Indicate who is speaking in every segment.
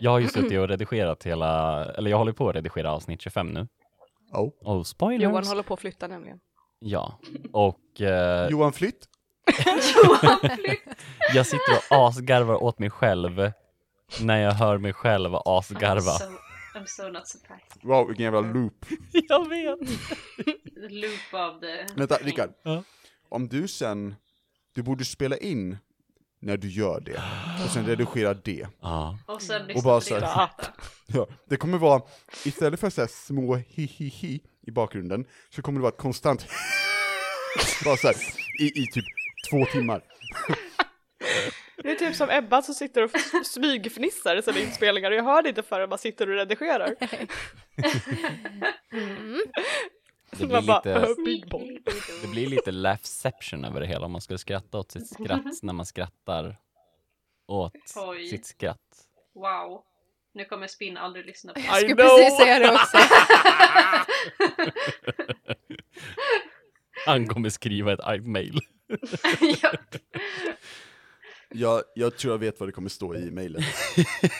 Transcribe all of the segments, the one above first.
Speaker 1: Jag har ju suttit och redigerat hela, eller jag håller på att redigera avsnitt 25 nu.
Speaker 2: Oh.
Speaker 1: Oh, spoilers!
Speaker 3: Johan håller på att flytta nämligen.
Speaker 1: Ja, och eh,
Speaker 2: Johan Flytt?
Speaker 1: jag sitter och asgarvar åt mig själv när jag hör mig själv asgarva.
Speaker 4: I'm so, I'm so not surprised.
Speaker 2: Wow, vilken jävla loop.
Speaker 1: Jag vet!
Speaker 4: The loop of the...
Speaker 2: Vänta, Rickard.
Speaker 1: Ja.
Speaker 2: Om du sen, du borde spela in när du gör det, och sen redigera det.
Speaker 1: Ja.
Speaker 4: Och sen
Speaker 2: Och
Speaker 4: lyssna
Speaker 2: bara
Speaker 4: på
Speaker 2: så
Speaker 4: det
Speaker 2: här-
Speaker 4: och.
Speaker 2: Ja, det kommer vara, istället för så här små hi-hi-hi i bakgrunden, så kommer det vara ett konstant bara så här, i, i typ två timmar.
Speaker 3: Det är typ som Ebba som sitter och smygfnissar i sina inspelningar och jag hör det inte förrän man sitter och redigerar.
Speaker 5: Mm.
Speaker 1: Det blir lite, det blir lite laughception över det hela om man skulle skratta åt sitt skratt när man skrattar åt
Speaker 4: Oj.
Speaker 1: sitt skratt.
Speaker 4: Wow. Nu kommer Spinn aldrig lyssna på
Speaker 5: Jag
Speaker 3: I
Speaker 5: skulle precis säga det också.
Speaker 1: Han kommer skriva ett mail.
Speaker 4: ja.
Speaker 2: Jag, jag tror jag vet vad det kommer stå i mejlen.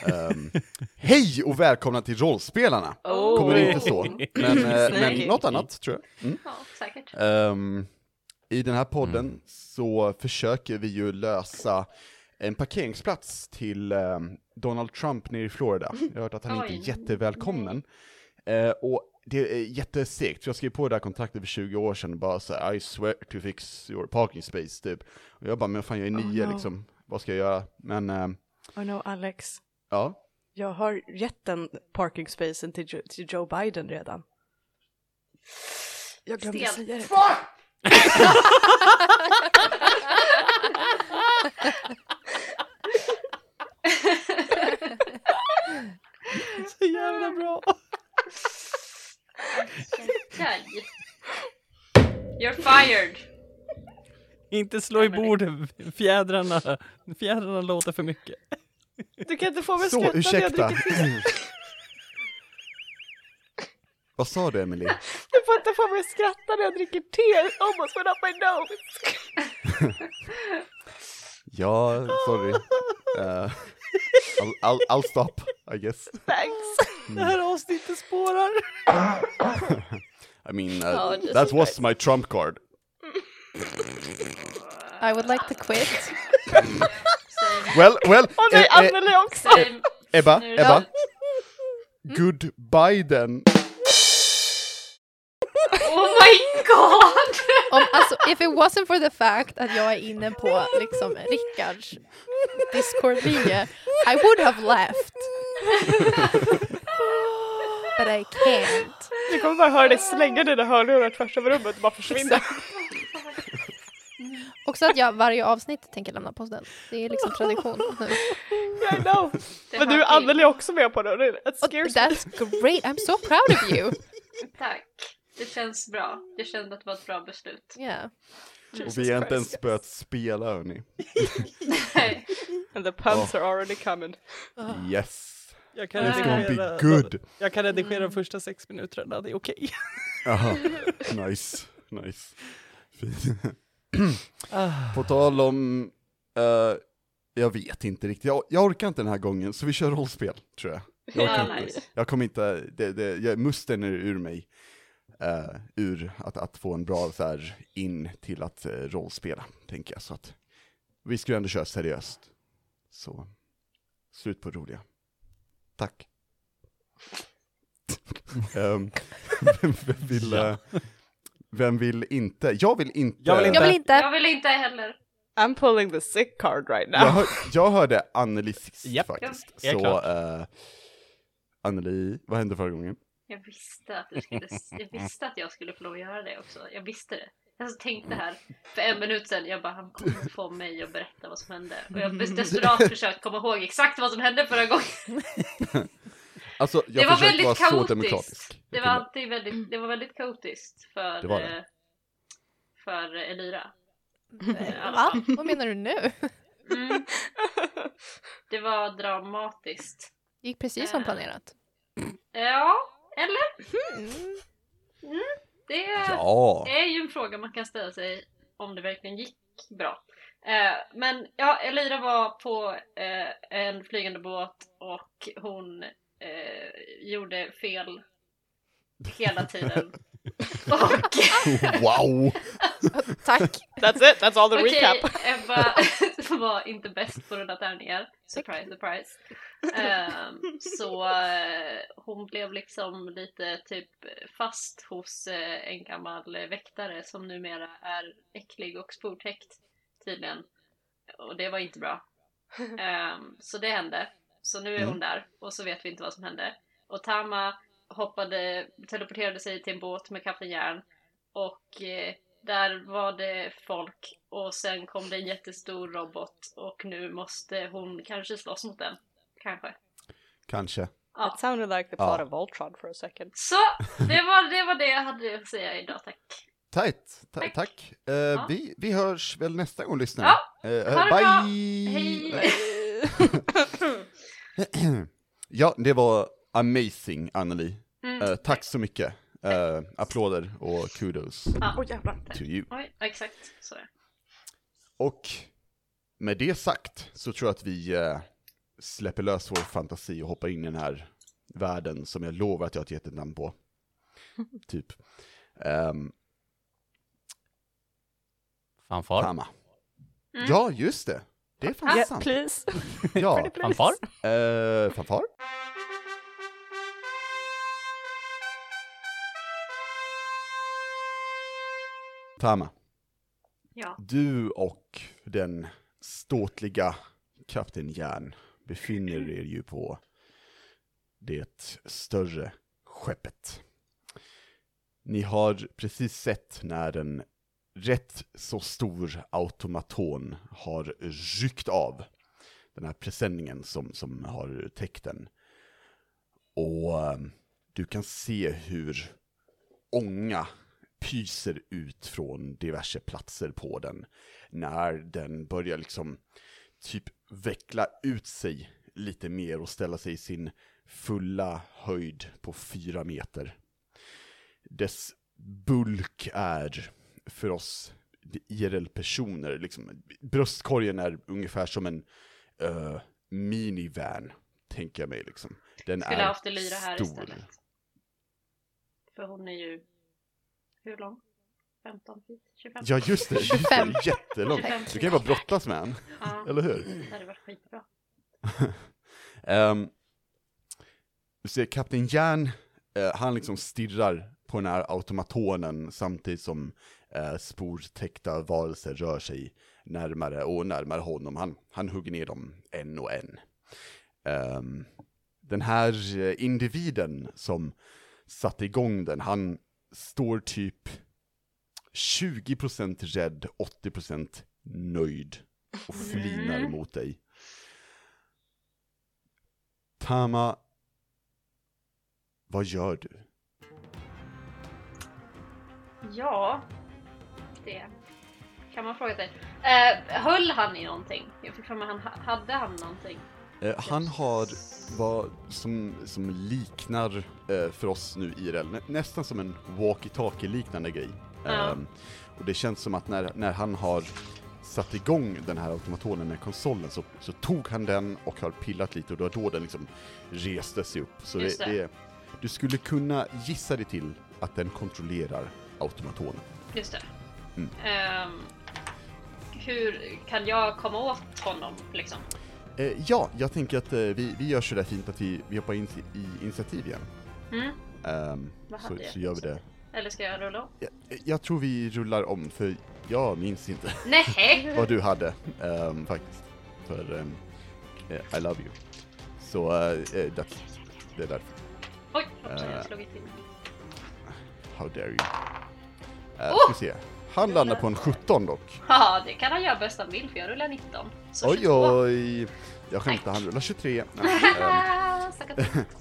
Speaker 2: Ehm, Hej och välkomna till Rollspelarna!
Speaker 4: Oh.
Speaker 2: Kommer det inte så, men, eh, men något annat tror jag. Mm.
Speaker 4: ja, säkert.
Speaker 2: Ehm, I den här podden så försöker vi ju lösa en parkeringsplats till ehm, Donald Trump nere i Florida. Jag har hört att han
Speaker 4: Oj.
Speaker 2: inte är jättevälkommen. Eh, och det är jättesegt, för jag skrev på det här kontraktet för 20 år sedan, bara så här, I swear to fix your parking space, typ. Och jag bara, men fan jag är
Speaker 3: Oh,
Speaker 2: nio
Speaker 3: no.
Speaker 2: liksom, vad ska jag göra? Men, ehm,
Speaker 3: Oh no, Alex.
Speaker 2: ja.
Speaker 3: Jag har gett den parking spacen till, Jo- till Joe Biden redan. Jag glömde
Speaker 4: Stelt.
Speaker 3: säga det.
Speaker 1: Så jävla bra!
Speaker 4: You're fired!
Speaker 1: Inte slå i bordet, fjädrarna, fjädrarna låter för mycket.
Speaker 3: Du kan inte få mig att skratta när jag
Speaker 2: ursäkta.
Speaker 3: dricker te.
Speaker 2: vad sa du Emily?
Speaker 3: Du får inte få mig att skratta när jag dricker te. Almost went up my nose.
Speaker 2: Ja, sorry. Eh, I'll, I'll, I'll stop, I guess.
Speaker 3: Thanks.
Speaker 1: Det här avsnittet spårar.
Speaker 2: I mean, uh,
Speaker 5: Jesus
Speaker 2: that was my trump card.
Speaker 5: I would like to quit.
Speaker 2: Well, well,
Speaker 3: Och nej,
Speaker 2: eh, eh,
Speaker 3: Anneli också.
Speaker 4: Same.
Speaker 2: Ebba,
Speaker 4: Nu är det
Speaker 2: Ebba. Good Biden.
Speaker 4: Oh my god!
Speaker 5: Om, alltså, if it wasn't for the fact att jag är inne på liksom Rickards Discord-linje, I would have left. But I can't.
Speaker 3: Vi kommer bara höra dig slänga dina hörlurar tvärs över rummet och bara försvinna.
Speaker 5: Också att jag varje avsnitt tänker lämna posten. Det är liksom tradition nu.
Speaker 3: I know. Men du
Speaker 4: hör
Speaker 3: är. Anneli också med på det.
Speaker 5: Och
Speaker 3: scares me.
Speaker 5: that's great, I'm so proud of you.
Speaker 4: Tack. Det känns bra. Jag kände att det var ett bra beslut.
Speaker 5: Yeah.
Speaker 2: Och vi har inte ens börjat spela hörni.
Speaker 4: Nej.
Speaker 3: And the puns are already coming.
Speaker 2: Yes.
Speaker 1: Jag kan,
Speaker 2: It's gonna
Speaker 1: redigera,
Speaker 2: be good.
Speaker 1: jag kan redigera de första sex minuterna, det är okej.
Speaker 2: Aha. Nice, nice. Fint. På tal om, eh, jag vet inte riktigt, jag, jag orkar inte den här gången, så vi kör rollspel, tror jag. Jag, orkar
Speaker 4: Ja,
Speaker 2: inte.
Speaker 4: nice.
Speaker 2: jag kommer inte, det, det, jag, musten är ur mig, eh, ur att, att få en bra så här, in till att uh, rollspela, tänker jag. Så att vi ska ju ändå köra seriöst. Så, slut på roliga. Tack. Vem, vem, vill, eh, vem vill inte? Jag vill inte.
Speaker 1: Jag vill inte.
Speaker 5: Jag vill inte.
Speaker 4: Jag vill inte heller.
Speaker 3: I'm pulling the sick card right now.
Speaker 2: Jag, hör, jag hörde Anneli sist
Speaker 1: Japp.
Speaker 2: faktiskt.
Speaker 1: Ja,
Speaker 2: Så, uh, Anneli, vad hände förra gången?
Speaker 4: Jag visste att du skulle, jag visste att jag skulle få lov att göra det också. Jag visste det. Jag tänkte här för en minut sedan, jag bara han kommer få mig att berätta vad som hände. Och jag har desperat försökt komma ihåg exakt vad som hände förra gången.
Speaker 2: Alltså, jag
Speaker 4: det var
Speaker 2: vara
Speaker 4: väldigt
Speaker 2: så
Speaker 4: kaotiskt.
Speaker 2: demokratisk.
Speaker 4: Det var alltid väldigt, det var väldigt kaotiskt för,
Speaker 2: Det var det.
Speaker 4: eh, för Elira.
Speaker 5: Eh, Va? Vad menar du nu?
Speaker 4: Mm. Det var dramatiskt.
Speaker 5: gick precis som planerat.
Speaker 4: Ja, eller?
Speaker 5: Mm.
Speaker 4: Det
Speaker 2: Ja.
Speaker 4: är ju en fråga man kan ställa sig om det verkligen gick bra. Eh, men ja, Elira var på eh, en flygande båt och hon eh, gjorde fel hela tiden. och
Speaker 2: Wow!
Speaker 5: Tack!
Speaker 3: That's it, that's all the
Speaker 4: okej,
Speaker 3: recap.
Speaker 4: Ebba var inte bäst på rulla tärningar. Surprise, surprise. Ehm, så eh, hon blev liksom lite typ fast hos eh, en gammal väktare som numera är äcklig och sportäckt tydligen. Och det var inte bra. Ehm, så det hände. Så nu är hon där och så vet vi inte vad som hände. Och Tama hoppade, teleporterade sig till en båt med Kapten Järn och eh, där var det folk och sen kom det en jättestor robot och nu måste hon kanske slåss mot den. Kanske.
Speaker 2: Kanske.
Speaker 4: Ja.
Speaker 3: It sounded like the
Speaker 2: Ja.
Speaker 3: plot of Voltron for a second.
Speaker 4: Så det var, det var det jag hade att säga idag, tack.
Speaker 2: Tajt, ta
Speaker 4: Tack.
Speaker 2: tack. Eh, vi, vi hörs väl nästa gång lyssnare.
Speaker 4: Ja,
Speaker 2: Eh,
Speaker 4: ha det
Speaker 2: bye!
Speaker 4: bra. Hej!
Speaker 2: ja, det var amazing Anneli.
Speaker 4: Mm.
Speaker 2: Eh, tack så mycket. Eh, applåder och kudos
Speaker 4: Ja.
Speaker 3: Jävlar.
Speaker 2: to you.
Speaker 4: Oj, exakt så.
Speaker 2: Och med det sagt så tror jag att vi eh, släpper lös vår fantasi och hoppar in i den här världen som jag lovar att jag har ett jättenamn på. typ. Um,
Speaker 1: Fanfar?
Speaker 2: Tama.
Speaker 4: Mm.
Speaker 2: Ja, just det. Det är fan
Speaker 3: Yeah,
Speaker 2: sant.
Speaker 3: please.
Speaker 2: Ja.
Speaker 1: Fanfar?
Speaker 2: Uh, fanfar? Tama,
Speaker 4: Ja.
Speaker 2: du och den ståtliga Kapten Järn befinner er ju på det större skeppet. Ni har precis sett när en rätt så stor automaton har ryckt av den här presenningen som, som har täckt den. Och ehm, du kan se hur ånga pyser ut från diverse platser på den. När den börjar liksom typ veckla ut sig lite mer och ställa sig i sin fulla höjd på fyra meter. Dess bulk är för oss IRL-personer, liksom, bröstkorgen är ungefär som en uh, minivan, tänker jag mig liksom. Den
Speaker 4: Skulle
Speaker 2: är
Speaker 4: haft Elira här
Speaker 2: stor.
Speaker 4: istället. För hon är ju... Hur lång? 15 feet? 25?
Speaker 2: Ja just det, just det,
Speaker 5: 25.
Speaker 2: jättelångt.
Speaker 4: 25.
Speaker 2: Du kan ju bara brottas med en,
Speaker 4: Ja,
Speaker 2: eller hur?
Speaker 4: det hade varit skitbra.
Speaker 2: Um, du ser, Kapten Järn, eh, han liksom stirrar på den här automatonen samtidigt som uh, sportäckta varelser rör sig närmare och närmare honom. Han, han hugger ner dem en och en. Ehm, den här eh, individen som satte igång den, han står typ 20% rädd, 80% nöjd och flinar
Speaker 4: Mm.
Speaker 2: mot dig. Tama, vad gör du?
Speaker 4: Ja, det kan man fråga sig. Eh, höll han i någonting? Jag fick för mig han ha- hade han någonting.
Speaker 2: Eh, han har vad som, som liknar eh, för oss nu IRL, nä, nästan som en walkie-talkie liknande grej.
Speaker 4: Ja.
Speaker 2: Ehm, och det känns som att när, när han har satt igång den här automatonen med konsolen så, så tog han den och har pillat lite och var då den liksom reste sig upp. Så det,
Speaker 4: det.
Speaker 2: det, du skulle kunna gissa dig till att den kontrollerar automatonen.
Speaker 4: Just det.
Speaker 2: Mm.
Speaker 4: Ehm, hur kan jag komma åt honom liksom?
Speaker 2: Eh, ja, jag tänker att eh, vi, vi gör så där fint att vi, vi hoppar in i, i initiativ igen.
Speaker 4: Mm?
Speaker 2: Ehm,
Speaker 4: Vad
Speaker 2: så,
Speaker 4: hade jag?
Speaker 2: så gör vi det.
Speaker 4: Eller ska jag rulla om?
Speaker 2: Jag, jag tror vi rullar om, för jag minns inte
Speaker 4: Nej!
Speaker 2: vad du hade ehm, faktiskt. För ehm, eh, I love you. Så eh, eh, that's, det är därför.
Speaker 4: Oj, hoppsan, jag
Speaker 2: Eh.
Speaker 4: har slagit till.
Speaker 2: How dare you. Uh,
Speaker 4: Oh!
Speaker 2: Ska se. Han landar på en 17 dock.
Speaker 4: Ja, det kan han göra bäst han vill för jag rullar 19. Så
Speaker 2: Oj
Speaker 4: 22.
Speaker 2: oj! Jag skämtar, han rullar 23. Nej, ehm.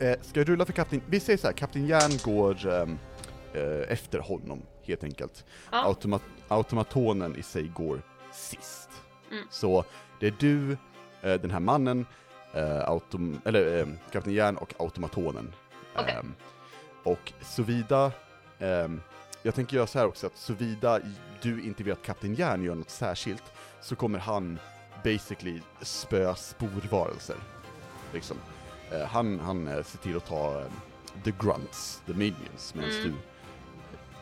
Speaker 2: Eh, ska jag rulla för kapten? Vi säger så här, kapten Järn går ehm, eh, efter honom, helt enkelt.
Speaker 4: Ja.
Speaker 2: Automa automatonen i sig går sist.
Speaker 4: Mm.
Speaker 2: Så det är du, eh, den här mannen, eh, autom eller eh, kapten Järn och automatonen. Ehm, och såvida ehm, jag tänker göra så här också att såvida du inte vill att Kapten Järn gör något särskilt, så kommer han basically spöa sporvarelser. Liksom. Eh, han, han eh, ser till att ta eh, the grunts, the minions, medan
Speaker 4: Mm.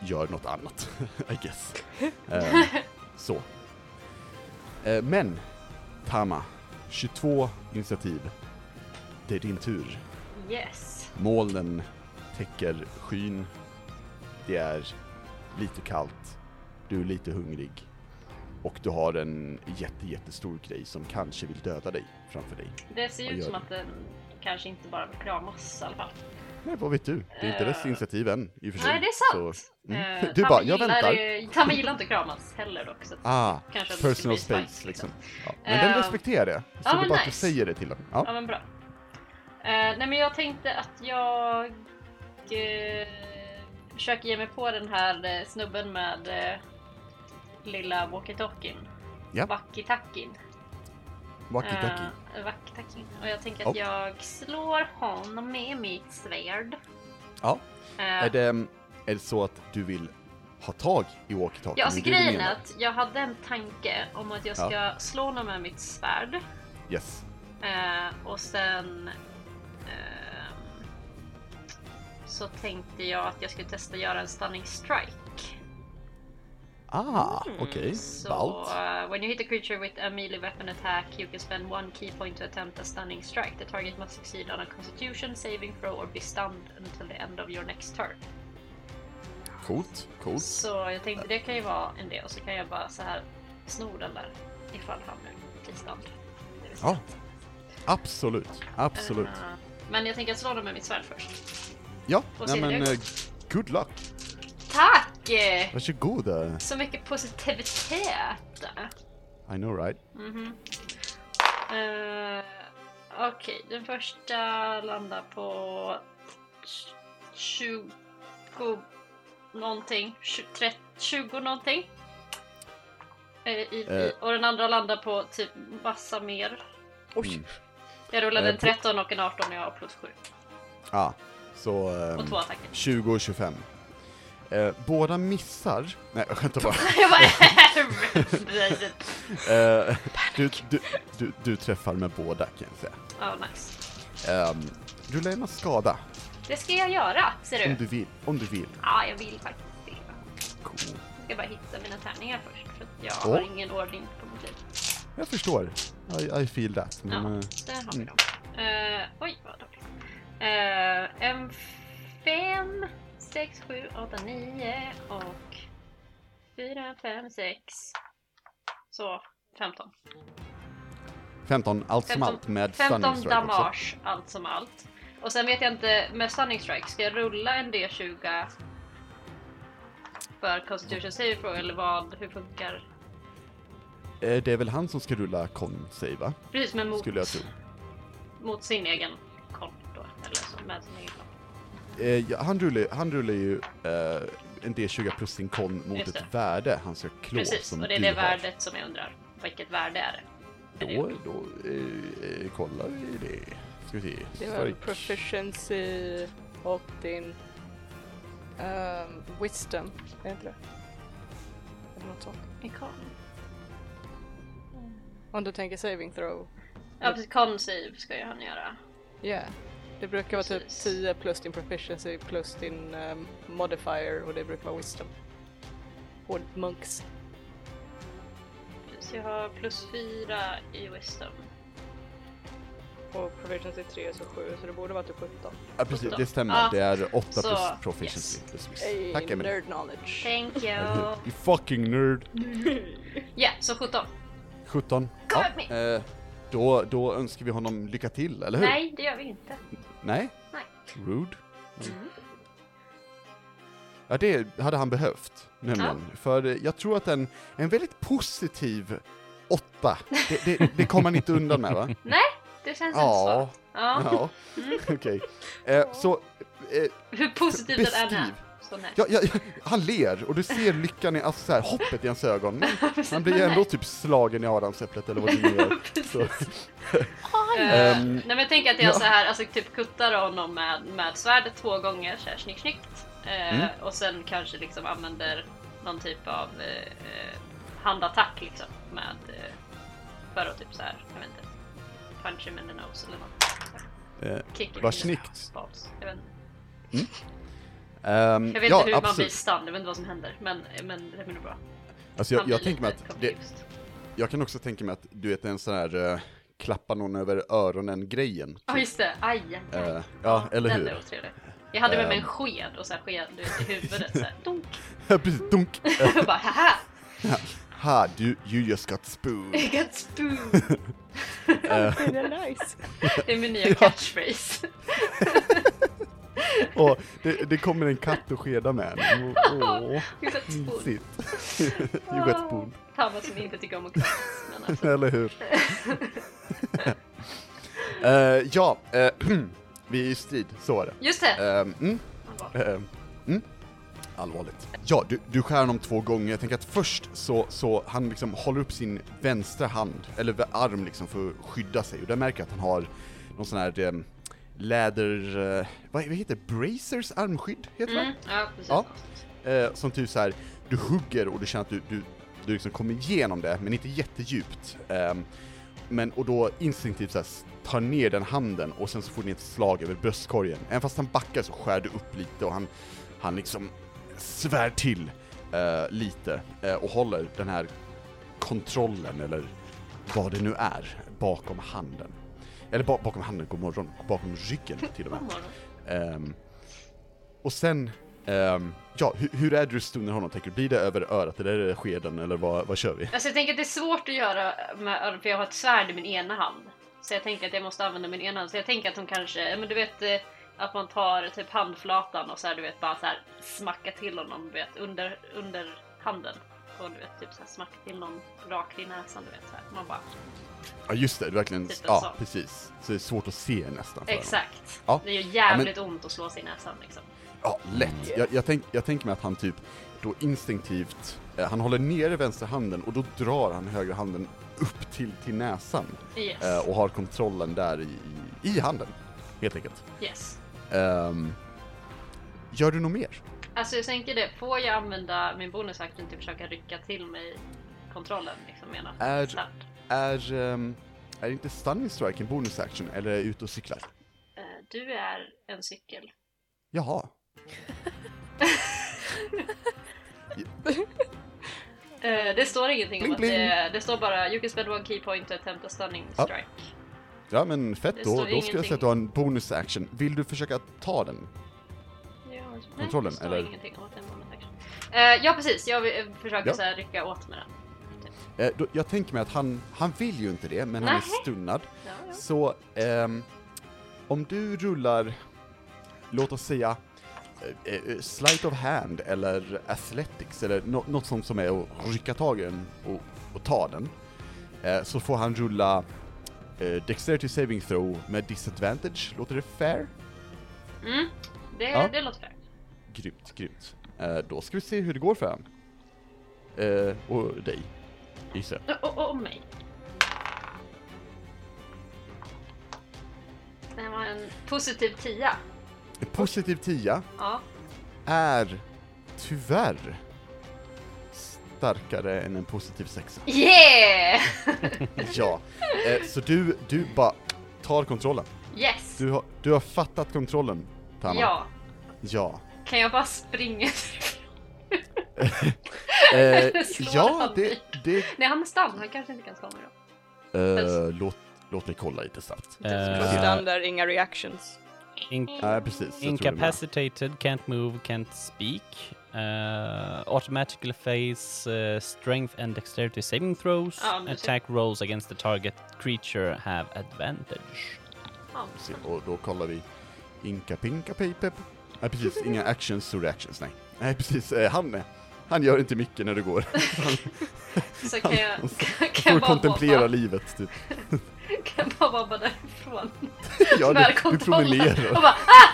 Speaker 2: du gör något annat, I guess. Eh, så. Eh, men, Tama, 22 initiativ. Det är din tur.
Speaker 4: Yes.
Speaker 2: Molnen täcker skyn. Det är lite kallt. Du är lite hungrig. Och du har en jätte, jättestor grej som kanske vill döda dig framför dig.
Speaker 4: Det ser
Speaker 2: Vad
Speaker 4: ut som
Speaker 2: du?
Speaker 4: att den kanske inte bara vill kramas i alla fall.
Speaker 2: Nej, vad vet du? Det är inte dess
Speaker 4: Eh,
Speaker 2: initiativ än, i och för sig.
Speaker 4: Nej, det är sant.
Speaker 2: Så, mm.
Speaker 4: Eh,
Speaker 2: Du bara, jag väntar.
Speaker 4: Tama gillar inte att kramas heller dock. Så
Speaker 2: Ah,
Speaker 4: kanske det
Speaker 2: personal
Speaker 4: bli spice,
Speaker 2: space liksom. Ja. Men den
Speaker 4: Eh,
Speaker 2: respekterar det. Så
Speaker 4: ja,
Speaker 2: det är bara att du
Speaker 4: nice.
Speaker 2: säger det till den.
Speaker 4: Ja
Speaker 2: Ja.
Speaker 4: men bra. Nej men jag tänkte att jag försöker ge mig på den här eh, snubben med eh, lilla walkie-talkien.
Speaker 2: Ja.
Speaker 4: Walkie-tacken.
Speaker 2: Walkie-talkie.
Speaker 4: Eh, walkie-talkien. Och jag tänker att
Speaker 2: Ja.
Speaker 4: jag slår honom med mitt svärd.
Speaker 2: Ja.
Speaker 4: Eh,
Speaker 2: Är, det, är det så att du vill ha tag i walkie-talkien?
Speaker 4: Ja, alltså grejen är att jag hade en tanke om att jag ska
Speaker 2: Ja.
Speaker 4: slå honom med mitt svärd.
Speaker 2: Yes.
Speaker 4: Eh, och sen så tänkte jag att jag skulle testa göra en stunning strike.
Speaker 2: Ah,
Speaker 4: Mm,
Speaker 2: okej.
Speaker 4: Så
Speaker 2: Ballt.
Speaker 4: uh, when you hit a creature with a melee weapon attack you can spend one key point to attempt a stunning strike. The target must succeed on a constitution saving throw or be stunned until the end of your next turn.
Speaker 2: Coolt, coolt.
Speaker 4: Så jag tänkte det kan ju vara en del och så kan jag bara så här sno den där ifall han nu blir stunned.
Speaker 2: Ja, absolut. Absolut.
Speaker 4: Eh, men jag tänker slå dem med mitt svärd först.
Speaker 2: Ja, nej men eh, good luck.
Speaker 4: Tack!
Speaker 2: Varsågod.
Speaker 4: Så mycket positivitet.
Speaker 2: I know right?
Speaker 4: Mhm. Eh, Okej, den första landar på 20 någonting. 20, 20 någonting. Eh, i,
Speaker 2: Eh.
Speaker 4: och den andra landar på typ massa mer.
Speaker 3: Oj,
Speaker 2: Mm.
Speaker 4: Jag rullade en
Speaker 2: på-
Speaker 4: 13 och en 18 och jag har plus 7.
Speaker 2: Ja, så ehm,
Speaker 4: Och två attacker.
Speaker 2: 20 och 25. Eh, båda missar. Nej, jag skämtar bara.
Speaker 4: jag bara
Speaker 2: Eh, du, du, du, du träffar med båda kan jag säga.
Speaker 4: Oh nice.
Speaker 2: Um, rulla gärna skada
Speaker 4: Det ska jag göra, ser
Speaker 2: om
Speaker 4: du.
Speaker 2: du vill. Om du vill.
Speaker 4: Ja, jag vill faktiskt det.
Speaker 2: Cool.
Speaker 4: Jag ska bara hitta mina tärningar först för att jag
Speaker 2: Åh.
Speaker 4: har ingen ordning på mitt liv.
Speaker 2: Jag förstår. I, I feel that. Men,
Speaker 4: Ja.
Speaker 2: eh,
Speaker 4: Där har vi
Speaker 2: Mm.
Speaker 4: dem. Eh, oj, vad dåligt. Uh, en fem, sex, sju, åtta, nio och fyra, fem, sex. Så, 15.
Speaker 2: 15, allt som
Speaker 4: 15
Speaker 2: allt med
Speaker 4: 15
Speaker 2: stunning strike också.
Speaker 4: damage, allt som allt. Och sen vet jag inte, med stunning strike, ska jag rulla en D20 för constitution save throw eller vad, hur funkar?
Speaker 2: Eh, det är väl han som ska rulla con save va?
Speaker 4: Precis, men mot,
Speaker 2: Skulle jag tro.
Speaker 4: mot sin egen med sin egen kon.
Speaker 2: Eh, ja, han, rullar, han rullar ju eh, en D20 plus sin con mot ett värde han ska klå
Speaker 4: Precis,
Speaker 2: som
Speaker 4: och det är det
Speaker 2: har.
Speaker 4: värdet som jag undrar. Vilket värde är det?
Speaker 2: Då, då eh, eh, kollar vi det. Ska vi se.
Speaker 3: det var proficiency och din ehm, wisdom, är inte det? Eller något sånt.
Speaker 4: En kon?
Speaker 3: Om du tänker saving throw.
Speaker 4: Ja precis, con save ska ju han göra.
Speaker 3: Yeah. Det brukar vara typ
Speaker 4: Precis.
Speaker 3: 10 plus din proficiency plus din ehm, modifier och det brukar vara wisdom. Och monks.
Speaker 4: Så jag har plus 4 i wisdom.
Speaker 3: Och proficiency 3 så 7 så det borde vara typ 17.
Speaker 2: Ja precis, det stämmer.
Speaker 4: Ja.
Speaker 2: Det är 8
Speaker 4: Så,
Speaker 2: plus proficiency. Plus vis.
Speaker 3: Hey,
Speaker 2: Tack Emelie.
Speaker 3: nerd knowledge.
Speaker 4: Thank you!
Speaker 2: You fucking nerd.
Speaker 4: Ja, så 17.
Speaker 2: 17.
Speaker 4: Got
Speaker 2: Ja,
Speaker 4: me.
Speaker 2: eh, då, då önskar vi honom lycka till, eller hur?
Speaker 4: Nej, det gör vi inte.
Speaker 2: Nej?
Speaker 4: Nej.
Speaker 2: Rude.
Speaker 4: Mm.
Speaker 2: Ja, det hade han behövt, nämligen. För eh, jag tror att en, en väldigt positiv åtta, det, det, det kommer han inte undan med va?
Speaker 4: Det känns
Speaker 2: Ja.
Speaker 4: inte så. Ja.
Speaker 2: Ja, okej. Eh, så, eh,
Speaker 4: Hur positivt den är.
Speaker 2: Ja, ja, ja, han ler och du ser lyckan i, alltså så här, hoppet i hans ögon. Han blir ju ändå typ slagen i adamsäpplet eller vad det nu. Så,
Speaker 4: Eh,
Speaker 2: Ehm,
Speaker 4: nej men jag tänker att jag
Speaker 2: ja.
Speaker 4: så här, alltså typ kuttar honom med, med svärdet två gånger så här snick snickt. Eh,
Speaker 2: Mm.
Speaker 4: Och sen kanske liksom använder någon typ av eh, handattack liksom. Med, för att typ så här, jag vet inte. Punch him in the nose eller något.
Speaker 2: Eh,
Speaker 4: Kick
Speaker 2: vad snyggt.
Speaker 4: balls. Jag vet inte,
Speaker 2: ehm,
Speaker 4: jag vet
Speaker 2: ja,
Speaker 4: inte hur man blir
Speaker 2: absolut.
Speaker 4: stund, jag vet inte vad som händer. Men, men det blir nog bra.
Speaker 2: Alltså jag, jag tänker mig att det, jag kan också tänka mig att du vet en sån här uh, klappa någon över öronen-grejen.
Speaker 4: Ja just det, aj, aj.
Speaker 2: Eh, ja, eller
Speaker 4: den
Speaker 2: hur?
Speaker 4: är. Jag hade med mig en
Speaker 2: Ehm.
Speaker 4: sked och så här sked du vet, i huvudet såhär, dunk.
Speaker 2: Precis, dunk!
Speaker 4: Och bara haha,
Speaker 2: Ha, du, you just got spoon.
Speaker 4: I got spoon.
Speaker 2: Eh,
Speaker 3: Det är nice.
Speaker 4: Det är min nya catchphrase.
Speaker 2: och det, det kommer en katt och skedar med en. Åh, åh, mysigt. you got spoon.
Speaker 4: Vad som inte tycker om att. Men alltså,
Speaker 2: Eller hur? Eh, ja, eh, vi är i strid, så var det.
Speaker 4: just det!
Speaker 2: Eh, mm, mm. Allvarligt. Ja, du, du skär honom två gånger. Jag tänker att först så, så han liksom håller upp sin vänstra hand, eller arm liksom för att skydda sig. Och där märker jag att han har någon sån här läder... Eh, vad, vad heter det? Bracers armskydd? Heter det?
Speaker 4: Mm, ja, precis.
Speaker 2: Ja. Eh, som typ så här, du hugger och du känner att du, du, du liksom kommer igenom det, men inte jättedjupt. Ehm, men, och då instinktivt så här, tar ner den handen och sen så får ni ett slag över bröstkorgen. Även fast han backar så skär du upp lite och han, han liksom svär till eh, lite och håller den här kontrollen eller vad det nu är bakom handen. Eller ba bakom handen, god morgon, bakom ryggen till och med. Ehm, och sen, ehm, ja, hur, hur är det du stunnar honom? Tänker du, blir det över örat eller är det skeden eller vad, vad kör vi?
Speaker 4: Alltså jag tänker att det är svårt att göra med, för jag har ett svärd i min ena hand. Så jag tänker att jag måste använda min ena hand. Så jag tänker att hon kanske, men du vet eh, att man tar typ handflatan och så här, du vet bara så här smacka till honom, du vet under, under handen. Och du vet typ så här smacka till någon rakt i näsan, du vet så här. Man bara,
Speaker 2: Ja just det, det är verkligen,
Speaker 4: Typ
Speaker 2: ja
Speaker 4: sån.
Speaker 2: precis. Så det är svårt att se nästan.
Speaker 4: exakt.
Speaker 2: Ja.
Speaker 4: Det gör jävligt ont att slå sig i näsan liksom.
Speaker 2: Ja, lätt. Jag, jag, tänk, jag tänker mig att han typ då instinktivt, eh, han håller nere vänstra handen och då drar han högra handen upp till, till näsan
Speaker 4: Yes.
Speaker 2: eh, och har kontrollen där i, i, i handen, helt enkelt.
Speaker 4: yes.
Speaker 2: Ehm, gör du något mer?
Speaker 4: Alltså jag tänker det, får jag använda min bonusaction till att försöka rycka till mig kontrollen liksom menar
Speaker 2: Är-
Speaker 4: Start.
Speaker 2: Är, ehm, är inte stunning strike en bonus action eller är jag ute och cyklar?
Speaker 4: Eh, Du är en cykel.
Speaker 2: Jaha.
Speaker 4: Eh, det står ingenting
Speaker 2: Bling,
Speaker 4: om att det, det står bara You can spend one key point to attempt a stunning strike.
Speaker 2: Ja men fett
Speaker 4: Det
Speaker 2: då, då ska jag
Speaker 4: ingenting.
Speaker 2: säga att du har en bonus action. Vill du försöka ta den?
Speaker 4: Ja,
Speaker 2: Kontrollen,
Speaker 4: nej, det står
Speaker 2: eller?
Speaker 4: ingenting om att det är en bonus action. Eh, ja precis, jag vill, försöker
Speaker 2: Ja.
Speaker 4: så här rycka åt med den.
Speaker 2: Eh, då, jag tänker mig att han, han vill ju inte det, men han är
Speaker 4: Nej.
Speaker 2: stunnad.
Speaker 4: Ja, ja.
Speaker 2: Så ehm, om du rullar, låt oss säga eh, eh, sleight of hand eller athletics eller nå- något sånt som är att rycka tag i den och, och ta den. Eh, så får han rulla eh, dexterity saving throw med disadvantage. Låter det fair?
Speaker 4: Mm, det,
Speaker 2: Ja.
Speaker 4: det låter fair.
Speaker 2: Grymt, grymt. Eh, då ska vi se hur det går för han. Eh, och dig, gissar jag.
Speaker 4: Och, och, och mig. Det var en positiv tia.
Speaker 2: En positiv tia
Speaker 4: Ja.
Speaker 2: är tyvärr starkare än en positiv sexa.
Speaker 4: Yeah!
Speaker 2: Ja, eh, så du, du bara tar kontrollen.
Speaker 4: Yes!
Speaker 2: Du har, du har fattat kontrollen, Tama.
Speaker 4: Ja.
Speaker 2: Ja.
Speaker 4: Kan jag bara springa?
Speaker 2: Eh, ja, det, det
Speaker 4: Nej, han är stall. Han kanske inte kan slå mig då.
Speaker 2: eh, låt, låt mig kolla lite snabbt.
Speaker 1: Eh,
Speaker 3: Stun där, inga reactions.
Speaker 1: in-
Speaker 2: Nej, precis.
Speaker 1: incapacitated, can't move, can't speak. Uh, automatically face uh, strength and dexterity saving throws.
Speaker 4: Men
Speaker 1: Attack rolls against the target creature have advantage.
Speaker 4: Ja,
Speaker 2: Se, Och då kollar vi Inka Pinka Pipep. Nej precis, inga actions och reactions, nej. Nej precis, eh, han, är- han gör inte mycket när det går.
Speaker 4: så kan jag, kan, kan
Speaker 2: Får
Speaker 4: jag bara
Speaker 2: kontemplera
Speaker 4: vara,
Speaker 2: livet typ.
Speaker 4: kan jag bara vara därifrån.
Speaker 2: Ja, du, du promenerar.
Speaker 4: Och bara ah!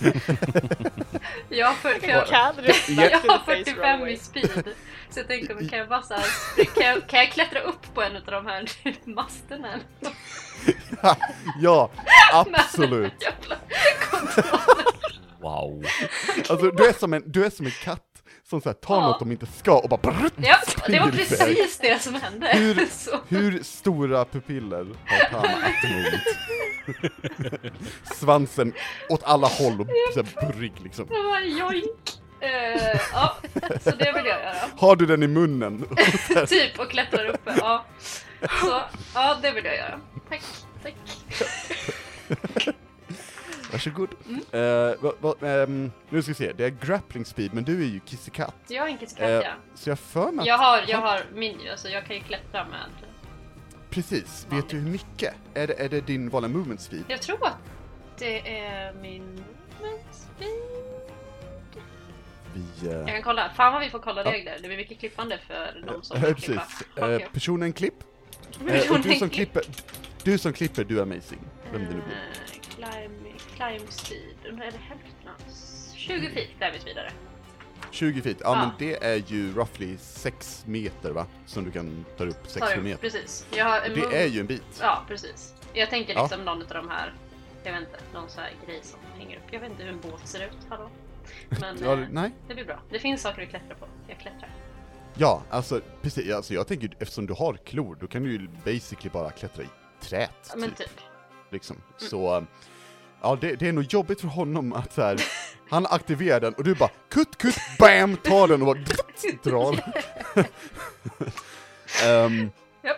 Speaker 4: jag, för, för jag,
Speaker 3: Kan du
Speaker 4: jag har
Speaker 3: face
Speaker 4: 45
Speaker 3: runway?
Speaker 4: i speed. Så jag tänker, men kan jag bara så här, kan, jag, kan jag klättra upp på en av de här masterna?
Speaker 2: ja,
Speaker 4: Med
Speaker 2: absolut.
Speaker 1: Wow.
Speaker 2: Alltså du är som en, du är som en katt som så här, tar
Speaker 4: Ja.
Speaker 2: något de inte ska och bara brrrt,
Speaker 4: Ja, det var precis det som hände.
Speaker 2: Hur-. Hur stora pupiller har Tama? Svansen åt alla håll och så här burrig liksom.
Speaker 4: Det var joink. Eh, ja, så det vill jag göra.
Speaker 2: Har du den i munnen?
Speaker 4: Typ och klättrar uppe. Ja. Så, ja det vill jag göra. Tack, tack.
Speaker 2: Varsågod.
Speaker 4: Mm.
Speaker 2: Va, va, ehm, nu ska vi se, det är grappling speed, men du är ju kissekatt.
Speaker 4: Jag har en kissekatt
Speaker 2: Eh,
Speaker 4: ja.
Speaker 2: Så jag för mig att-
Speaker 4: Jag har, jag har min alltså jag kan ju klättra med.
Speaker 2: Precis, vet du hur mycket? Är det, är det din vanliga movement speed?
Speaker 4: Jag tror att det är min movement speed.
Speaker 2: Vi... eh,
Speaker 4: Jag kan kolla. Fan vad vi får kolla regler. Det blir mycket klippande för de som vill klippa.
Speaker 2: Eh, personen klipp.
Speaker 4: Personen
Speaker 2: du som
Speaker 4: klipp.
Speaker 2: klipper, du som klipper, du är amazing. Vem det nu blir.
Speaker 4: Climb, climb speed. Det hälften? av- 20 feet där vi vidare.
Speaker 2: 20 feet, ja,
Speaker 4: Ja.
Speaker 2: men det är ju roughly 6 meter va? Som du kan ta upp 6
Speaker 4: Tar du-
Speaker 2: meter.
Speaker 4: Precis.
Speaker 2: Det är ju en bit.
Speaker 4: Ja, precis. Jag tänker
Speaker 2: Ja.
Speaker 4: liksom någon av de här, jag vet inte, någon så här grej som hänger upp. Jag vet inte hur en båt ser ut, hallå? Men
Speaker 2: Ja,
Speaker 4: eh,
Speaker 2: nej.
Speaker 4: det blir bra. Det finns saker att klättra på. Jag klättrar.
Speaker 2: Ja, alltså precis, alltså, jag tänker eftersom du har klor, då kan du ju basically bara klättra i trät.
Speaker 4: Ja, Men
Speaker 2: typ,
Speaker 4: typ.
Speaker 2: liksom. Så, ja det, det är nog jobbigt för honom att så här, han aktiverar den och du bara kutt, kutt, bam, tar den och bara drar. Ehm,
Speaker 4: Japp.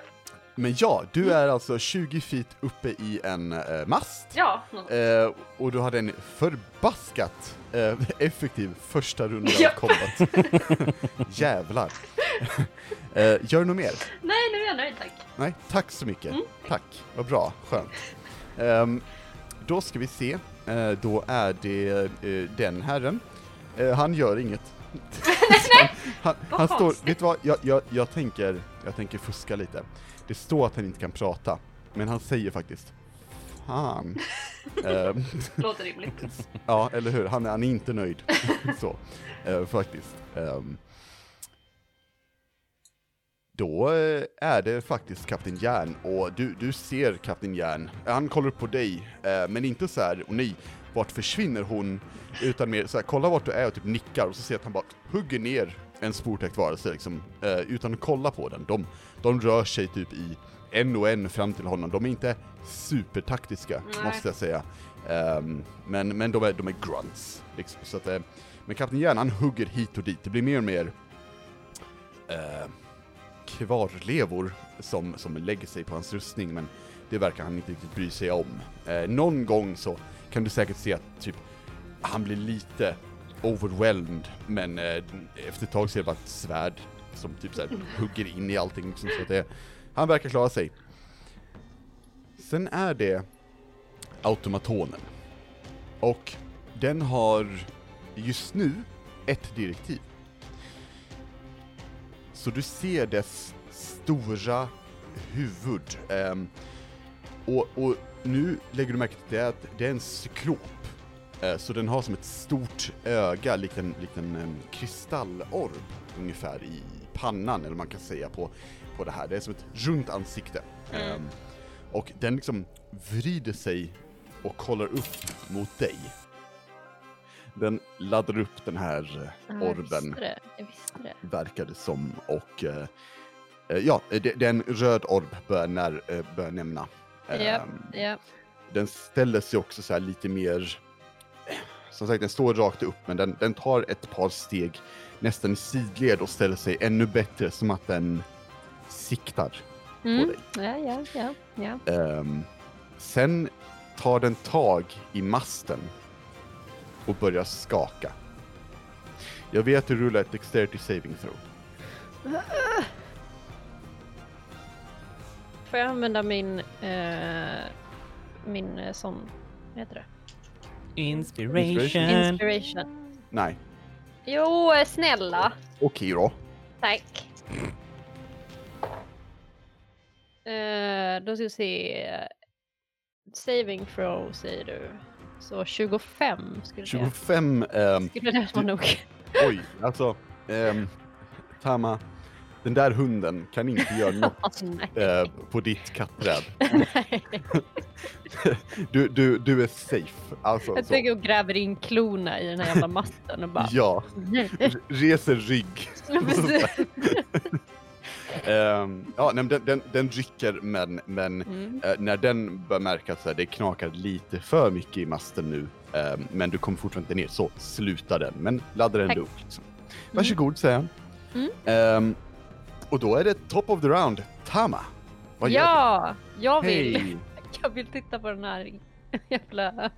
Speaker 2: men ja, du är alltså 20 feet uppe i en eh, mast.
Speaker 4: Ja.
Speaker 2: Eh, och du hade en förbaskat eh, effektiv första runda av
Speaker 4: Japp.
Speaker 2: combat. Jävlar. eh, gör du något mer?
Speaker 4: Nej, nu är jag nöjd tack.
Speaker 2: Nej, tack så mycket.
Speaker 4: Mm.
Speaker 2: Tack, vad bra, skönt. Ehm, då ska vi se, Eh, då är det eh, den herren. Eh, han gör inget. han han, står, vet du vad, jag, jag, jag, tänker, jag tänker fuska lite. Det står att han inte kan prata, men han säger faktiskt Fan. Ehm,
Speaker 4: Låter rimligt.
Speaker 2: Ja, eller hur? Han är, han är inte nöjd. så, faktiskt. Då eh, är det faktiskt Kapten Järn, och du, du ser Kapten Järn. Han kollar upp på dig, eh, men inte så här, och nej, vart försvinner hon? Utan mer så här, kolla vart du är och typ nickar, och så ser att han bara hugger ner en sportäckt varelse liksom, eh, utan att kolla på den. De, de rör sig typ i en och en fram till honom. De är inte supertaktiska,
Speaker 4: Nej.
Speaker 2: måste jag säga. Ehm, men, men de är, de är grunts. Liksom. Så att, men Kapten Järn, han hugger hit och dit. Det blir mer och mer kvarlevor som, som lägger sig på hans rustning, men det verkar han inte riktigt bry sig om. Eh, någon gång så kan du säkert se att typ, han blir lite overwhelmed, men eh, efter ett tag ser det bara ett svärd som typ så här, hugger in i allting. Liksom, så att det, han verkar klara sig. Sen är det automatonen. Och den har just nu ett direktiv. Så du ser dess stora huvud. ehm, och, och nu lägger du märke till det att det är en cyklop. Eh, så den har som ett stort öga, likt en, likt en em, kristallorb ungefär i pannan, eller man kan säga på, på det här. Det är som ett runt ansikte.
Speaker 4: Mm.
Speaker 2: Ehm, och den liksom vrider sig och kollar upp mot dig. Den laddar upp den här eh, orben.
Speaker 5: Jag visste det.
Speaker 2: verkar det som. Och eh, eh, ja, det, det är en röd orb bör, när, eh, bör nämna.
Speaker 5: Ja,
Speaker 2: Ehm,
Speaker 5: ja.
Speaker 2: Den ställer sig också så här lite mer, eh, som sagt den står rakt upp men den, den tar ett par steg nästan i sidled och ställer sig ännu bättre som att den siktar på
Speaker 5: Mm.
Speaker 2: dig.
Speaker 5: Ja, ja, ja, ja.
Speaker 2: Ehm, sen tar den tag i masten och börjar skaka. Jag vet att du rullar ett dexterity saving throw.
Speaker 5: Får jag använda min, eh, min eh, sån, vad heter det?
Speaker 1: Inspiration.
Speaker 5: Inspiration.
Speaker 2: Nej,
Speaker 5: Jo, eh, snälla.
Speaker 2: okej då.
Speaker 5: Tack. Eh, då ska vi se. Saving throw säger du. Så 25 skulle det
Speaker 2: 25, ehm,
Speaker 5: Skulle det vara nog.
Speaker 2: oj, alltså, ehm, Tama, Den där hunden kan inte göra något
Speaker 5: Nej.
Speaker 2: eh, på ditt katträd. Du, du, du är safe. Alltså,
Speaker 5: Jag tänker och gräver in klorna i den här jävla masten och bara...
Speaker 2: Ja, reser rygg. Ehm, ja, nej, den, den, den rycker men, men
Speaker 5: Mm.
Speaker 2: eh, när den börjar märka att det knakar lite för mycket i masten nu, ehm, men du kommer fortfarande inte ner, så slutar den. Men laddar ändå
Speaker 5: Tack.
Speaker 2: upp. Liksom. Varsågod, säger han.
Speaker 5: Mm.
Speaker 2: Ehm, och då är det top of the round, Tama. Vad
Speaker 5: Ja, jag
Speaker 2: du?
Speaker 5: vill,
Speaker 2: Hej!
Speaker 5: jag vill titta på den här jävla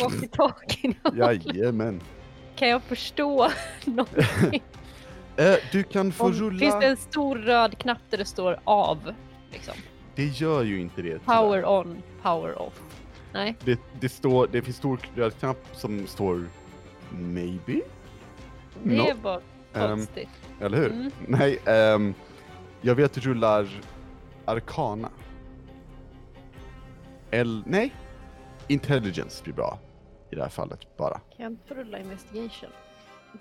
Speaker 5: walkie-talkien.
Speaker 2: Jajamän.
Speaker 5: Kan jag förstå någonting?
Speaker 2: Eh, du kan få
Speaker 5: Om,
Speaker 2: rulla...
Speaker 5: Finns det en stor röd knapp där det står av? Liksom.
Speaker 2: Det gör ju inte det. tyvärr.
Speaker 5: Power on, power off. Nej,
Speaker 2: Det, det, står, det finns stor röd knapp som står maybe?
Speaker 5: det
Speaker 2: No.
Speaker 5: bara
Speaker 2: Ehm,
Speaker 5: konstigt.
Speaker 2: Eller hur?
Speaker 5: Mm.
Speaker 2: Nej, ehm, jag vet att du rullar Arkana. Eller, nej. Intelligence blir bra i det här fallet bara.
Speaker 5: Kan jag inte få rulla investigation?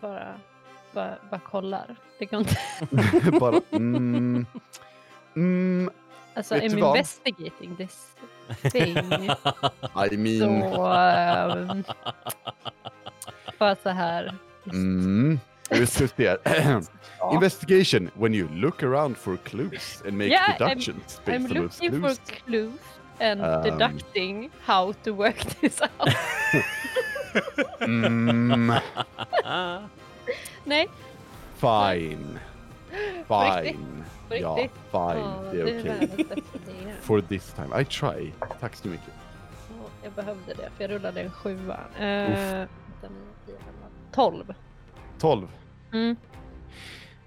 Speaker 5: Bara, bara, bara kollar. Det kan inte...
Speaker 2: bara, mm, mm,
Speaker 5: Alltså, I'm
Speaker 2: vad?
Speaker 5: investigating this thing.
Speaker 2: I mean,
Speaker 5: Så... Um, bara så här.
Speaker 2: mm. Investigation, when you look around for clues and make
Speaker 5: Yeah, I'm-
Speaker 2: deductions based
Speaker 5: I'm
Speaker 2: on those
Speaker 5: looking
Speaker 2: clues.
Speaker 5: for clues and
Speaker 2: Um,
Speaker 5: deducting how to work this out.
Speaker 2: Mm,
Speaker 5: Nej,
Speaker 2: fine. Fine.
Speaker 5: på
Speaker 2: Ja, fine.
Speaker 5: Ja,
Speaker 2: det är okej.
Speaker 5: idé.
Speaker 2: For this time. I try. Tack så mycket.
Speaker 5: Ja, Jag behövde det för jag rullade en sjua. Är Tolv.
Speaker 2: 12.
Speaker 5: Mm.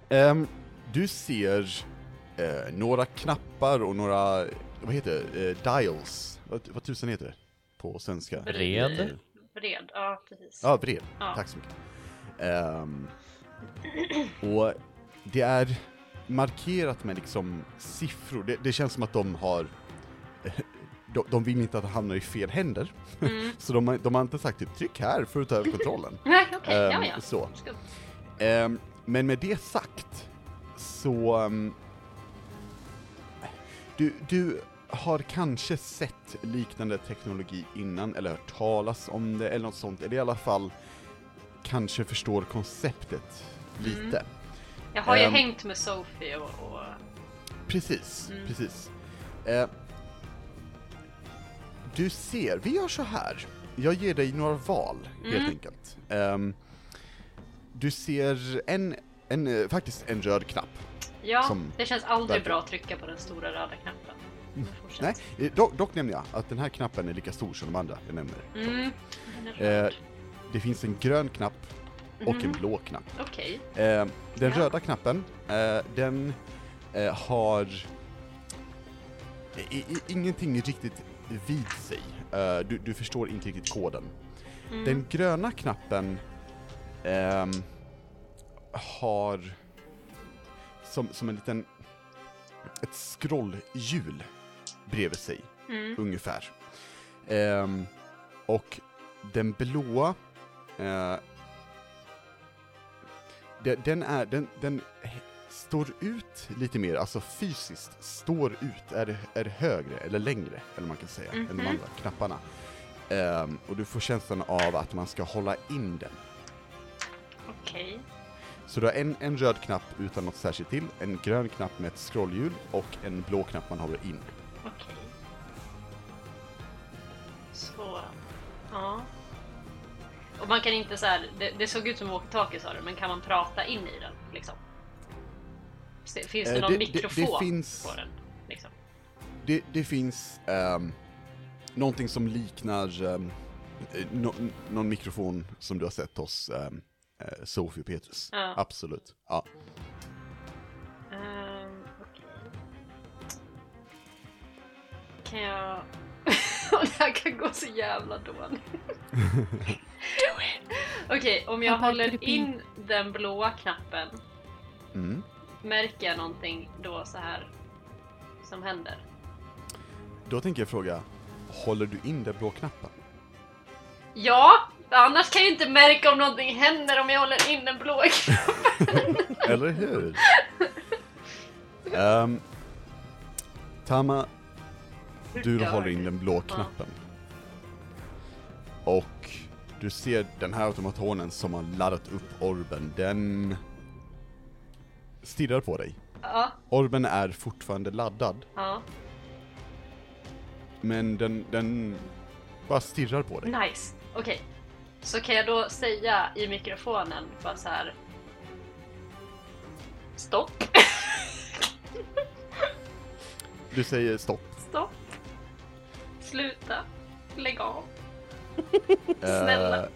Speaker 2: Ehm, du ser eh, några knappar och några, vad heter det, eh, dials. Vad, vad tusan heter det på svenska?
Speaker 1: Vred.
Speaker 4: Vred, ja precis.
Speaker 2: Ja, vred.
Speaker 4: Ja.
Speaker 2: Tack så mycket. Ehm, och det är markerat med liksom siffror. Det, det känns som att de har de, de vill inte att det hamnar i fel händer.
Speaker 4: Mm.
Speaker 2: Så de, har- de har inte sagt typ tryck här för att ta över kontrollen.
Speaker 4: Nej, okej, ja
Speaker 2: Ehm,
Speaker 4: ja.
Speaker 2: Så. Ehm, men med det sagt så... ehm, du, du har kanske sett liknande teknologi innan eller hört talas om det eller något sånt, eller i alla fall kanske förstår konceptet lite.
Speaker 4: Jag har ju
Speaker 2: Ehm.
Speaker 4: hängt med Sophie och, och
Speaker 2: Precis,
Speaker 4: Mm.
Speaker 2: precis. Eh, du ser, vi gör så här. Jag ger dig några val, helt
Speaker 4: Mm.
Speaker 2: enkelt. Ehm, du ser en, en, eh, faktiskt en röd knapp.
Speaker 4: ja, det känns aldrig
Speaker 2: verkligen.
Speaker 4: bra att trycka på den stora röda knappen. Fortsätt.
Speaker 2: Nej, eh, dock, dock nämner jag att den här knappen är lika stor som de andra jag nämner.
Speaker 4: Mm, den är
Speaker 2: Eh. Det finns en grön knapp och en
Speaker 4: Mhm.
Speaker 2: blå knapp.
Speaker 4: Okej.
Speaker 2: Eh, den
Speaker 4: Ja.
Speaker 2: röda knappen, eh, den eh, har i, i, ingenting riktigt vid sig. Eh, du, du förstår inte riktigt koden.
Speaker 4: Mm.
Speaker 2: Den gröna knappen ehm, har som, som en liten ett scrollhjul bredvid sig
Speaker 4: Mm.
Speaker 2: ungefär. Ehm, och den blåa, eh, de- den, är, den, den står ut lite mer, alltså fysiskt står ut, är, är högre eller längre, eller man kan säga, än de
Speaker 4: Mhm.
Speaker 2: andra knapparna. Ehm, och du får känslan av att man ska hålla in den.
Speaker 4: Okej.
Speaker 2: Så du har en, en röd knapp utan något särskilt till, en grön knapp med ett scrollhjul och en blå knapp man håller in.
Speaker 4: Okej. Så, ja. Och man kan inte så här, det, det såg ut som walkie-talkie sa du, men kan man prata in i den liksom? Finns det
Speaker 2: Eh,
Speaker 4: någon
Speaker 2: det- det- det
Speaker 4: mikrofon
Speaker 2: finns-
Speaker 4: på den? Liksom?
Speaker 2: Det, det finns um, någonting som liknar ehm, eh, nå- någon mikrofon som du har sett hos um, Sofie Petrus.
Speaker 4: Ja.
Speaker 2: Absolut. Ja.
Speaker 4: Ehm, okej. Kan jag... det här kan gå så jävla dåligt. Okej, om jag håller in den blåa knappen,
Speaker 2: Mm.
Speaker 4: märker jag någonting då så här som händer?
Speaker 2: Då tänker jag fråga, håller du in den blå knappen?
Speaker 4: Ja, annars kan jag inte märka om någonting händer om jag håller in den blå knappen.
Speaker 2: Eller hur? Ehm, Tama,
Speaker 4: Hur
Speaker 2: du håller in den blå
Speaker 4: Ja.
Speaker 2: Och du ser den här automatonen som har laddat upp orben, den stirrar på dig.
Speaker 4: Ja,
Speaker 2: Orben är fortfarande laddad,
Speaker 4: ja.
Speaker 2: men den, den bara stirrar på dig.
Speaker 4: Nice. Okej. Så kan jag då säga i mikrofonen bara så här. Stopp.
Speaker 2: Du säger stopp.
Speaker 4: Stopp. Sluta. Lägg av.
Speaker 2: Eh,
Speaker 4: Snälla.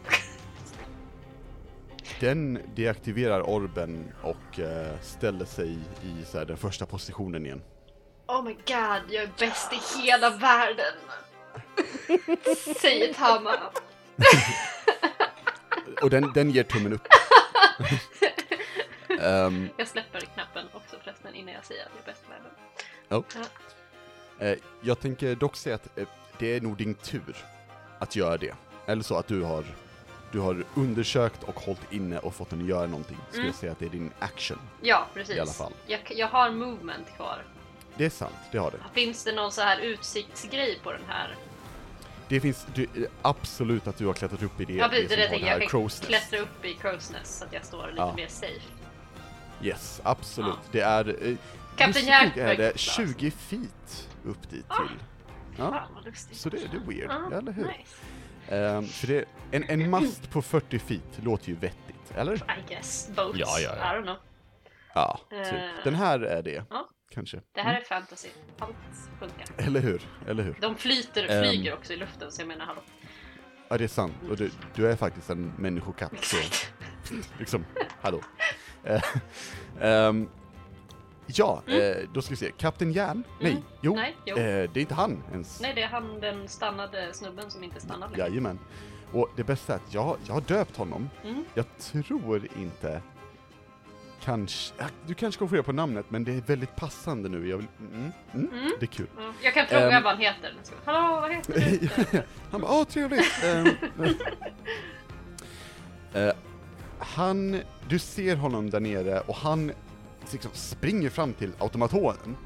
Speaker 2: Den deaktiverar orben och eh, ställer sig i så här, den första positionen igen.
Speaker 4: Oh my god, jag är bäst i hela världen. Säger Tama.
Speaker 2: Och den, den ger tummen upp. Ehm,
Speaker 4: Jag släpper knappen också förresten innan jag säger att jag är bäst i världen.
Speaker 2: eh, jag tänker dock säga att eh, det är nog din tur att göra det. Eller så att du har, du har undersökt och hållit inne och fått den att göra någonting. Skulle
Speaker 4: Mm.
Speaker 2: jag säga att det är din action.
Speaker 4: Ja, precis.
Speaker 2: I alla fall.
Speaker 4: Jag, jag har movement kvar.
Speaker 2: Det är sant, det har det.
Speaker 4: Finns det någon så här utsiktsgrej på den här?
Speaker 2: Det finns du, absolut att du har klättrat upp i det,
Speaker 4: Ja, precis, det,
Speaker 2: som
Speaker 4: det
Speaker 2: har den här
Speaker 4: jag. Kan
Speaker 2: crow's nest.
Speaker 4: klättra upp i Crow's Nest så att jag står lite
Speaker 2: Ja.
Speaker 4: mer safe.
Speaker 2: Yes, absolut.
Speaker 4: Ja.
Speaker 2: Det är... Eh,
Speaker 4: Kapten Jack
Speaker 2: är det
Speaker 4: verkar
Speaker 2: 20 feet upp dit
Speaker 4: Ah.
Speaker 2: till. Ja,
Speaker 4: Fan vad lustigt.
Speaker 2: så det, det är weird,
Speaker 4: Ja,
Speaker 2: eller hur?
Speaker 4: Nice.
Speaker 2: Ehm, för det, en, en mast på 40 feet låter ju vettigt, eller?
Speaker 4: I guess. Boats.
Speaker 1: Ja, ja, ja.
Speaker 4: I don't know.
Speaker 2: Ja, typ.
Speaker 4: Eh.
Speaker 2: Den här är det,
Speaker 4: Ja.
Speaker 2: kanske.
Speaker 4: Det här är fantasy. Allt funkar.
Speaker 2: Eller hur? Eller hur?
Speaker 4: De flyter,
Speaker 2: Ehm.
Speaker 4: flyger också i luften så jag menar hallå.
Speaker 2: Ja, det är sant. Och du, du är faktiskt en människokatt, så liksom, hallå. Eh, ja, eh, då ska vi se. Kapten Järn? Nej,
Speaker 4: Mm.
Speaker 2: jo.
Speaker 4: Nej, jo.
Speaker 2: Eh, det är inte han ens.
Speaker 4: Nej, det är han den stannade snubben som inte stannade.
Speaker 2: Jajamän. Och det bästa är att jag, jag har döpt honom.
Speaker 4: Mm.
Speaker 2: Jag tror inte... Kanske... ja, Du kanske kommer få reda på namnet, men det är väldigt passande nu. Jag vill... Mm, mm,
Speaker 4: Mm.
Speaker 2: Det är kul.
Speaker 4: Mm. Jag kan fråga
Speaker 2: Ehm.
Speaker 4: vad han heter. Hallå, vad heter du?
Speaker 2: han bara, åh trevligt! Ehm, eh, han, du ser honom där nere och han liksom springer fram till automatonen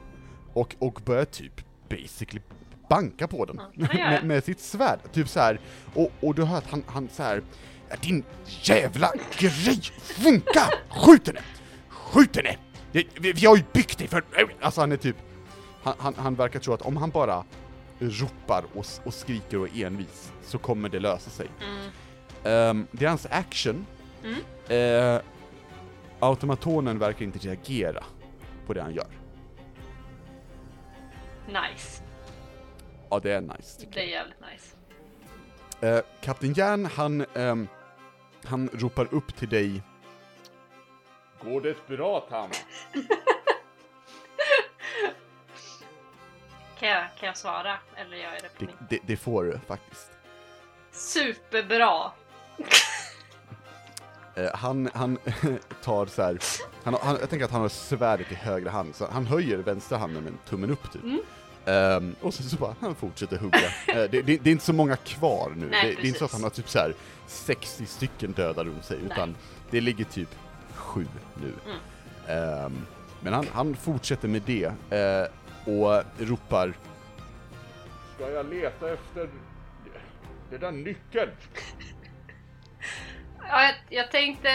Speaker 2: och, och börjar typ basically banka på den
Speaker 4: Ja,
Speaker 2: med, med sitt svärd. Typ så här. Och, och du hör att han, han så här, "Ja, din jävla grej funkar! Skjut henne! Skjut henne! Vi, vi, har ju byggt dig för... Alltså han är typ, han, han, han verkar tro att om han bara ropar och, och skriker och är envis så kommer det lösa sig.
Speaker 4: Mm.
Speaker 2: Ehm, det är hans action.
Speaker 4: Mm.
Speaker 2: Eh, automatonen verkar inte reagera på det han gör.
Speaker 4: Nice.
Speaker 2: Ja, det är nice
Speaker 4: Det är jävligt nice.
Speaker 2: jag. Eh, Kapten Järn, han, ehm, han ropar upp till dig. Går det bra Tama?
Speaker 4: Kan jag, kan jag svara? Eller gör jag det på
Speaker 2: Det,
Speaker 4: min?
Speaker 2: det, det får du faktiskt.
Speaker 4: Superbra!
Speaker 2: Eh, han, han tar så här, han, han, jag tänker att han har svärdet i högra hand, så han höjer vänstra handen med en tummen upp typ.
Speaker 4: Mm.
Speaker 2: Ehm, och sen så bara, han fortsätter hugga. Eh, det, det, det är inte så många kvar nu,
Speaker 4: Nej,
Speaker 2: det, det är inte så att han har typ så här 60 stycken döda runt sig, utan det ligger typ sju nu.
Speaker 4: Mm.
Speaker 2: Ehm, men han, han fortsätter med det, eh, och ropar Ska jag leta efter den där nyckeln?
Speaker 4: Ja, jag, jag tänkte...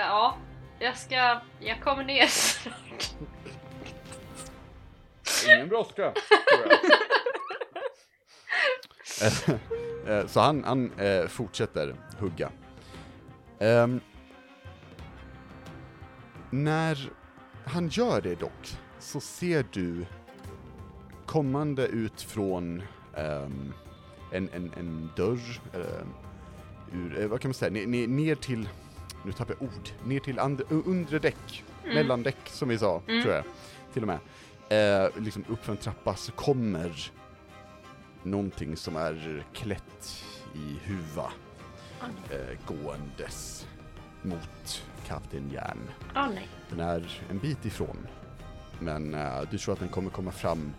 Speaker 4: Ja, jag ska... Jag kommer ner snart.
Speaker 2: Ingen brådska, tror jag. Eh, eh, så han, han eh, fortsätter hugga. Ehm, när han gör det dock, så ser du kommande ut från ehm, en, en, en dörr, eh, ur, eh, vad kan man säga, ner, ner, ner till, nu tappar jag ord, ner till and, undre däck,
Speaker 4: Mm.
Speaker 2: mellandäck som vi sa,
Speaker 4: Mm.
Speaker 2: tror jag, till och med. Eh, liksom upp för en trappa så kommer någonting som är klätt i huva eh, gåendes mot Kapten Järn.
Speaker 4: Åh nej.
Speaker 2: Den är en bit ifrån, men eh, du tror att den kommer komma fram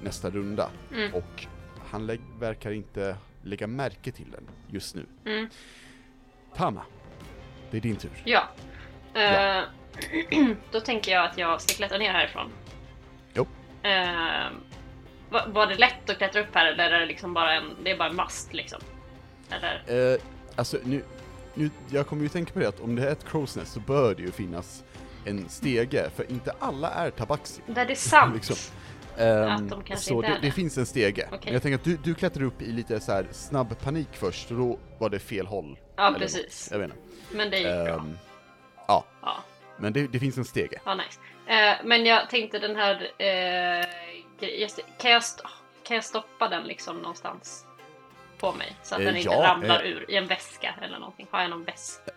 Speaker 2: nästa runda
Speaker 4: Mm.
Speaker 2: och han verkar inte lägga märke till den just nu.
Speaker 4: Mm.
Speaker 2: Tama, det är din tur.
Speaker 4: Ja. Eh, då tänker jag att jag ska klättra ner härifrån.
Speaker 2: Jo.
Speaker 4: Eh, var, var det lätt att klättra upp här eller är det liksom bara en, det är bara en mast liksom? Eller?
Speaker 2: Eh, alltså nu, nu, jag kommer ju tänka på det att om det är ett Crow's Nest så bör det ju finnas en stege, för inte alla är tabaxi.
Speaker 4: Det är sant!
Speaker 2: liksom. Ehm,
Speaker 4: Att de
Speaker 2: så det, det finns en stege.
Speaker 4: Okej.
Speaker 2: Men jag tänker att du, du klättrar upp i lite så här snabb panik först, och då var det fel håll.
Speaker 4: Ja,
Speaker 2: Eller
Speaker 4: precis.
Speaker 2: Jag vet inte.
Speaker 4: Men det gick bra.
Speaker 2: Ehm, ja,
Speaker 4: Ja,
Speaker 2: men det, det finns en stege.
Speaker 4: ja nice. Eh, men jag tänkte den här... Det, kan, jag kan jag stoppa den liksom någonstans på mig? Så att
Speaker 2: Eh,
Speaker 4: den inte
Speaker 2: ja,
Speaker 4: ramlar ur i en väska eller någonting. Har jag någon väska?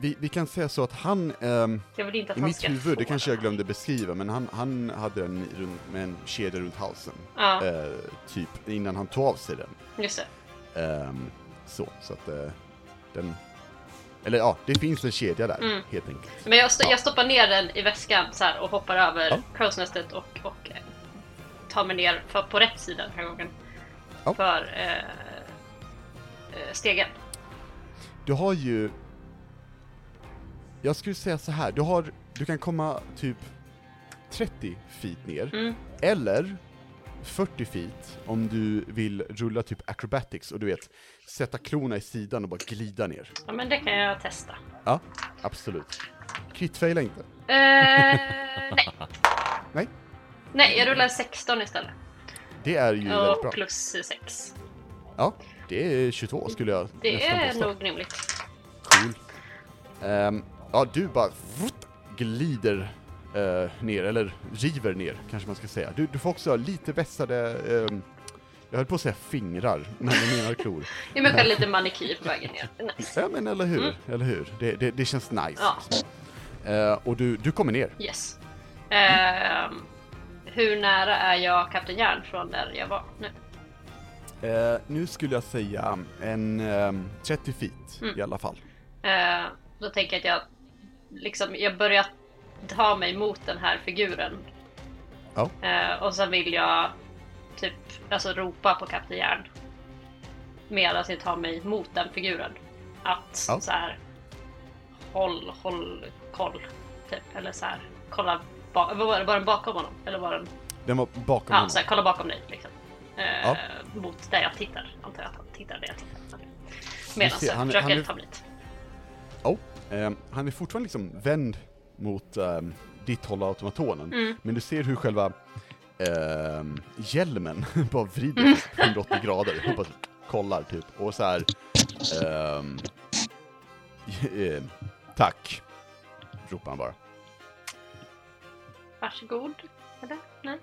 Speaker 2: Vi, vi kan säga så att han,
Speaker 4: inte att
Speaker 2: i
Speaker 4: han
Speaker 2: mitt huvud, det kanske jag glömde beskriva, men han, han hade den med en kedja runt halsen.
Speaker 4: Ja,
Speaker 2: Eh, typ innan han tog av sig den.
Speaker 4: just det.
Speaker 2: Ehm, så, så att eh, den... Eller ja, det finns en kedja där,
Speaker 4: Mm.
Speaker 2: helt enkelt.
Speaker 4: Men jag, st-
Speaker 2: Ja.
Speaker 4: jag stoppar ner den i väskan så här och hoppar över
Speaker 2: Ja.
Speaker 4: crowsnestet och, och eh, tar mig ner för, på rätt sida den här gången.
Speaker 2: Ja.
Speaker 4: För eh, stegen.
Speaker 2: Du har ju... Jag skulle säga så här, du har... Du kan komma typ 30 feet ner,
Speaker 4: Mm.
Speaker 2: eller 40 feet om du vill rulla typ acrobatics och du vet, sätta klorna i sidan och bara glida ner.
Speaker 4: Ja men det kan jag testa.
Speaker 2: Ja, absolut. Kritfaila inte.
Speaker 4: Eh, nej.
Speaker 2: Nej.
Speaker 4: Nej, jag rullar 16 istället.
Speaker 2: Det är ju väldigt
Speaker 4: Och
Speaker 2: bra.
Speaker 4: plus 6.
Speaker 2: Ja, det är 22 skulle jag
Speaker 4: Det är
Speaker 2: påstå.
Speaker 4: nog rimligt.
Speaker 2: Cool. Ehm, ja, du bara vrrt, glider eh, ner, eller river ner kanske man ska säga. Du, du får också lite vässade, ehm, jag höll på att säga fingrar, men jag menar klor.
Speaker 4: Mig själv lite manikyr på vägen ner. Nice.
Speaker 2: Ja men eller hur,
Speaker 4: Mm.
Speaker 2: eller hur. Det, det, det känns nice.
Speaker 4: Ja.
Speaker 2: Eh, och du, du kommer ner.
Speaker 4: Yes. Ehm, hur nära är jag Kapten Järn från där jag var nu?
Speaker 2: Eh, nu skulle jag säga en ehm, 30 feet
Speaker 4: Mm.
Speaker 2: i alla fall.
Speaker 4: Eh, då tänker jag att jag liksom, jag börjar ta mig mot den här figuren.
Speaker 2: Ja.
Speaker 4: Eh, och sen vill jag typ alltså ropa på Kapten Järn. Medan jag tar mig mot den figuren. Att
Speaker 2: Ja.
Speaker 4: så här håll, håll koll. Typ. Eller så här kolla ba- var, den- var den bakom honom? Eller var den
Speaker 2: Den var bakom
Speaker 4: Ja,
Speaker 2: honom.
Speaker 4: så här, kolla bakom dig liksom. Eh,
Speaker 2: Ja.
Speaker 4: Mot där jag tittar, antar jag att han tittar där jag tittar. Medan jag försöker
Speaker 2: han
Speaker 4: ta mig dit.
Speaker 2: Oh, ehm, han är fortfarande liksom vänd mot ehm, ditt håll av automatonen.
Speaker 4: Mm.
Speaker 2: Men du ser hur själva ehm, hjälmen bara vrider sig 180 grader och bara kollar typ. Och så här. eh, tack, ropar han bara.
Speaker 4: Varsågod. Eller? Nej?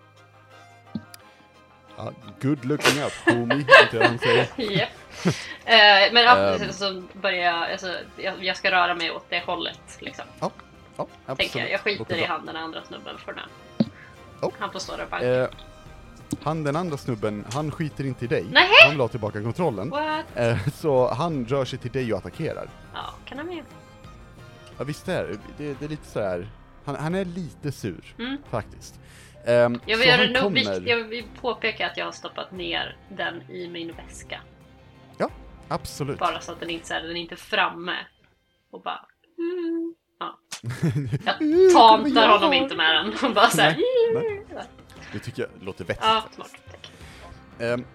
Speaker 2: Ja, good looking out homie, inte han säger.
Speaker 4: Japp. Eh, men ja,
Speaker 2: Ehm.
Speaker 4: så börjar jag, alltså, jag, jag ska röra mig åt det hållet liksom.
Speaker 2: Ja, absolut.
Speaker 4: Tänker jag. Jag skiter i han den andra snubben för nu.
Speaker 2: Oh.
Speaker 4: Han får stå där och banka.
Speaker 2: Eh, han den andra snubben, han skiter inte i dig.
Speaker 4: Nej.
Speaker 2: Han ha tillbaka kontrollen.
Speaker 4: What?
Speaker 2: Eh, så han rör sig till dig och attackerar.
Speaker 4: Ja, kan han med.
Speaker 2: Ja visst är det. det, det är lite så här. Han, han är lite sur
Speaker 4: Mm.
Speaker 2: faktiskt. Ehm,
Speaker 4: Jag
Speaker 2: så
Speaker 4: vill, göra
Speaker 2: kommer-
Speaker 4: vikt, jag vill påpeka att jag har stoppat ner den i min väska.
Speaker 2: Absolut.
Speaker 4: Bara så att den inte, så här, den är inte framme. Och bara... Mm. Ja. Jag tantar honom inte med den. Och bara såhär...
Speaker 2: Nej, Det tycker jag låter vettigt.
Speaker 4: Ja, smart.
Speaker 2: Ehm,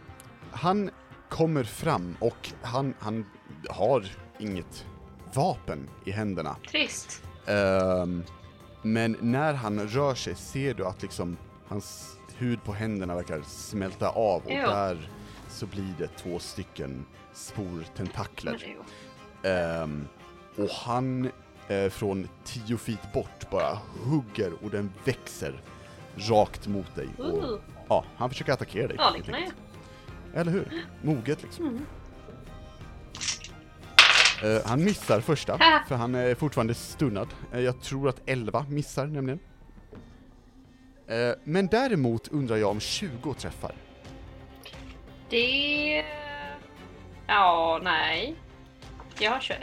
Speaker 2: han kommer fram och han, han har inget vapen i händerna.
Speaker 4: Trist.
Speaker 2: Ehm, men när han rör sig ser du att liksom hans hud på händerna verkar smälta av och
Speaker 4: Jo.
Speaker 2: där så blir det två stycken sportentakler.
Speaker 4: Ju-
Speaker 2: Ehm, och han eh, från 10 feet bort bara hugger och den växer rakt mot dig. Och,
Speaker 4: Uh.
Speaker 2: ja, han försöker attackera dig.
Speaker 4: Ja, det kan jag.
Speaker 2: Eller hur? Moget liksom.
Speaker 4: Mm.
Speaker 2: Eh, han missar första, för han är fortfarande stunnad. Eh, jag tror att 11 missar nämligen. Eh, men däremot undrar jag om 20 träffar.
Speaker 4: Det... Ja, nej. Jag har 21.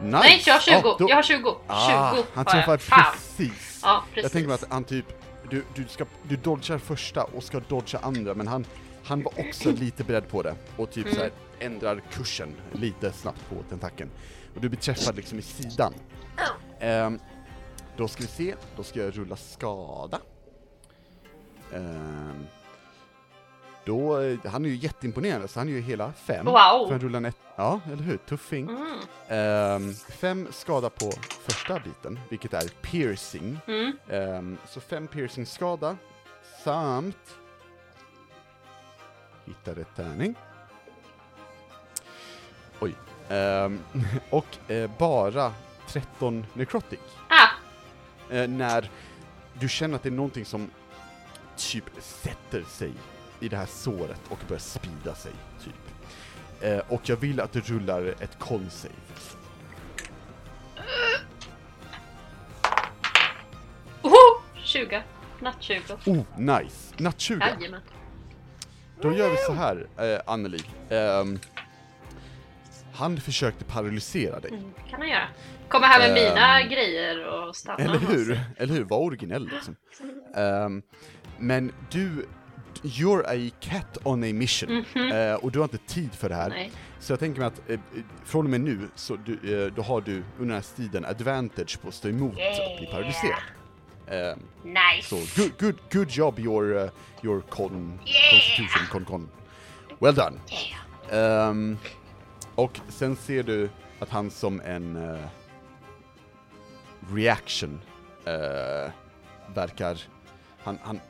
Speaker 2: Nice!
Speaker 4: Nej, jag har 20.
Speaker 2: Ja, då-
Speaker 4: Jag har 20. 20
Speaker 2: ah,
Speaker 4: har
Speaker 2: han
Speaker 4: jag.
Speaker 2: träffar
Speaker 4: Fan.
Speaker 2: precis.
Speaker 4: Ja, precis.
Speaker 2: Jag tänker mig att han typ, du, du, ska, du dodgar första och ska dodga andra, men han han var också lite beredd på det och typ
Speaker 4: Mm.
Speaker 2: så här ändrar kursen lite snabbt på tentakeln. Och du blir träffad liksom i sidan. Ehm, då ska vi se, då ska jag rulla skada. Ehm, då, han är ju jätteimponerande, så han är ju hela fem.
Speaker 4: Wow.
Speaker 2: För han rullar ett, ja, eller hur? Tuffing.
Speaker 4: Mm.
Speaker 2: Ehm, fem skada på första biten, vilket är piercing.
Speaker 4: Mm.
Speaker 2: Ehm, så fem piercing skada, samt... Hittar rätt tärning. Oj. Ehm, och eh, bara 13 necrotic.
Speaker 4: Ah!
Speaker 2: Eh, när du känner att det är någonting som typ sätter sig i det här såret och börjar sprida sig, typ. Eh, och jag vill att du rullar ett con save.
Speaker 4: Oho! 20. Natt 20.
Speaker 2: Oh, nice! Natt 20.
Speaker 4: Jajamän.
Speaker 2: Då gör vi så här, eh, Anneli. Ehm, han försökte paralysera dig,
Speaker 4: Mm, kan han göra. Komma här med
Speaker 2: Ehm.
Speaker 4: mina grejer och stanna.
Speaker 2: eller hur? Eller hur? Var originell liksom. Ehm, men du, you're a cat on a mission.
Speaker 4: Mhm.
Speaker 2: Eh, och du har inte tid för det här.
Speaker 4: Nej.
Speaker 2: Så jag tänker mig att eh, från och med nu, så du, eh, då har du under den här striden advantage på att stå emot att bli paralyserad. Ehm,
Speaker 4: Nice!
Speaker 2: så good, good, good job your, uh, your con,
Speaker 4: Yeah!
Speaker 2: constitution, con, con. Well done.
Speaker 4: Yeah.
Speaker 2: Ehm, och sen ser du att han som en eh, reaction eh, verkar, han, han,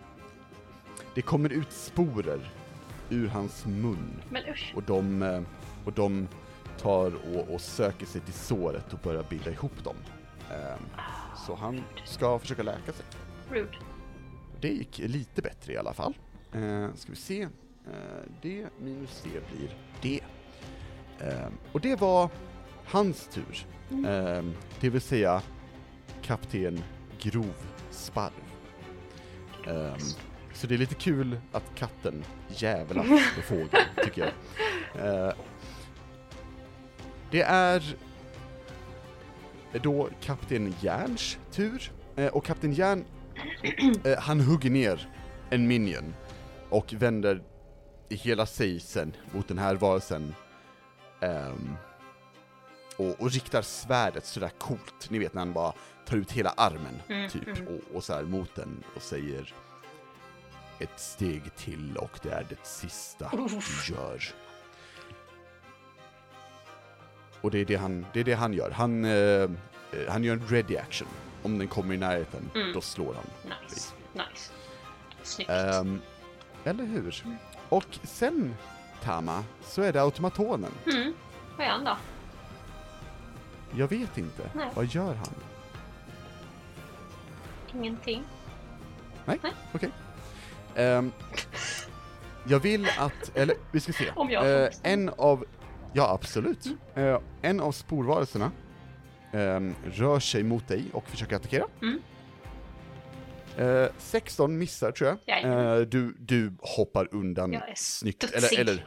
Speaker 2: det kommer ut sporer ur hans mun
Speaker 4: Men usch.
Speaker 2: och de, eh, och de tar och, och söker sig till såret och börjar bilda ihop dem. Ehm, så han ska försöka läka sig.
Speaker 4: Rude.
Speaker 2: Det gick lite bättre i alla fall. Ska vi se. Det minus det blir det. Eh, och det var hans tur. Eh, det vill säga kapten Grov Sparv. Eh, så det är lite kul att katten jävlas med fågeln, tycker jag. Eh, det är då kapten Järns tur. Eh, och kapten Järn Eh, han hugger ner en minion och vänder i hela sig sen mot den här varelsen. Ehm, och, och riktar svärdet sådär coolt, ni vet när han bara tar ut hela armen
Speaker 4: Mm,
Speaker 2: typ
Speaker 4: mm.
Speaker 2: och, och så här mot den och säger ett steg till och det är det sista du gör. Och det är det han, det är det han gör. Han, eh, han gör en ready action. Om den kommer i närheten,
Speaker 4: Mm.
Speaker 2: då slår han.
Speaker 4: Nice. Nice. Snyggt.
Speaker 2: Ehm, eller hur? Och sen, Tama, så är det automatonen.
Speaker 4: Mm. Vad är han då?
Speaker 2: Jag vet inte.
Speaker 4: Nej.
Speaker 2: Vad gör han?
Speaker 4: Ingenting.
Speaker 2: Ehm, jag vill att, eller vi ska se.
Speaker 4: Om jag
Speaker 2: Eh,
Speaker 4: bestämma.
Speaker 2: en av, ja absolut. Eh, en av sporvarelserna ehm, rör sig mot dig och försöker attackera.
Speaker 4: Mm.
Speaker 2: Eh, 16 missar tror jag. Eh, du, du hoppar undan
Speaker 4: Jag är
Speaker 2: snyggt. Eller, eller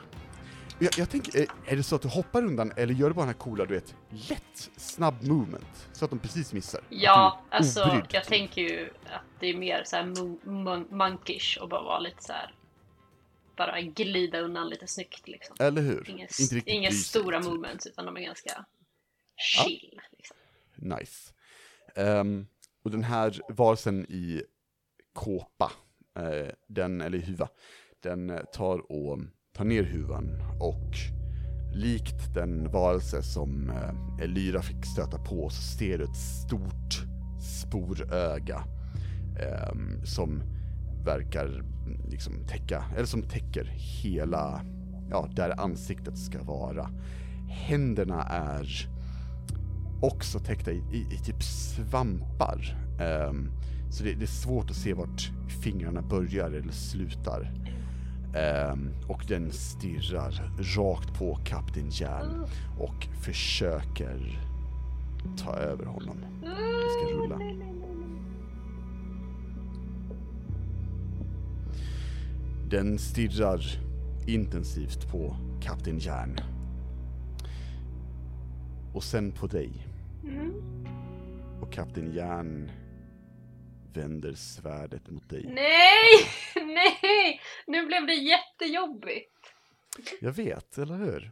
Speaker 2: jag, jag tänker, eh, är det så att du hoppar undan eller gör du bara den här coola, du vet, lätt, snabb movement? Så att de precis missar?
Speaker 4: Ja, alltså
Speaker 2: obrydd,
Speaker 4: jag
Speaker 2: typ.
Speaker 4: tänker ju att det är mer så här mon- mon- monkish och bara vara lite så här. Bara glida undan lite snyggt liksom.
Speaker 2: Eller hur?
Speaker 4: Inga,
Speaker 2: Inte riktigt
Speaker 4: inga stora
Speaker 2: typ.
Speaker 4: movements utan de är ganska chill. Liksom.
Speaker 2: Nice. Ehm, och den här varelsen i kåpa, eh, den, eller huva, den eh, tar och tar ner huvan och likt den varelse som eh, Elyra fick stöta på så ser du ett stort sporöga eh, som verkar liksom täcka, eller som täcker hela, ja, där ansiktet ska vara. Händerna är också täckta i, i, i typ svampar. Eh, så det, det är svårt att se vart fingrarna börjar eller slutar. Ehm, och den stirrar rakt på Kapten Järn och försöker ta över honom. Vi ska rulla. Den stirrar intensivt på Kapten Järn. Och sen på dig.
Speaker 4: Mm.
Speaker 2: Och Kapten Järn vänder svärdet mot dig.
Speaker 4: Nej! Nej! Nu blev det jättejobbigt.
Speaker 2: Jag vet, eller hur?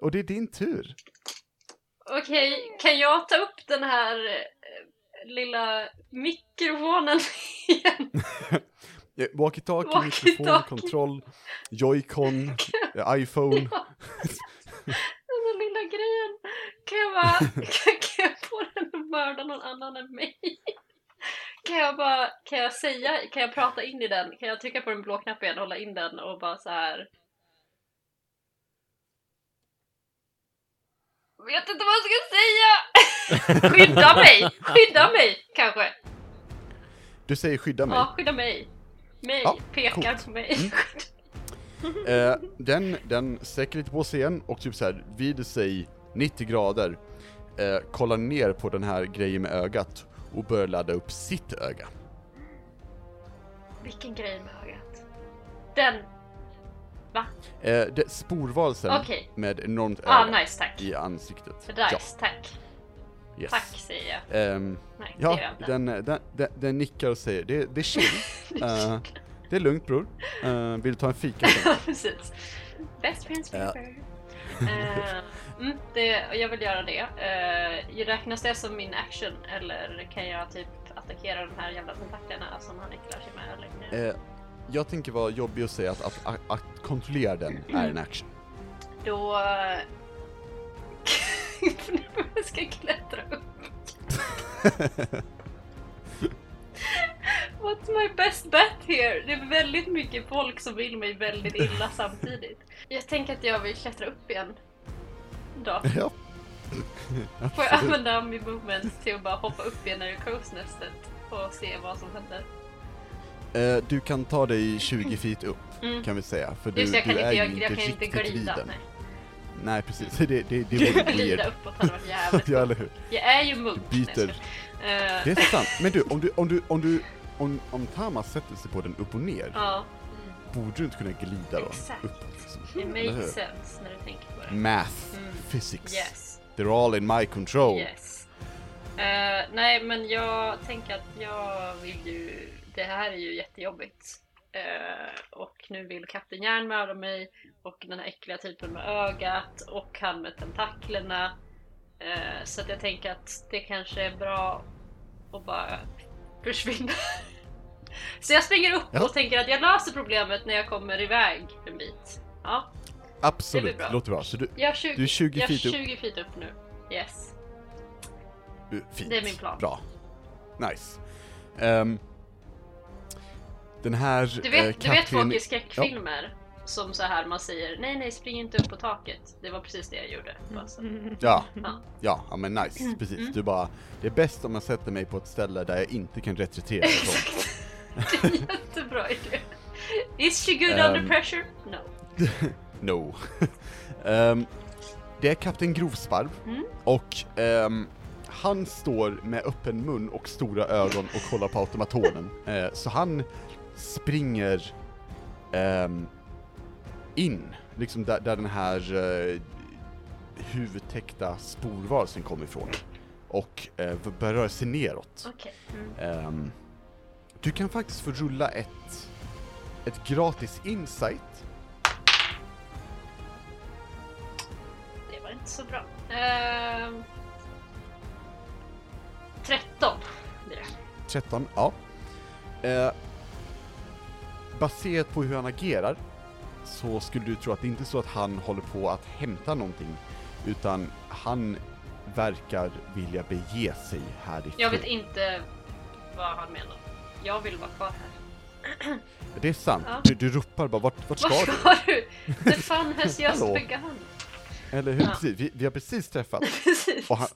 Speaker 2: Och det är din tur.
Speaker 4: Okej, kan jag ta upp den här eh, lilla mikrofonen igen?
Speaker 2: Walkie-talkie,
Speaker 4: Walkie-talkie.
Speaker 2: mikrofon, kontroll, joycon, eh, iPhone.
Speaker 4: Den där lilla grejen. Kan jag bara, kan, kan jag få den att mörda någon annan än mig? Kan jag bara, kan jag säga, kan jag prata in i den? Kan jag trycka på den blå knappen hålla in den och bara så här. Vet inte vad jag ska säga! Skydda mig! Skydda mig kanske!
Speaker 2: Du säger skydda mig.
Speaker 4: Ja, skydda mig. Mig,
Speaker 2: Ja,
Speaker 4: pekar
Speaker 2: coolt. Mm.
Speaker 4: på mig.
Speaker 2: Eh, den, den sträcker lite på sig igen och typ så här vid sig 90 grader, eh, kollar ner på den här grejen med ögat och börjar ladda upp sitt öga.
Speaker 4: Vilken grej med ögat. Den. Va?
Speaker 2: Eh, det, sporvalsen
Speaker 4: Okej.
Speaker 2: med enormt öga
Speaker 4: Ah, nice, tack.
Speaker 2: i ansiktet.
Speaker 4: Nice, tack.
Speaker 2: Ja, yes.
Speaker 4: Tack säger jag.
Speaker 2: Ehm,
Speaker 4: Nej,
Speaker 2: ja,
Speaker 4: jag
Speaker 2: den, den, den, den nickar och säger det, det är chill. Eh, det är lugnt bror. Eh, vill du ta en fika?
Speaker 4: Ja, precis. Best friends
Speaker 2: Ja.
Speaker 4: forever. Eh, mm, det, jag vill göra det. Uh, räknas det som min action eller kan jag typ attackera de här jävla tentaklerna som han äcklar sig med? Eller?
Speaker 2: Eh, jag tänker vara jobbig att säga att, att, att, att kontrollera den är en action.
Speaker 4: Då... jag ska klättra upp. What's my best bet here? Det är väldigt mycket folk som vill mig väldigt illa samtidigt. Jag tänker att jag vill klättra upp igen. Då.
Speaker 2: ja.
Speaker 4: Får jag använda min movement till att bara hoppa upp igen i coastnestet och se vad som händer?
Speaker 2: Eh, du kan ta dig 20 feet upp,
Speaker 4: Mm.
Speaker 2: kan vi säga. För du,
Speaker 4: Just jag kan
Speaker 2: du är
Speaker 4: inte,
Speaker 2: ju
Speaker 4: jag,
Speaker 2: inte
Speaker 4: jag kan inte
Speaker 2: riktigt
Speaker 4: glida. Nej.
Speaker 2: Nej precis, det, det, det
Speaker 4: Glida
Speaker 2: weird.
Speaker 4: uppåt hade varit jävligt
Speaker 2: ja, eller hur?
Speaker 4: Jag är ju munk.
Speaker 2: Du byter. Det
Speaker 4: Eh,
Speaker 2: är sant. Men du, om du, om du, om du, om, om Tamas sätter sig på den upp och ner,
Speaker 4: Ja,
Speaker 2: borde du inte kunna glida då?
Speaker 4: Exakt.
Speaker 2: Uppåt liksom. hur?
Speaker 4: makes sense när du tänker på det.
Speaker 2: Math,
Speaker 4: Mm.
Speaker 2: Physics,
Speaker 4: Yes,
Speaker 2: they're all in my control.
Speaker 4: yes. Eh, nej, men jag tänker att jag vill ju... Det här är ju jättejobbigt. Eh, och nu vill Kapten Järn mörda mig och den här äckliga typen med ögat och han med tentaklerna. Eh, så att jag tänker att det kanske är bra att bara försvinna. Så jag springer upp
Speaker 2: Ja.
Speaker 4: och tänker att jag löser problemet när jag kommer iväg en bit. Ja,
Speaker 2: Absolut,
Speaker 4: bra.
Speaker 2: låter bra. Så du,
Speaker 4: jag är 20,
Speaker 2: du är 20
Speaker 4: jag är
Speaker 2: feet upp.
Speaker 4: 20 feet upp nu. Yes.
Speaker 2: Fint.
Speaker 4: Det är min plan.
Speaker 2: Bra. Nice. Ehm, den här
Speaker 4: Du
Speaker 2: eh,
Speaker 4: vet, du vet
Speaker 2: kapten-
Speaker 4: folk i skräckfilmer som så här man säger nej nej spring inte upp på taket. Det var precis det jag gjorde.
Speaker 2: Ja,
Speaker 4: Ja.
Speaker 2: ja, ja men nice,
Speaker 4: Mm,
Speaker 2: precis.
Speaker 4: mm.
Speaker 2: Du bara, det är bäst om jag sätter mig på ett ställe där jag inte kan retrotera ifrån.
Speaker 4: Det är en jättebra idé. Is she good
Speaker 2: Ehm.
Speaker 4: under pressure? No.
Speaker 2: No. Ehm, det är kapten Grovsparv
Speaker 4: Mm.
Speaker 2: och ehm, han står med öppen mun och stora ögon och kollar på automatonen. Eh, så han springer ehm, in, liksom där, där den här uh, huvudtäckta sporvarelsen kommer ifrån. Och eh, börjar röra sig neråt.
Speaker 4: Okej. Mm.
Speaker 2: Ehm, du kan faktiskt få rulla ett, ett gratis insight.
Speaker 4: Så bra. Ehm. 13 blir det.
Speaker 2: 13, ja. Eh, baserat på hur han agerar så skulle du tro att det inte är så att han håller på att hämta någonting, utan han verkar vilja bege sig härifrån.
Speaker 4: Jag vet inte vad han menar. Jag vill vara kvar här.
Speaker 2: Det är sant,
Speaker 4: Ja.
Speaker 2: du, du ropar bara vart, vart ska du?
Speaker 4: ska du? The fun has just begun.
Speaker 2: Eller hur?
Speaker 4: Ja.
Speaker 2: Precis, vi, vi har precis träffats.
Speaker 4: Precis.
Speaker 2: Och han,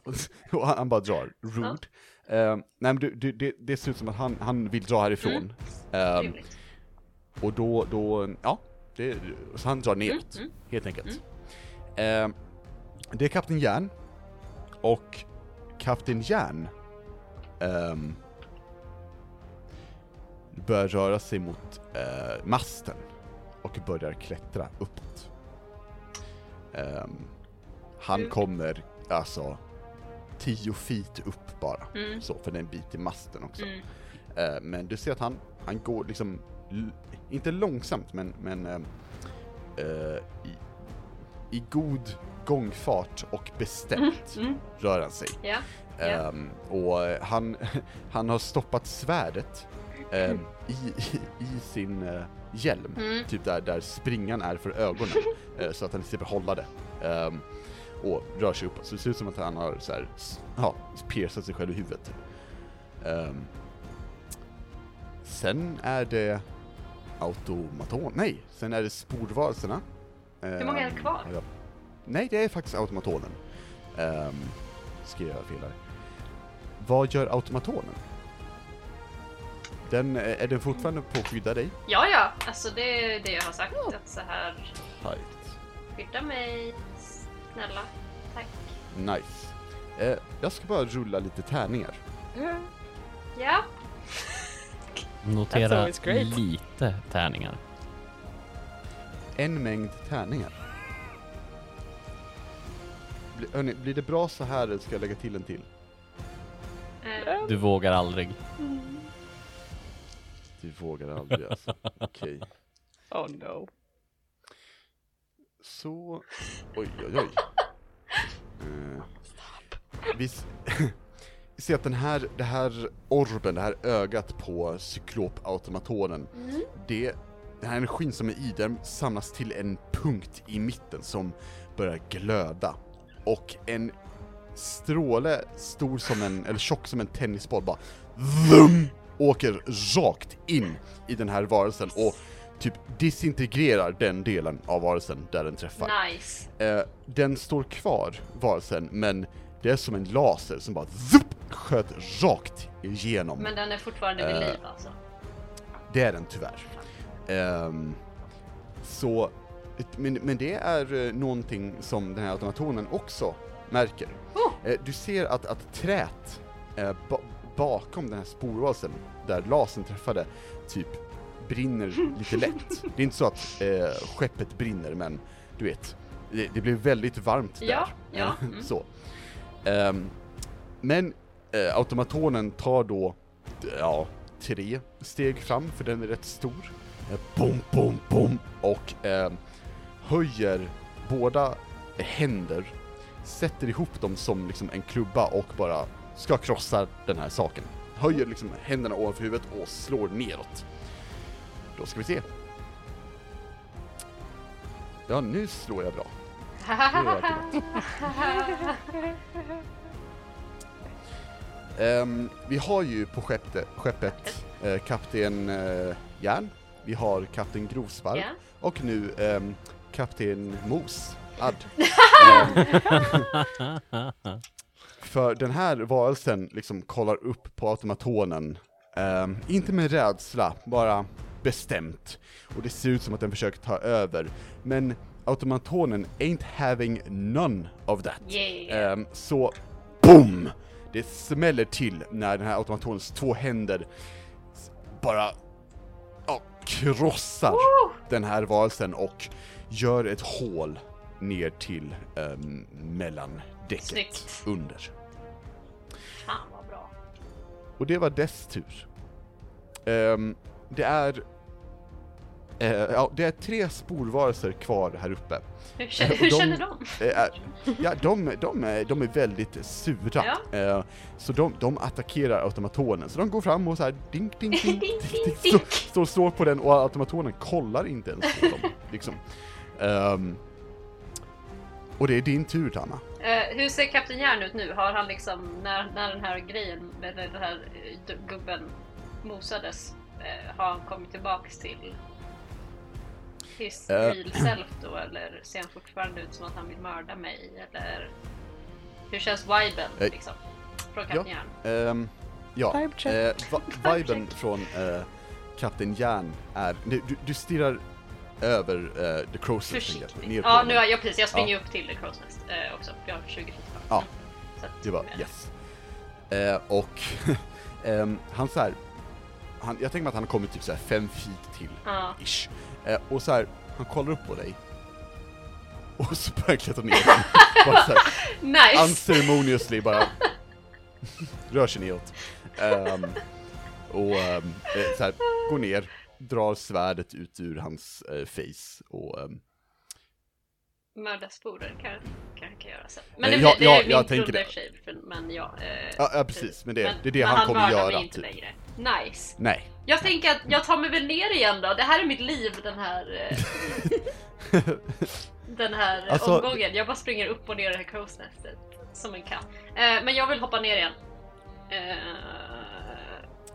Speaker 2: och han, bara drar. Rude. Eh, nej men du, du, det, det ser ut som att han, han vill dra härifrån. Ehm,
Speaker 4: Trevligt.
Speaker 2: och då, då, ja, det, så han drar neråt,
Speaker 4: Mm, mm.
Speaker 2: helt enkelt. Ehm, det är Kapten Järn, och Kapten Järn ehm, börjar röra sig mot eh, masten och börjar klättra uppåt. Ehm, han
Speaker 4: Mm.
Speaker 2: kommer alltså 10 feet upp bara,
Speaker 4: Mm.
Speaker 2: så för det är en bit i masten också.
Speaker 4: Mm.
Speaker 2: Eh, men du ser att han, han går liksom, inte långsamt men, men eh, i, i god gångfart och bestämt
Speaker 4: Mm.
Speaker 2: rör han sig.
Speaker 4: Ja. Ja.
Speaker 2: Ehm, och eh, han, han har stoppat svärdet ehm, i, i, i sin eh, hjälm,
Speaker 4: Mm.
Speaker 2: typ där, där springan är för ögonen, eh, så att han slipper hålla det. Ehm, och rör sig uppåt, så det ser ut som att han har så här, ja, piercat sig själv i huvudet. Ehm, sen är det automaton, nej, sen är det sporvarelserna.
Speaker 4: Hur många är det
Speaker 2: Ehm,
Speaker 4: kvar?
Speaker 2: Nej, det är faktiskt automatonen. Um, skrev jag fel här. Vad gör automatonen? Den, eh, är den fortfarande på att skydda dig?
Speaker 4: Ja, ja, alltså det är det jag har sagt. Att så här,
Speaker 2: Tight.
Speaker 4: skydda mig, snälla, tack.
Speaker 2: Nice. Eh, jag ska bara rulla lite tärningar.
Speaker 4: Ja,
Speaker 3: That's
Speaker 1: Notera
Speaker 3: always great.
Speaker 1: lite tärningar.
Speaker 2: En mängd tärningar. Bli, hörni, blir det bra så här eller ska jag lägga till en till?
Speaker 4: eh,
Speaker 1: Du vågar aldrig.
Speaker 2: Du vågar aldrig alltså. Okej.
Speaker 3: Oh no.
Speaker 2: Så, oj oj oj. Eh, vi, vi ser att den här, det här orben, det här ögat på cyklopautomatonen, det, den här energin som är i den samlas till en punkt i mitten som börjar glöda. Och en stråle stor som en, eller tjock som en tennisboll bara VUM! Åker rakt in i den här varelsen och typ disintegrerar den delen av varelsen där den träffar.
Speaker 4: nice.
Speaker 2: Eh, den står kvar, varelsen, men det är som en laser som bara zup, sköt rakt igenom.
Speaker 4: Men den är fortfarande vid
Speaker 2: Eh.
Speaker 4: liv alltså.
Speaker 2: Det är den tyvärr. Ehm, så, men, men det är eh, någonting som den här automatonen också märker.
Speaker 4: Oh.
Speaker 2: Eh, du ser att, att trät eh, bakom den här sporvarelsen, där lasern träffade, typ brinner lite lätt. Det är inte så att eh, skeppet brinner, men du vet, det, det blir väldigt varmt där.
Speaker 4: Ja, ja, mm.
Speaker 2: så. Ehm, men eh, automatonen tar då, ja, tre steg fram, för den är rätt stor. Eh, bom, bom, bom, och eh, höjer båda händer, sätter ihop dem som liksom en klubba och bara ska krossa den här saken. Höjer liksom händerna ovanför huvudet och slår neråt. Då ska vi se. Ja, nu slår jag bra. Ehm, vi har ju på skeppet, skeppet eh, kapten eh, Järn, vi har kapten Grovsvarv
Speaker 4: Ja.
Speaker 2: och nu ehm, kapten Mos, Add. Ehm, för den här varelsen liksom kollar upp på automatonen, ehm, inte med rädsla, bara bestämt. Och det ser ut som att den försöker ta över, men automatonen ain't having none of that.
Speaker 4: Yeah.
Speaker 2: Ehm, så BOOM! Det smäller till när den här automatonens två händer bara ja, krossar den här varelsen och gör ett hål ner till um, mellandäcket
Speaker 4: Snyggt.
Speaker 2: under. Och det var dess tur. Ehm, det är eh, ja, det är tre sporvarelser kvar här uppe.
Speaker 4: Hur, känner,
Speaker 2: Och
Speaker 4: hur
Speaker 2: de-
Speaker 4: känner de?
Speaker 2: Eh, ja, de, de, är, de är väldigt sura. Eh, så de, de attackerar automatonen. Så de går fram och så här dink, dink, dink,
Speaker 4: Dink,
Speaker 2: dink, står, står, står på den och automatonen kollar inte ens på dem. Liksom. Ehm, och det är din tur, Tanna.
Speaker 4: Eh, hur ser Kapten Järn ut nu? Har han liksom, när, när den här grejen, eller den här eh, gubben mosades, eh, har han kommit tillbaks till his
Speaker 2: Eh.
Speaker 4: real self då? Eller ser han fortfarande ut som att han vill mörda mig? Eller hur känns viben
Speaker 2: Eh,
Speaker 4: liksom? Från Kapten
Speaker 2: ja.
Speaker 4: Järn?
Speaker 2: Ehm, ja,
Speaker 3: Vibe check.
Speaker 2: eh, va- viben från eh, Kapten Järn är, du, du, du stirrar över uh, The Crow's Nest, tänker jag,
Speaker 4: Försiktigt.
Speaker 2: ner på
Speaker 4: Ja,
Speaker 2: honom.
Speaker 4: nu, har- ja precis. Jag springer upp till The Crow's Nest eh, också. Jag har 20 feet kvar.
Speaker 2: Ja.
Speaker 4: Så att,
Speaker 2: Det var yes. Eh, och ehm, han så här, han, jag tänker mig att han har kommit typ så här fem feet till,
Speaker 4: Ja.
Speaker 2: ish. Eh, och så här, han kollar upp på dig. Och så börjar han klättra ner. bara så här,
Speaker 4: Nice!
Speaker 2: unceremoniously bara rör sig neråt. Ehm, och eh, så här, går ner, drar svärdet ut ur hans eh, face och ehm,
Speaker 4: Mörda sporer kan kan göra sen.
Speaker 2: Eh,
Speaker 4: Men det,
Speaker 2: ja,
Speaker 4: det
Speaker 2: ja,
Speaker 4: är min
Speaker 2: jag tänker
Speaker 4: trodde
Speaker 2: det.
Speaker 4: för- Men ja. Eh,
Speaker 2: Ja, ja, precis, men det-
Speaker 4: men,
Speaker 2: det är det
Speaker 4: men
Speaker 2: han kommer göra,
Speaker 4: inte
Speaker 2: typ.
Speaker 4: längre. Nice.
Speaker 2: nej.
Speaker 4: Jag tänker att jag tar mig väl ner igen då. Det här är mitt liv den här eh, den här eh,
Speaker 2: Alltså-
Speaker 4: omgången. Jag bara springer upp och ner i det här coastnästet som en katt. Eh, men jag vill hoppa ner igen. Eh,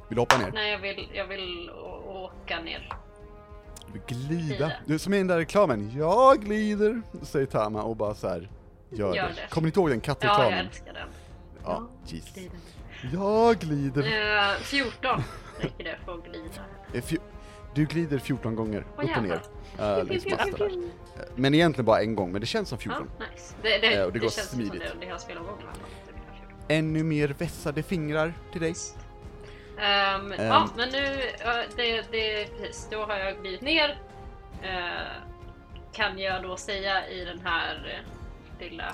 Speaker 2: Vill du hoppa ner?
Speaker 4: nej, jag vill, jag vill åka ner.
Speaker 2: Glida. Du som i den där reklamen, jag glider, säger Tama och bara så här. Gör,
Speaker 4: Gör
Speaker 2: det.
Speaker 4: det.
Speaker 2: Kommer ni inte ihåg den
Speaker 4: Ja, jag
Speaker 2: kattreklamen?
Speaker 4: älskar den.
Speaker 2: Ja, Jesus.
Speaker 4: Gliden.
Speaker 2: Jag glider.
Speaker 4: Eh, 14 räcker det för att glida.
Speaker 2: Eh, Du glider 14 gånger,
Speaker 4: Åh,
Speaker 2: upp och ner. Uh, där. Eh, Men egentligen bara en gång, men det känns som 14.
Speaker 4: Ja, nice. Det, det,
Speaker 2: Eh, och det går
Speaker 4: känns
Speaker 2: smidigt.
Speaker 4: som det. Det blir perfekt.
Speaker 2: Ännu mer vässade fingrar till dig.
Speaker 4: Ehm,
Speaker 2: Ehm.
Speaker 4: Ja, men nu, det, det, precis, då har jag glidit ner. Eh, kan jag då säga i den här eh, lilla,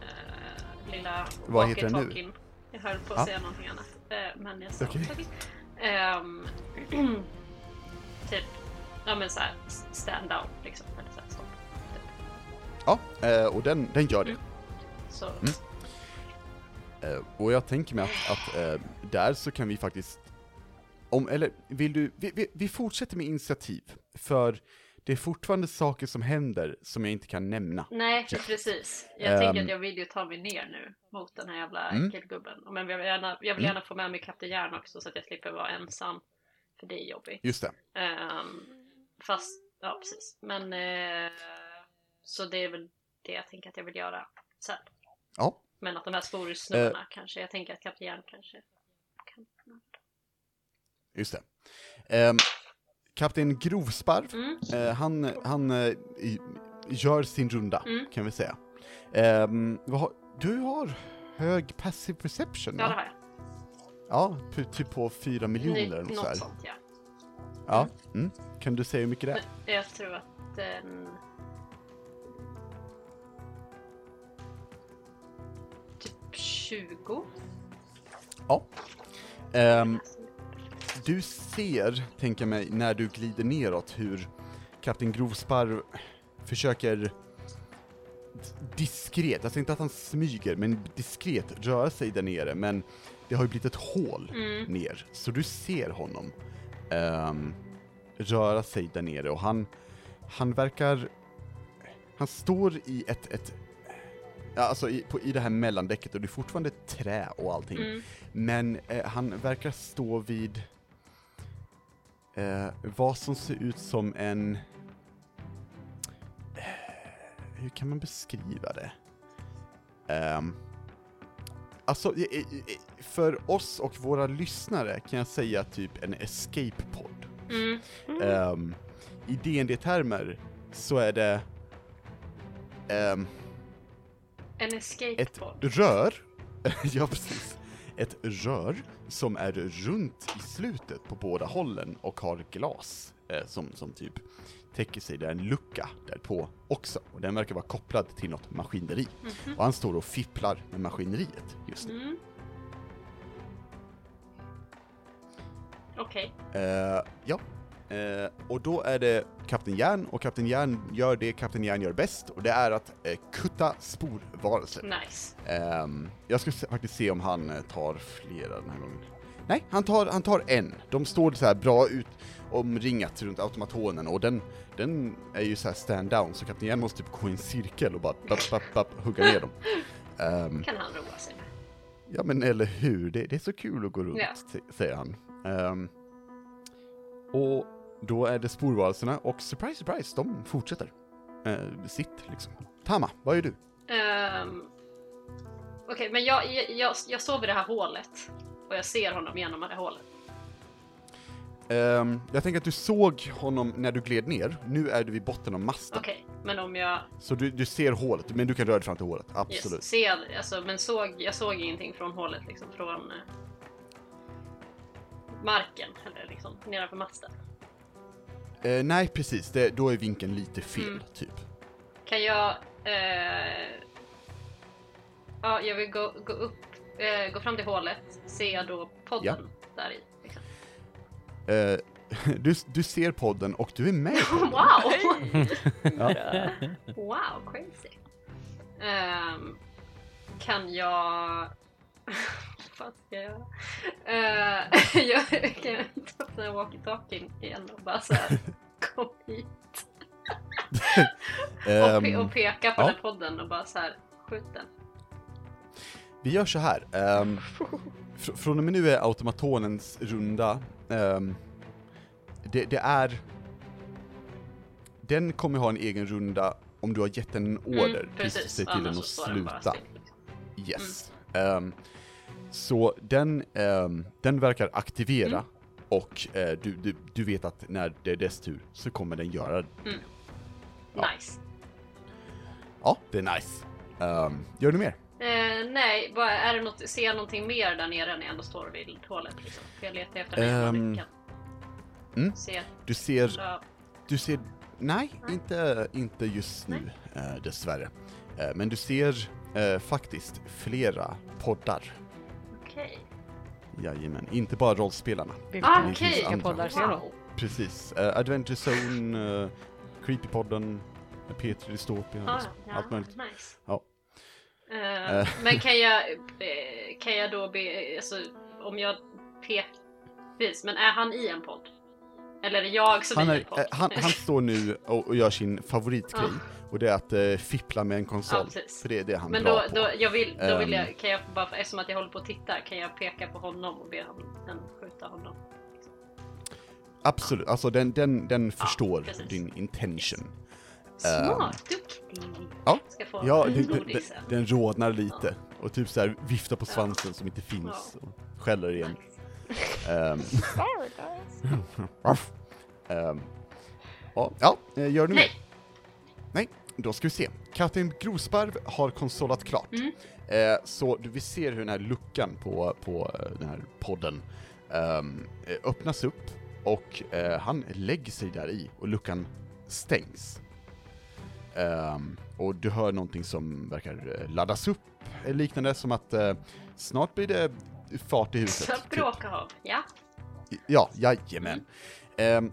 Speaker 4: eh, lilla
Speaker 2: Vad heter den nu?
Speaker 4: Jag höll på att
Speaker 2: Ja.
Speaker 4: säga någonting annat, eh, men jag sa okay. Ehm, typ, ja men såhär, stand down liksom. Eller så här, stopp.
Speaker 2: Ja, och den, den gör det.
Speaker 4: Mm. Så,
Speaker 2: Mm. Eh, och jag tänker mig att, att eh, där så kan vi faktiskt, om, eller vill du, vi, vi, vi fortsätter med initiativ, för det är fortfarande saker som händer som jag inte kan nämna.
Speaker 4: Nej, precis. Jag
Speaker 2: Ehm.
Speaker 4: tänker att jag vill ju ta mig ner nu mot den här jävla
Speaker 2: Mm.
Speaker 4: äckelgubben. Men jag vill, gärna, jag vill
Speaker 2: Mm.
Speaker 4: gärna få med mig Kapten Järn också så att jag slipper vara ensam. För det är jobbigt.
Speaker 2: Just det.
Speaker 4: Ehm, fast, ja precis. Men, eh, så det är väl det jag tänker att jag vill göra sen.
Speaker 2: Ja,
Speaker 4: Men att de här sporsnubbarna
Speaker 2: Eh.
Speaker 4: kanske, jag tänker att Kapten Järn kanske kan...
Speaker 2: just det. Ehm, Kapten Grovsparv,
Speaker 4: Mm.
Speaker 2: eh, han, han eh, gör sin runda,
Speaker 4: Mm.
Speaker 2: kan vi säga. Ehm, har, du har hög passive perception,
Speaker 4: Ja, det
Speaker 2: va?
Speaker 4: har jag.
Speaker 2: Ja, typ på 4 miljoner eller något.
Speaker 4: Något sånt ja.
Speaker 2: Ja, mm. Kan du säga hur mycket det är?
Speaker 4: Jag tror att den... 20?
Speaker 2: Ja. Ehm, du ser, tänker jag mig, när du glider neråt hur Kapten Grovsparv försöker diskret, alltså inte att han smyger, men diskret röra sig där nere, men det har ju blivit ett hål
Speaker 4: Mm.
Speaker 2: ner, så du ser honom ehm, röra sig där nere och han, han verkar, han står i ett, ett ja, alltså i, på, i det här mellandäcket och det är fortfarande trä och allting.
Speaker 4: Mm.
Speaker 2: Men eh, han verkar stå vid eh, vad som ser ut som en... Eh, hur kan man beskriva det? Ehm, alltså, för oss och våra lyssnare kan jag säga typ en escape pod.
Speaker 4: Mm.
Speaker 2: Um, I D&D-termer så är det ehm,
Speaker 4: En escape
Speaker 2: ett rör, ja precis, ett rör som är runt i slutet på båda hållen och har glas eh, som, som typ täcker sig, det är en lucka där på också, och den verkar vara kopplad till något maskineri.
Speaker 4: Mhm.
Speaker 2: Och han står och fipplar med maskineriet just nu.
Speaker 4: Mm. Okej.
Speaker 2: Eh, ja, Eh, och då är det Kapten Järn, och Kapten Järn gör det Kapten Järn gör bäst, och det är att eh, kutta sporvarelser.
Speaker 4: Nice.
Speaker 2: Ehm, jag ska se, faktiskt se om han eh, tar flera den här gången. Nej, han tar, han tar en. De står så här bra ut omringat runt automatonen och den, den är ju så här stand down så Kapten Järn måste typ gå i en cirkel och bara bapp, bapp, bapp, hugga ner dem. Ehm,
Speaker 4: Kan han roa sig med.
Speaker 2: ja men eller hur, det, det är så kul att gå runt,
Speaker 4: Ja.
Speaker 2: säger han. Ehm, och då är det sporvarelserna och surprise surprise, de fortsätter. Uh, sitt liksom. Tama, vad gör du?
Speaker 4: Ehm, Okej, men jag, jag, jag, jag såg vid det här hålet. Och jag ser honom genom det här hålet.
Speaker 2: Ehm, jag tänker att du såg honom när du gled ner, nu är du vid botten av masten.
Speaker 4: Okej, men om jag
Speaker 2: Så du, du ser hålet, men du kan röra dig fram till hålet, absolut.
Speaker 4: yes, ser, alltså, men såg, jag såg ingenting från hålet liksom, från eh, marken, eller liksom nedanför masten.
Speaker 2: Eh, nej, precis, det, då är vinkeln lite fel,
Speaker 4: Mm.
Speaker 2: typ.
Speaker 4: Kan jag... Eh, ja, jag vill gå, gå upp, eh, gå fram till hålet, se då podden där i. Liksom.
Speaker 2: Eh, du, du ser podden och du är med.
Speaker 4: Wow!
Speaker 2: Ja.
Speaker 4: wow, crazy. Ehm, kan jag... Vad ska jag göra? Eh, jag kan ta upp här walkie-talkien igen och bara såhär, kom hit. och, pe-
Speaker 2: Ehm,
Speaker 4: och peka på
Speaker 2: ja.
Speaker 4: den podden och bara så här, skjut den.
Speaker 2: Vi gör så här. ehm, fr- från och med nu är automatonens runda. ehm, det, det är... Den kommer ha en egen runda om du har gett den en order
Speaker 4: Mm,
Speaker 2: tills du
Speaker 4: precis,
Speaker 2: säger till den att sluta.
Speaker 4: still, liksom.
Speaker 2: Yes. Så den, ehm, den verkar aktivera
Speaker 4: Mm.
Speaker 2: och eh, du, du, du vet att när det är dess tur så kommer den göra det. Ja.
Speaker 4: Nice.
Speaker 2: Ja, det är nice. Um, gör du mer?
Speaker 4: Eh, nej, bara, är det något, ser jag någonting mer där nere när jag ändå står vid hålet? Liksom? För jag letar efter jävla
Speaker 2: Ehm,
Speaker 4: nyckeln.
Speaker 2: mm.
Speaker 4: Se,
Speaker 2: Du ser
Speaker 4: ja,
Speaker 2: Du ser, nej,
Speaker 4: Nej.
Speaker 2: inte, inte just nu eh, dessvärre. Eh, men du ser eh, faktiskt flera poddar.
Speaker 4: Okej.
Speaker 2: Jajamän, inte bara rollspelarna.
Speaker 4: Ah, okej.
Speaker 3: vilka
Speaker 2: andra
Speaker 3: poddar ser?
Speaker 4: Wow.
Speaker 2: Precis. Eh, Adventure Zone, eh, Creepypodden, eh, Petri Dystopia,
Speaker 4: Ah,
Speaker 2: alltså, allt möjligt.
Speaker 4: Nice.
Speaker 2: Ja.
Speaker 4: Eh. men kan jag, kan jag då be, alltså om jag pekar, precis, men är han i en podd? Eller jag som
Speaker 2: Han,
Speaker 4: är
Speaker 2: är, eh, han, han står nu och, och gör sin favoritgrej, och det är att eh, fippla med en konsol.
Speaker 4: Ja,
Speaker 2: för det är det han
Speaker 4: Men då,
Speaker 2: på.
Speaker 4: då, jag vill, då vill
Speaker 2: Ehm.
Speaker 4: jag, kan jag bara, eftersom att jag håller på och tittar, kan jag peka på honom och be honom skjuta honom?
Speaker 2: Absolut, alltså den, den, den förstår
Speaker 4: precis.
Speaker 2: din intention.
Speaker 4: Smart, duktig!
Speaker 2: Ehm. ja.
Speaker 4: Ska få
Speaker 2: Ja,
Speaker 4: en
Speaker 2: den, den, den rodnar lite och typ så här viftar på
Speaker 4: Ja.
Speaker 2: svansen som inte finns
Speaker 4: Ja.
Speaker 2: och skäller igen.
Speaker 4: Nice.
Speaker 2: Ehm, ja, ja, eh, gör du?
Speaker 4: Nej.
Speaker 2: Nej, då ska vi se. Kapten Grosparv har konsolat klart.
Speaker 4: Mm.
Speaker 2: Eh, så du- vi ser hur den här luckan på, på eh, den här podden ehm, eh, öppnas upp och eh, han lägger sig där i och luckan stängs. Ehm, och du hör någonting som verkar eh, laddas upp, liknande som att snart blir det fart i huset.
Speaker 4: Så bråka av, ja.
Speaker 2: Ja, jajamän. Um,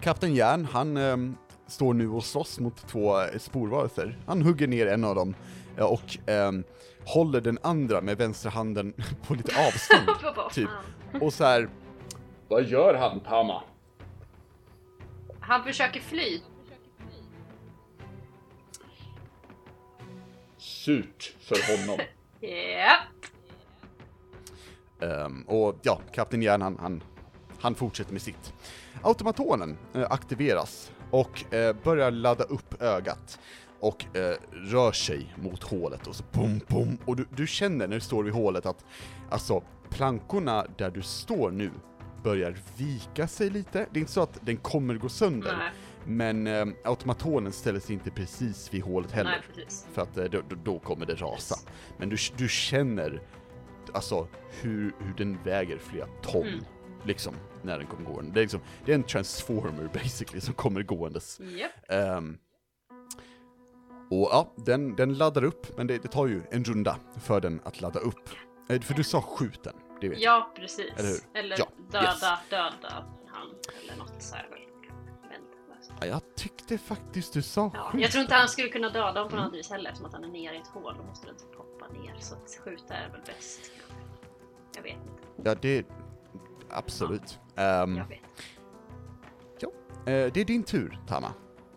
Speaker 2: Kapten Järn, han ehm, står nu och slåss mot två eh, sporvarelser. Han hugger ner en av dem eh, och ehm, håller den andra med vänstra handen på lite avstånd. Typ. och så här. Vad gör han, Tama?
Speaker 4: Han försöker fly.
Speaker 2: Surt för honom.
Speaker 4: Ja.
Speaker 2: Ehm, och ja, Kapten Järn han, han, han fortsätter med sitt. Automatonen eh, aktiveras och eh, börjar ladda upp ögat och eh, rör sig mot hålet och så bom, bom. Och du, du känner när du står vid hålet att alltså plankorna där du står nu börjar vika sig lite. Det är inte så att den kommer gå sönder,
Speaker 4: Nej,
Speaker 2: men eh, automatonen ställer sig inte precis vid hålet heller.
Speaker 4: nej.
Speaker 2: För att eh, då, då- då kommer det rasa. Men du, du känner alltså hur, hur den väger flera ton.
Speaker 4: Mm.
Speaker 2: Liksom, när den kommer gående. Det är, liksom, det är en transformer basically som kommer gåendes.
Speaker 4: Japp.
Speaker 2: Ehm, och ja, den, den laddar upp, men det, det tar ju en runda för den att ladda upp. Eh, För du sa skjut den, det vet jag.
Speaker 4: Ja, precis.
Speaker 2: Eller hur?
Speaker 4: Eller
Speaker 2: Ja,
Speaker 4: döda,
Speaker 2: yes.
Speaker 4: döda han. Eller något så här.
Speaker 2: Ja, jag tyckte faktiskt du sa
Speaker 4: Ja, jag tror inte han skulle kunna döda honom på något vis heller eftersom att han är nere i ett hål. Då måste den typ hoppa ner. Så att skjuta är väl bäst. Jag vet inte.
Speaker 2: Ja, det... Absolut. Ehm,
Speaker 4: Jag vet.
Speaker 2: eh, det är din tur, Tama.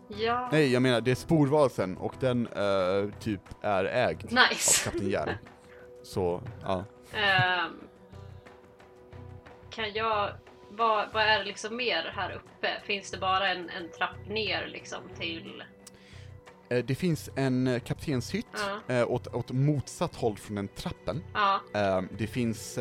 Speaker 4: Ja.
Speaker 2: Nej, jag menar det är sporvalsen och den eh, typ är ägd av
Speaker 4: Nice.
Speaker 2: Kapten Järn. Så, ja.
Speaker 4: Ehm, kan jag... Vad, vad är det liksom mer här uppe? Finns det bara en, en trapp ner liksom till...
Speaker 2: Eh, det finns en kaptenshytt
Speaker 4: Ja.
Speaker 2: eh, åt, åt motsatt håll från den trappen.
Speaker 4: Ja,
Speaker 2: Eh, det finns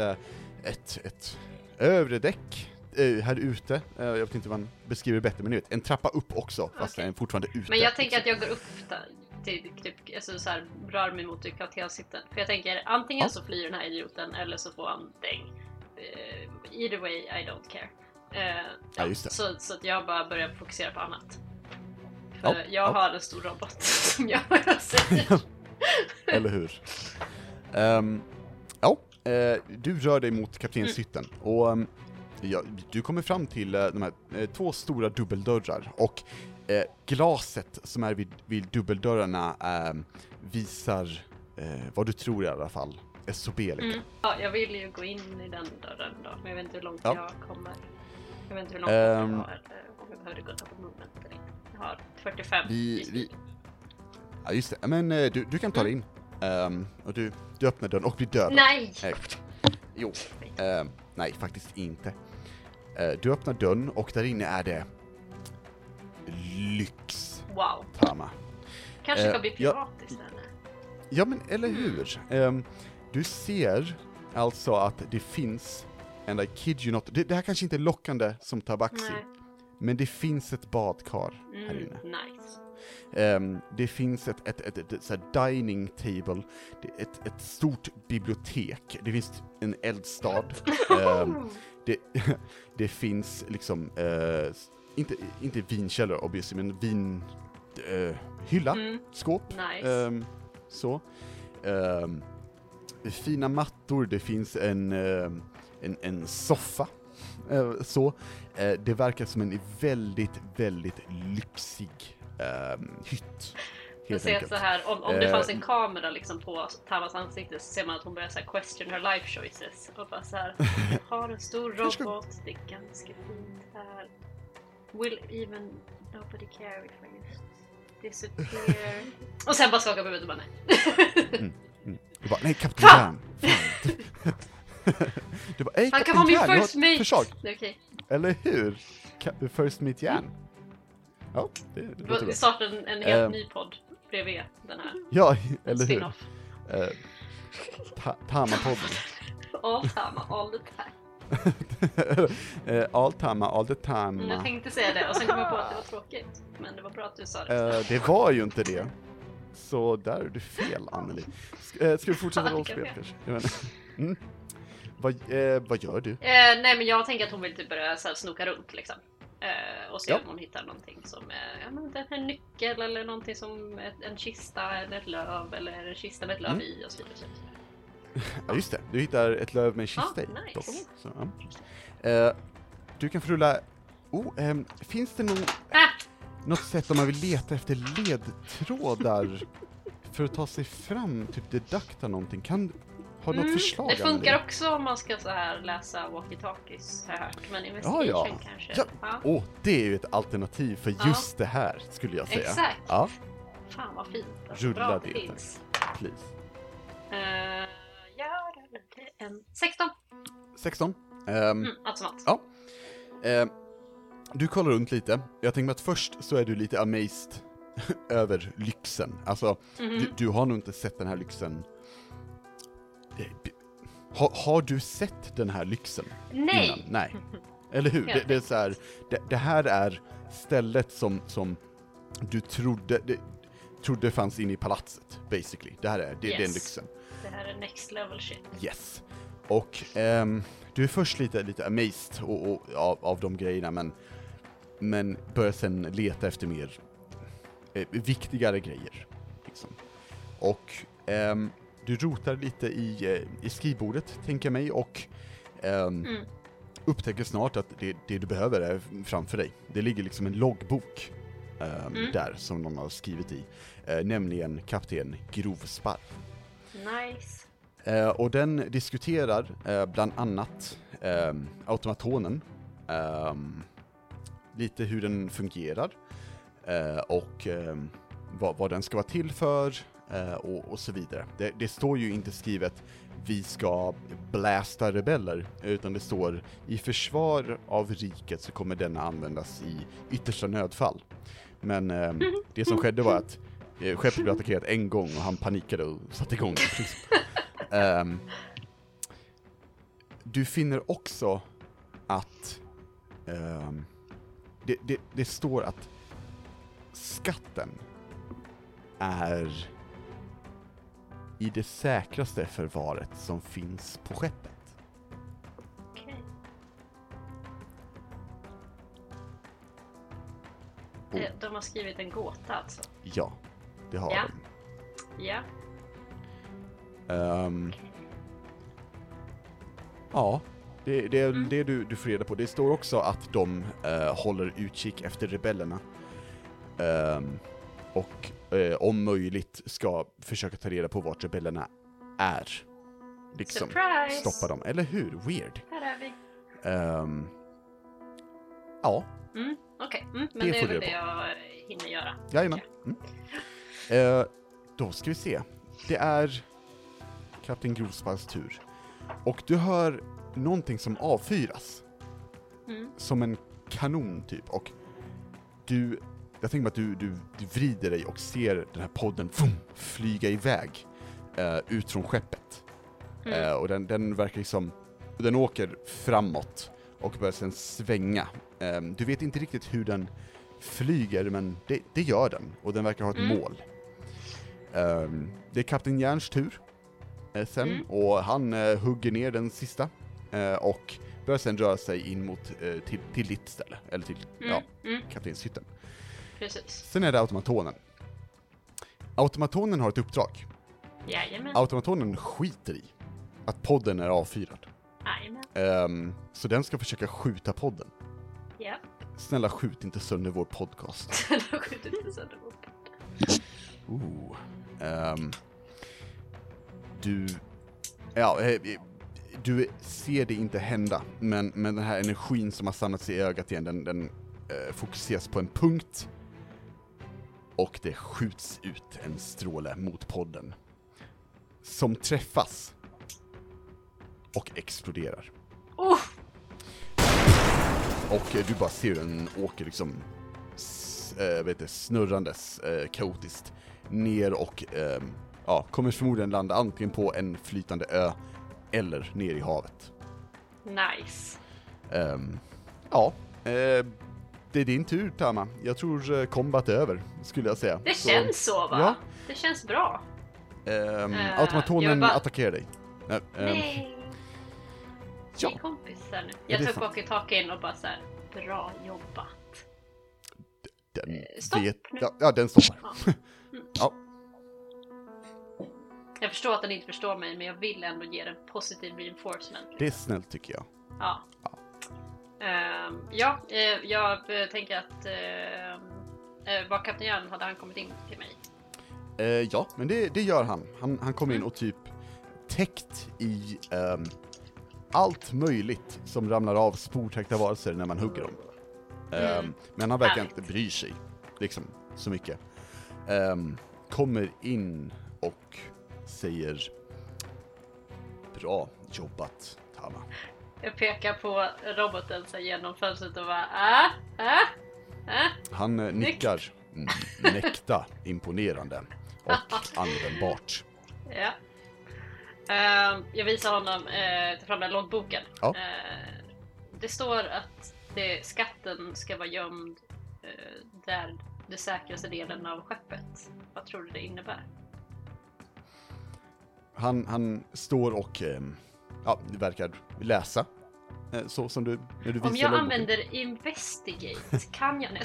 Speaker 2: ett, ett övre däck eh, här ute, eh, jag vet inte vad man beskriver bättre, men ni vet, en trappa upp också, fast
Speaker 4: Okej.
Speaker 2: den är fortfarande ute.
Speaker 4: men jag tänker att jag går upp där, till, typ, alltså så här, rör mig mot kaptenshytten. För jag tänker antingen
Speaker 2: Ja.
Speaker 4: så flyr den här idioten eller så får han däng. Uh, either way, I don't care. Eh,
Speaker 2: Ja, just det.
Speaker 4: Så, så att jag bara börjar fokusera på annat.
Speaker 2: Ja,
Speaker 4: För jag
Speaker 2: ja.
Speaker 4: har en stor robot som jag säger.
Speaker 2: Eller hur? Ehm, ja, eh, du rör dig mot kaptenshytten och um, ja, du kommer fram till eh, de här eh, två stora dubbeldörrar och eh, glaset som är vid, vid dubbeldörrarna eh, visar eh, vad du tror i alla fall Sobelika.
Speaker 4: Mm. Ja, jag vill ju gå in i den dörren då, men jag vet inte hur långt
Speaker 2: Ja.
Speaker 4: jag kommer. Jag vet inte hur långt
Speaker 2: Ehm.
Speaker 4: jag har, eller om jag behöver gå på movement eller inte. Jag har 45
Speaker 2: Vi- vi-. Ja just det, men eh, du, du kan ta dig in. Ehm, och du, du öppnar dörren och blir dödad.
Speaker 4: Nej!
Speaker 2: Eh, jo, eh, nej faktiskt inte. Eh, du öppnar dörren och där inne är det lyx,
Speaker 4: Wow.
Speaker 2: Tama.
Speaker 4: Kanske ska
Speaker 2: Eh,
Speaker 4: bli
Speaker 2: jag-
Speaker 4: pirat istället.
Speaker 2: Ja men eller hur? Ehm, du ser alltså att det finns, and I kid you not, det, det här kanske inte är lockande som tabaxi,
Speaker 4: Nej.
Speaker 2: men det finns ett badkar här
Speaker 4: Mm,
Speaker 2: inne.
Speaker 4: nice.
Speaker 2: Ehm, det finns ett, ett, ett, ett, ett dining table, ett, ett stort bibliotek, det finns en eldstad, Ehm, det, det finns liksom, eh, s- inte, inte vinkällare obviously, men vin, eh, hylla,
Speaker 4: Mm,
Speaker 2: skåp,
Speaker 4: nice.
Speaker 2: ehm, så. Fina mattor, det finns en, ehm, en, en soffa, eh, så. Eh, det verkar som en väldigt, väldigt lyxig um, hytt.
Speaker 4: Jag
Speaker 2: Helt
Speaker 4: ser
Speaker 2: enkelt.
Speaker 4: så här, om, om det
Speaker 2: Eh,
Speaker 4: fanns en kamera liksom på Tamas ansikte så ser man att hon börjar så här question her life choices. Och bara så här, har en stor robot, det är ganska fint här. Will even nobody care if I just disappear. Och sen bara skakar på huvudet och bara nej.
Speaker 2: Du bara, nej Kapten
Speaker 4: Fan!
Speaker 2: Du bara, nej
Speaker 4: Han kan vara min first mate!
Speaker 2: förslag.
Speaker 4: Okej.
Speaker 2: Eller hur? First Meet Järn. Ja, det, låter
Speaker 4: Vi
Speaker 2: bra.
Speaker 4: startar en, en helt
Speaker 2: Ehm.
Speaker 4: ny podd bredvid den här.
Speaker 2: Ja, eller hur? Eh, ta- Tama-podden.
Speaker 4: All time, all the time.
Speaker 2: Eh, all Tama, all the
Speaker 4: Mm, jag tänkte säga det och sen kom jag på att det var tråkigt. Men det var bra att du sa det.
Speaker 2: Eh, det var ju inte det. Så där är du fel Anneli. Sk- eh, ska vi fortsätta rollspel kanske? Mm. Vad, eh, vad gör du?
Speaker 4: Eh, nej men jag tänker att hon vill typ börja så här, snoka runt liksom. Eh, och se
Speaker 2: Ja.
Speaker 4: om hon hittar någonting som ja, men en nyckel eller någonting som ett, en kista eller ett löv eller en kista med ett löv
Speaker 2: Mm.
Speaker 4: i och så vidare.
Speaker 2: Ja just det, du hittar ett löv med en kista
Speaker 4: Ah,
Speaker 2: i.
Speaker 4: nice.
Speaker 2: Så, ja. eh, du kan få rulla... Oh, ehm, finns det någon,
Speaker 4: Ah!
Speaker 2: något sätt om man vill leta efter ledtrådar för att ta sig fram, typ dedukta någonting? Kan, har du något
Speaker 4: Mm,
Speaker 2: förslag?
Speaker 4: det funkar
Speaker 2: Anneli?
Speaker 4: också om man ska så här läsa walkie-talkies har jag hört. Men
Speaker 2: Ja,
Speaker 4: investigation
Speaker 2: ja.
Speaker 4: kanske.
Speaker 2: Ja.
Speaker 4: Ja.
Speaker 2: Åh, det är ju ett alternativ för
Speaker 4: Ja.
Speaker 2: just det här, skulle jag säga.
Speaker 4: Exakt.
Speaker 2: Ja,
Speaker 4: Fan vad fint. Alltså,
Speaker 2: Rulla
Speaker 4: bra
Speaker 2: det,
Speaker 4: det finns.
Speaker 2: please.
Speaker 4: Uh, jag rullade en 16.
Speaker 2: 16. Ehm,
Speaker 4: Mm, allt som allt.
Speaker 2: Ja. Eh, du kollar runt lite. Jag tänker mig att först så är du lite amazed över lyxen. Alltså,
Speaker 4: Mhm.
Speaker 2: du, du har nog inte sett den här lyxen. B- Har, du sett den här lyxen
Speaker 4: Nej!
Speaker 2: innan? Nej. Eller hur? Det, det är så här, det, det här är stället som, som du trodde, det, trodde fanns inne i palatset, basically. Det här är, det, är den
Speaker 4: Yes.
Speaker 2: lyxen.
Speaker 4: Det här är next level shit.
Speaker 2: Yes. Och ehm, du är först lite, lite amazed och, och, av, av de grejerna men, men börjar sen leta efter mer eh, viktigare grejer. Liksom. Och ehm, du rotar lite i, eh, i skrivbordet, tänker jag mig, och ehm,
Speaker 4: Mm.
Speaker 2: upptäcker snart att det, det du behöver är framför dig. Det ligger liksom en loggbok ehm,
Speaker 4: Mm.
Speaker 2: där som någon har skrivit i, eh, nämligen kapten Grovsparv.
Speaker 4: Nice.
Speaker 2: Eh, och den diskuterar eh, bland annat eh, automatonen, ehm, lite hur den fungerar och ehm, vad, vad den ska vara till för och, och så vidare. Det, det står ju inte skrivet vi ska blasta rebeller, utan det står i försvar av riket så kommer denna användas i yttersta nödfall. Men ehm, det som skedde var att eh, skeppet blev attackerat en gång och han panikade och satte igång. Ehm, du finner också att ehm, det, det, det står att skatten är i det säkraste förvaret som finns på skeppet. Oh.
Speaker 4: Eh, De har skrivit en gåta alltså.
Speaker 2: Ja, det har
Speaker 4: Ja.
Speaker 2: de.
Speaker 4: Ja.
Speaker 2: Ehm, Ja, det, det är
Speaker 4: Mm.
Speaker 2: det du, du får reda på. Det står också att de eh, håller utkik efter rebellerna. Ehm, och eh, om möjligt ska försöka ta reda på vart rebellerna är. Liksom
Speaker 4: Surprise!
Speaker 2: stoppa dem, eller hur? Weird.
Speaker 4: Här är vi.
Speaker 2: Ehm, ja,
Speaker 4: Mm, Okej, mm, men
Speaker 2: Det
Speaker 4: det,
Speaker 2: får
Speaker 4: är väl
Speaker 2: du
Speaker 4: det jag hinner göra.
Speaker 2: jajamän. Mm. Eh, då ska vi se. Det är Kapten Grovsparrs tur. Och du hör någonting som avfyras.
Speaker 4: Mm.
Speaker 2: som en kanon typ och du, jag tänker mig att du, du, du vrider dig och ser den här podden fum, flyga iväg eh, ut från skeppet.
Speaker 4: Mm.
Speaker 2: Eh, och den, den verkar liksom, den åker framåt och börjar sen svänga. Eh, du vet inte riktigt hur den flyger men det, det gör den och den verkar ha ett
Speaker 4: Mm.
Speaker 2: mål. Eh, det är Kapten Järns tur eh, sen
Speaker 4: Mm.
Speaker 2: och han eh, hugger ner den sista eh, och börjar sen röra sig in mot, till, till ditt ställe, eller till,
Speaker 4: Mm.
Speaker 2: ja,
Speaker 4: Mm.
Speaker 2: kaptenshytten.
Speaker 4: Precis.
Speaker 2: Sen är det automatonen. Automatonen har ett uppdrag.
Speaker 4: Jajamän.
Speaker 2: Automatonen skiter i att podden är avfyrad. Ehm, så den ska försöka skjuta podden.
Speaker 4: Ja.
Speaker 2: Snälla skjut inte sönder vår podcast.
Speaker 4: Då skjuter inte sönder vår podd.
Speaker 2: Ooh. Ehm, du, ja, eh, du ser det inte hända, men, men den här energin som har samlats i ögat igen, den, den eh, fokuseras på en punkt och det skjuts ut en stråle mot podden som träffas och exploderar.
Speaker 4: Oh!
Speaker 2: Och eh, du bara ser hur den åker liksom s- eh, vet du, snurrandes eh, kaotiskt ner och eh, ja, kommer förmodligen landa antingen på en flytande ö eller ner i havet.
Speaker 4: Nice.
Speaker 2: Ehm, ja, eh, det är din tur Tama. Jag tror eh, combat är över, skulle jag säga.
Speaker 4: Det
Speaker 2: Så,
Speaker 4: känns så va?
Speaker 2: ja.
Speaker 4: Det känns bra.
Speaker 2: ehm,
Speaker 4: Eh,
Speaker 2: automatonen
Speaker 4: bara-
Speaker 2: attackerar dig. Eh, ehm,
Speaker 4: Nej.
Speaker 2: ja.
Speaker 4: Vi är kompisar nu.
Speaker 2: Ja,
Speaker 4: Jag
Speaker 2: är
Speaker 4: tar walkie-talkien och bara så här. Bra jobbat.
Speaker 2: den
Speaker 4: Eh, stopp
Speaker 2: vet,
Speaker 4: nu.
Speaker 2: ja, ja, den stoppar.
Speaker 4: Ja. Mm.
Speaker 2: Ja.
Speaker 4: Jag förstår att den inte förstår mig men jag vill ändå ge den positiv reinforcement.
Speaker 2: Det är snällt tycker jag.
Speaker 4: Ja. Ehm, ja, eh, jag eh, tänker att uh, uh, var Kapten Järn hade han kommit in till mig?
Speaker 2: Eh, ja, men det, det gör han. Han, han kommer in och typ täckt i ehm, allt möjligt som ramlar av sportäckta varelser när man hugger dem. Ehm,
Speaker 4: Mm.
Speaker 2: Men han verkar
Speaker 4: Härligt.
Speaker 2: inte bry sig, liksom, så mycket. Ehm, kommer in och säger Bra jobbat, Tama.
Speaker 4: Jag pekar på roboten så genom fönstret och bara ah, ah, ah.
Speaker 2: Han eh, nickar mäkta imponerande och användbart.
Speaker 4: Ja. Ehm, jag visar honom, uh, ta fram den loggboken.
Speaker 2: Ja.
Speaker 4: Eh, det står att det, skatten ska vara gömd eh, där den säkraste delen av skeppet. Vad tror du det innebär?
Speaker 2: Han, han står och ehm, ja, det verkar läsa. eh, Så som du, när du
Speaker 4: Om jag
Speaker 2: logboken.
Speaker 4: använder investigate, kan jag? Nej,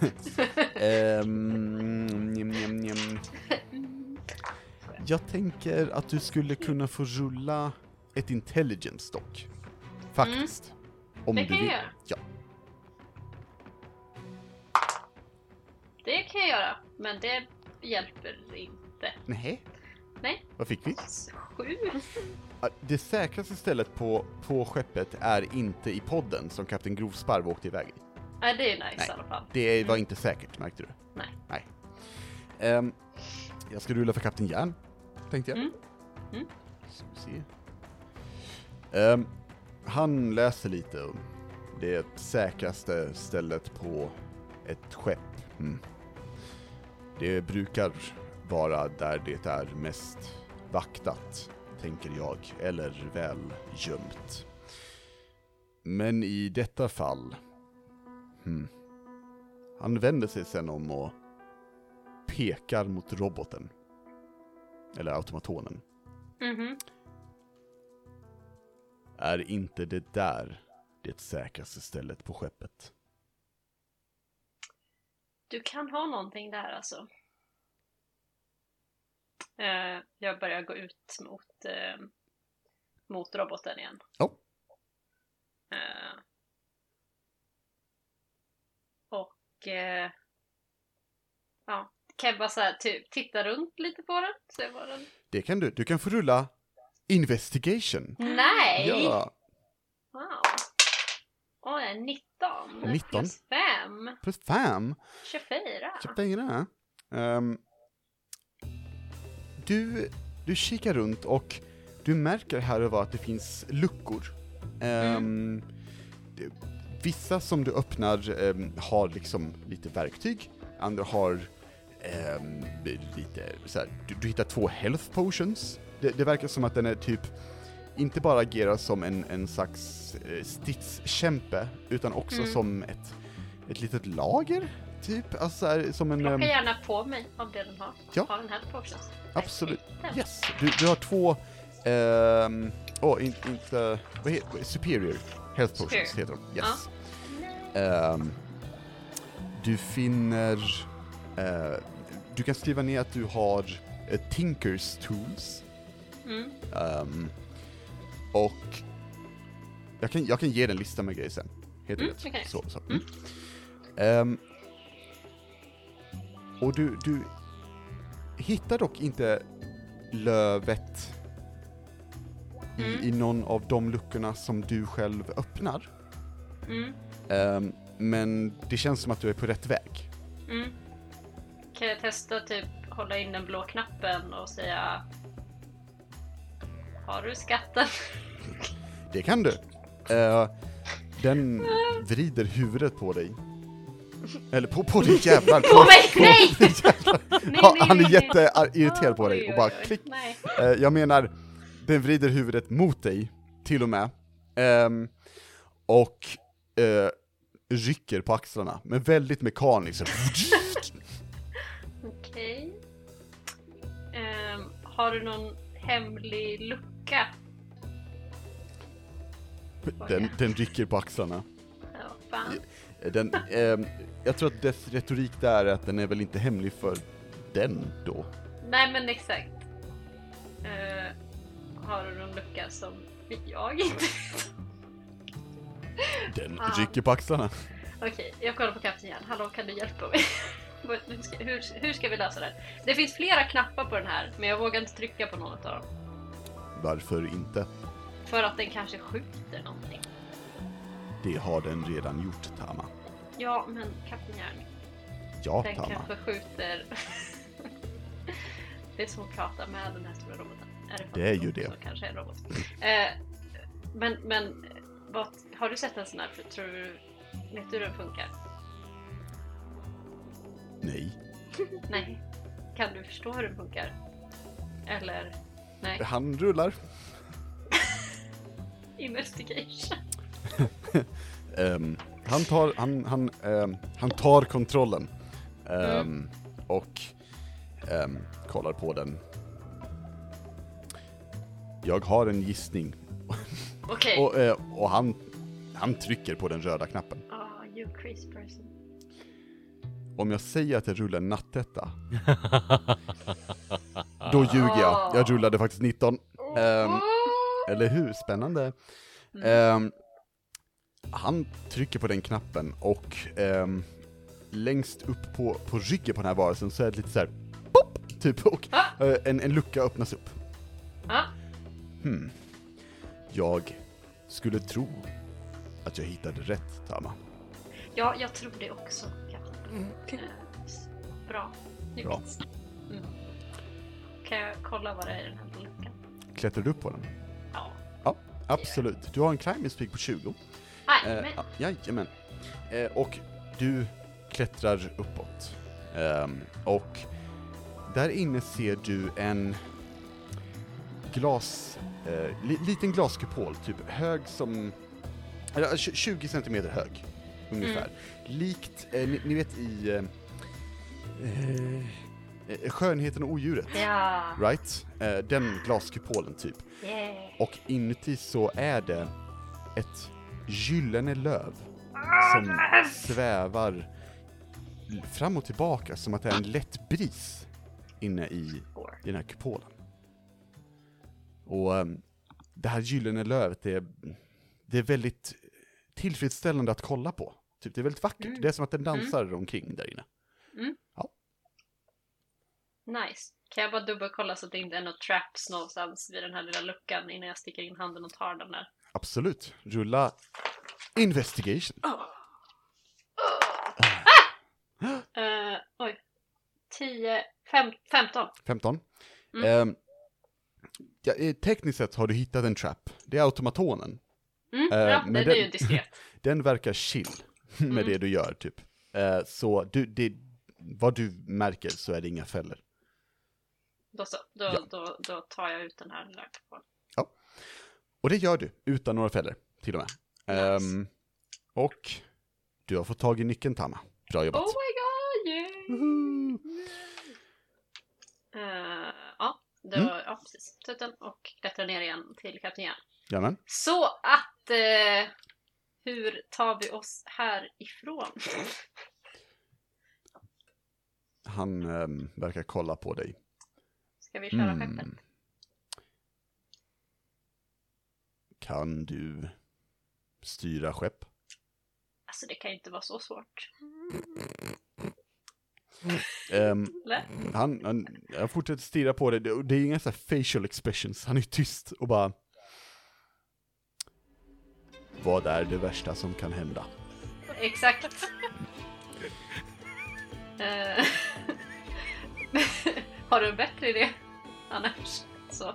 Speaker 4: jag skojar.
Speaker 2: Njem, njem, njem. Jag tänker att du skulle kunna få rulla ett intelligence dock. Faktiskt. Om
Speaker 4: Det
Speaker 2: du
Speaker 4: kan jag
Speaker 2: vill.
Speaker 4: göra.
Speaker 2: Ja.
Speaker 4: Det kan jag göra, men det hjälper inte.
Speaker 2: Nej.
Speaker 4: Nej.
Speaker 2: Vad fick vi?
Speaker 4: Sju?
Speaker 2: Det säkraste stället på, på skeppet är inte i podden som Kapten Grovsparv åkte iväg i.
Speaker 4: Nej, det är nice
Speaker 2: Nej.
Speaker 4: i alla fall.
Speaker 2: Det var inte säkert, märkte du?
Speaker 4: Nej.
Speaker 2: Nej. Ehm, jag ska rulla för Kapten Järn, tänkte jag.
Speaker 4: Mm. Mm.
Speaker 2: Ehm, han läser lite och det säkraste stället på ett skepp. Mm. Det brukar vara där det är mest vaktat, tänker jag, eller väl gömt. Men i detta fall Hmm. Han vänder sig sen om och pekar mot roboten. Eller automatonen.
Speaker 4: Mhm.
Speaker 2: Är inte det där det säkraste stället på skeppet?
Speaker 4: Du kan ha någonting där alltså. Eh, jag börjar gå ut mot, eh, mot roboten igen.
Speaker 2: Ja.
Speaker 4: Eh, och eh, ja, kan jag bara så här, typ titta runt lite på den? Se vad den...
Speaker 2: Det kan du. Du kan få rulla investigation.
Speaker 4: Nej!
Speaker 2: Ja,
Speaker 4: Wow. Oj, 19.
Speaker 2: 19.
Speaker 4: Plus 5.
Speaker 2: plus fem.
Speaker 4: 24.
Speaker 2: Köpte Um, du, du kikar runt och du märker här och var att det finns luckor. Ehm, det, vissa som du öppnar ehm, har liksom lite verktyg, andra har ehm, lite så här, du, du hittar två health potions. Det, det verkar som att den är typ inte bara agerar som en, en slags eh, stridskämpe, utan också
Speaker 4: Mm.
Speaker 2: som ett, ett litet lager, typ. Alltså så här, som en...
Speaker 4: Plocka
Speaker 2: ehm,
Speaker 4: gärna på mig av det den har.
Speaker 2: Ja.
Speaker 4: Har den här potions.
Speaker 2: Absolut. Yes, du, du har två, ehm, åh, in, inte, vad heter Superior Health Potions heter de. Yes. Ehm, du finner, eh, du kan skriva ner att du har eh, Tinkers Tools,
Speaker 4: Mm.
Speaker 2: ehm, och jag kan, jag kan ge dig en lista med grejer sen. Helt
Speaker 4: Mm,
Speaker 2: rätt.
Speaker 4: okej.
Speaker 2: Så, så. Mm. Ehm, och du, du hittar dock inte lövet i,
Speaker 4: Mm.
Speaker 2: i någon av de luckorna som du själv öppnar.
Speaker 4: Mm.
Speaker 2: Ehm, men det känns som att du är på rätt väg.
Speaker 4: Mm. Kan jag testa typ hålla in den blå knappen och säga Har du skatten?
Speaker 2: Det kan du. Eh, den vrider huvudet på dig. Eller på, på dig jävlar!
Speaker 4: På mig! Nej!
Speaker 2: Ja, han är jätteirriterad på dig och bara klick. Eh, jag menar, den vrider huvudet mot dig, till och med. Ehm, och eh, rycker på axlarna, men väldigt mekaniskt.
Speaker 4: Okej. Ehm, har du någon hemlig lucka?
Speaker 2: Den, den rycker på axlarna.
Speaker 4: Ja, fan.
Speaker 2: Den, ehm, jag tror att dess retorik där är att den är väl inte hemlig för den då.
Speaker 4: Nej men exakt. Eh, har du någon lucka som jag inte vet?
Speaker 2: Den
Speaker 4: Ah.
Speaker 2: rycker på axlarna.
Speaker 4: Okej, jag kollar på katten igen. Hallå, kan du hjälpa mig? Hur, ska, hur, hur ska vi lösa det? Det finns flera knappar på den här, men jag vågar inte trycka på någon av dem.
Speaker 2: Varför inte?
Speaker 4: För att den kanske skjuter någonting.
Speaker 2: Det har den redan gjort, Tama.
Speaker 4: Ja, men Kapten Järn,
Speaker 2: Ja,
Speaker 4: den
Speaker 2: Tama.
Speaker 4: kanske skjuter... det är som att prata med den här stora roboten. Är det,
Speaker 2: Det är ju det.
Speaker 4: Kanske är en robot. Eh, men, men vad, har du sett en sån här? Tror du, vet du hur den funkar?
Speaker 2: Nej.
Speaker 4: Nej. Kan du förstå hur den funkar? Eller? Nej.
Speaker 2: Han rullar.
Speaker 4: Investigation.
Speaker 2: Ehm, han tar, han, han, ehm, han tar kontrollen. Ehm, Och ehm, kollar på den. Jag har en gissning.
Speaker 4: Okej.
Speaker 2: Och, eh, och han, han trycker på den röda knappen.
Speaker 4: Ah, you crazy person.
Speaker 2: Om jag säger att jag rullar en nattetta, då ljuger jag. Jag rullade faktiskt 19. Ehm, eller hur? Spännande. Ehm, han trycker på den knappen och ehm, längst upp på, på ryggen på den här varelsen så är det lite så här pop, typ, och
Speaker 4: Ah.
Speaker 2: eh, en, en lucka öppnas upp.
Speaker 4: Ja.
Speaker 2: Hmm. Jag skulle tro att jag hittade rätt, Tama.
Speaker 4: ja, jag tror det också. Kapten. Eh, s- Bra. Snyggt.
Speaker 2: Bra.
Speaker 4: Mm. Kan jag kolla vad det är i den här luckan?
Speaker 2: Klättrar du upp på den?
Speaker 4: Ja.
Speaker 2: Ja, absolut. Du har en climbing speed på 20.
Speaker 4: Nej,
Speaker 2: Eh, jajamän. Eh, och du klättrar uppåt. Ehm, och där inne ser du en glas, eh, li, liten glaskupol, typ hög som, eller tj- 20 centimeter hög, ungefär.
Speaker 4: Mm.
Speaker 2: Likt, eh, ni, ni vet i eh, eh, eh, Skönheten och odjuret,
Speaker 4: Ja.
Speaker 2: right? Eh, den glaskupolen typ.
Speaker 4: Yeah.
Speaker 2: Och inuti så är det ett gyllene löv som svävar l- fram och tillbaka som att det är en lätt bris inne i, den här kupolen. Och ehm, det här gyllene lövet, det är, det är väldigt tillfredsställande att kolla på. Typ, det är väldigt vackert.
Speaker 4: Mm.
Speaker 2: Det är som att den dansar omkring där inne.
Speaker 4: Nice. Kan jag bara dubbelkolla så att det inte är något traps någonstans vid den här lilla luckan innan jag sticker in handen och tar den där?
Speaker 2: Absolut. Rulla investigation.
Speaker 4: Uh, oj. 10, fem, 15.
Speaker 2: 15.
Speaker 4: Mm.
Speaker 2: Ehm, ja, tekniskt sett har du hittat en trap. Det är automatonen.
Speaker 4: Mm,
Speaker 2: Eh,
Speaker 4: ja,
Speaker 2: men den-
Speaker 4: är ju diskret.
Speaker 2: Den verkar chill med
Speaker 4: Mm.
Speaker 2: det du gör, typ. Eh, så du, det, vad du märker så är det inga fällor.
Speaker 4: Då, så, då,
Speaker 2: Ja.
Speaker 4: då, då tar jag ut den här lilla
Speaker 2: Och det gör du, utan några fällor, till och med.
Speaker 4: Nice.
Speaker 2: Ehm, och du har fått tag i nyckeln, Tama. Bra jobbat.
Speaker 4: Oh my god, yay!
Speaker 2: Woho!
Speaker 4: Eh, ja, då,
Speaker 2: Mm.
Speaker 4: ja, precis. Ta ut den och klättra ner igen till Kapten Järn.
Speaker 2: Jajamän.
Speaker 4: Så att, eh, hur tar vi oss härifrån?
Speaker 2: Han ehm, verkar kolla på dig.
Speaker 4: Ska vi köra
Speaker 2: Mm.
Speaker 4: skeppet?
Speaker 2: Kan du styra skepp?
Speaker 4: Alltså det kan ju inte vara så svårt. Eller?
Speaker 2: han, han, han fortsätter stirra på dig, det, det är inga så facial expressions, han är tyst och bara... Vad är det värsta som kan hända?
Speaker 4: Exakt. Eh, Har du en bättre idé? Annars så.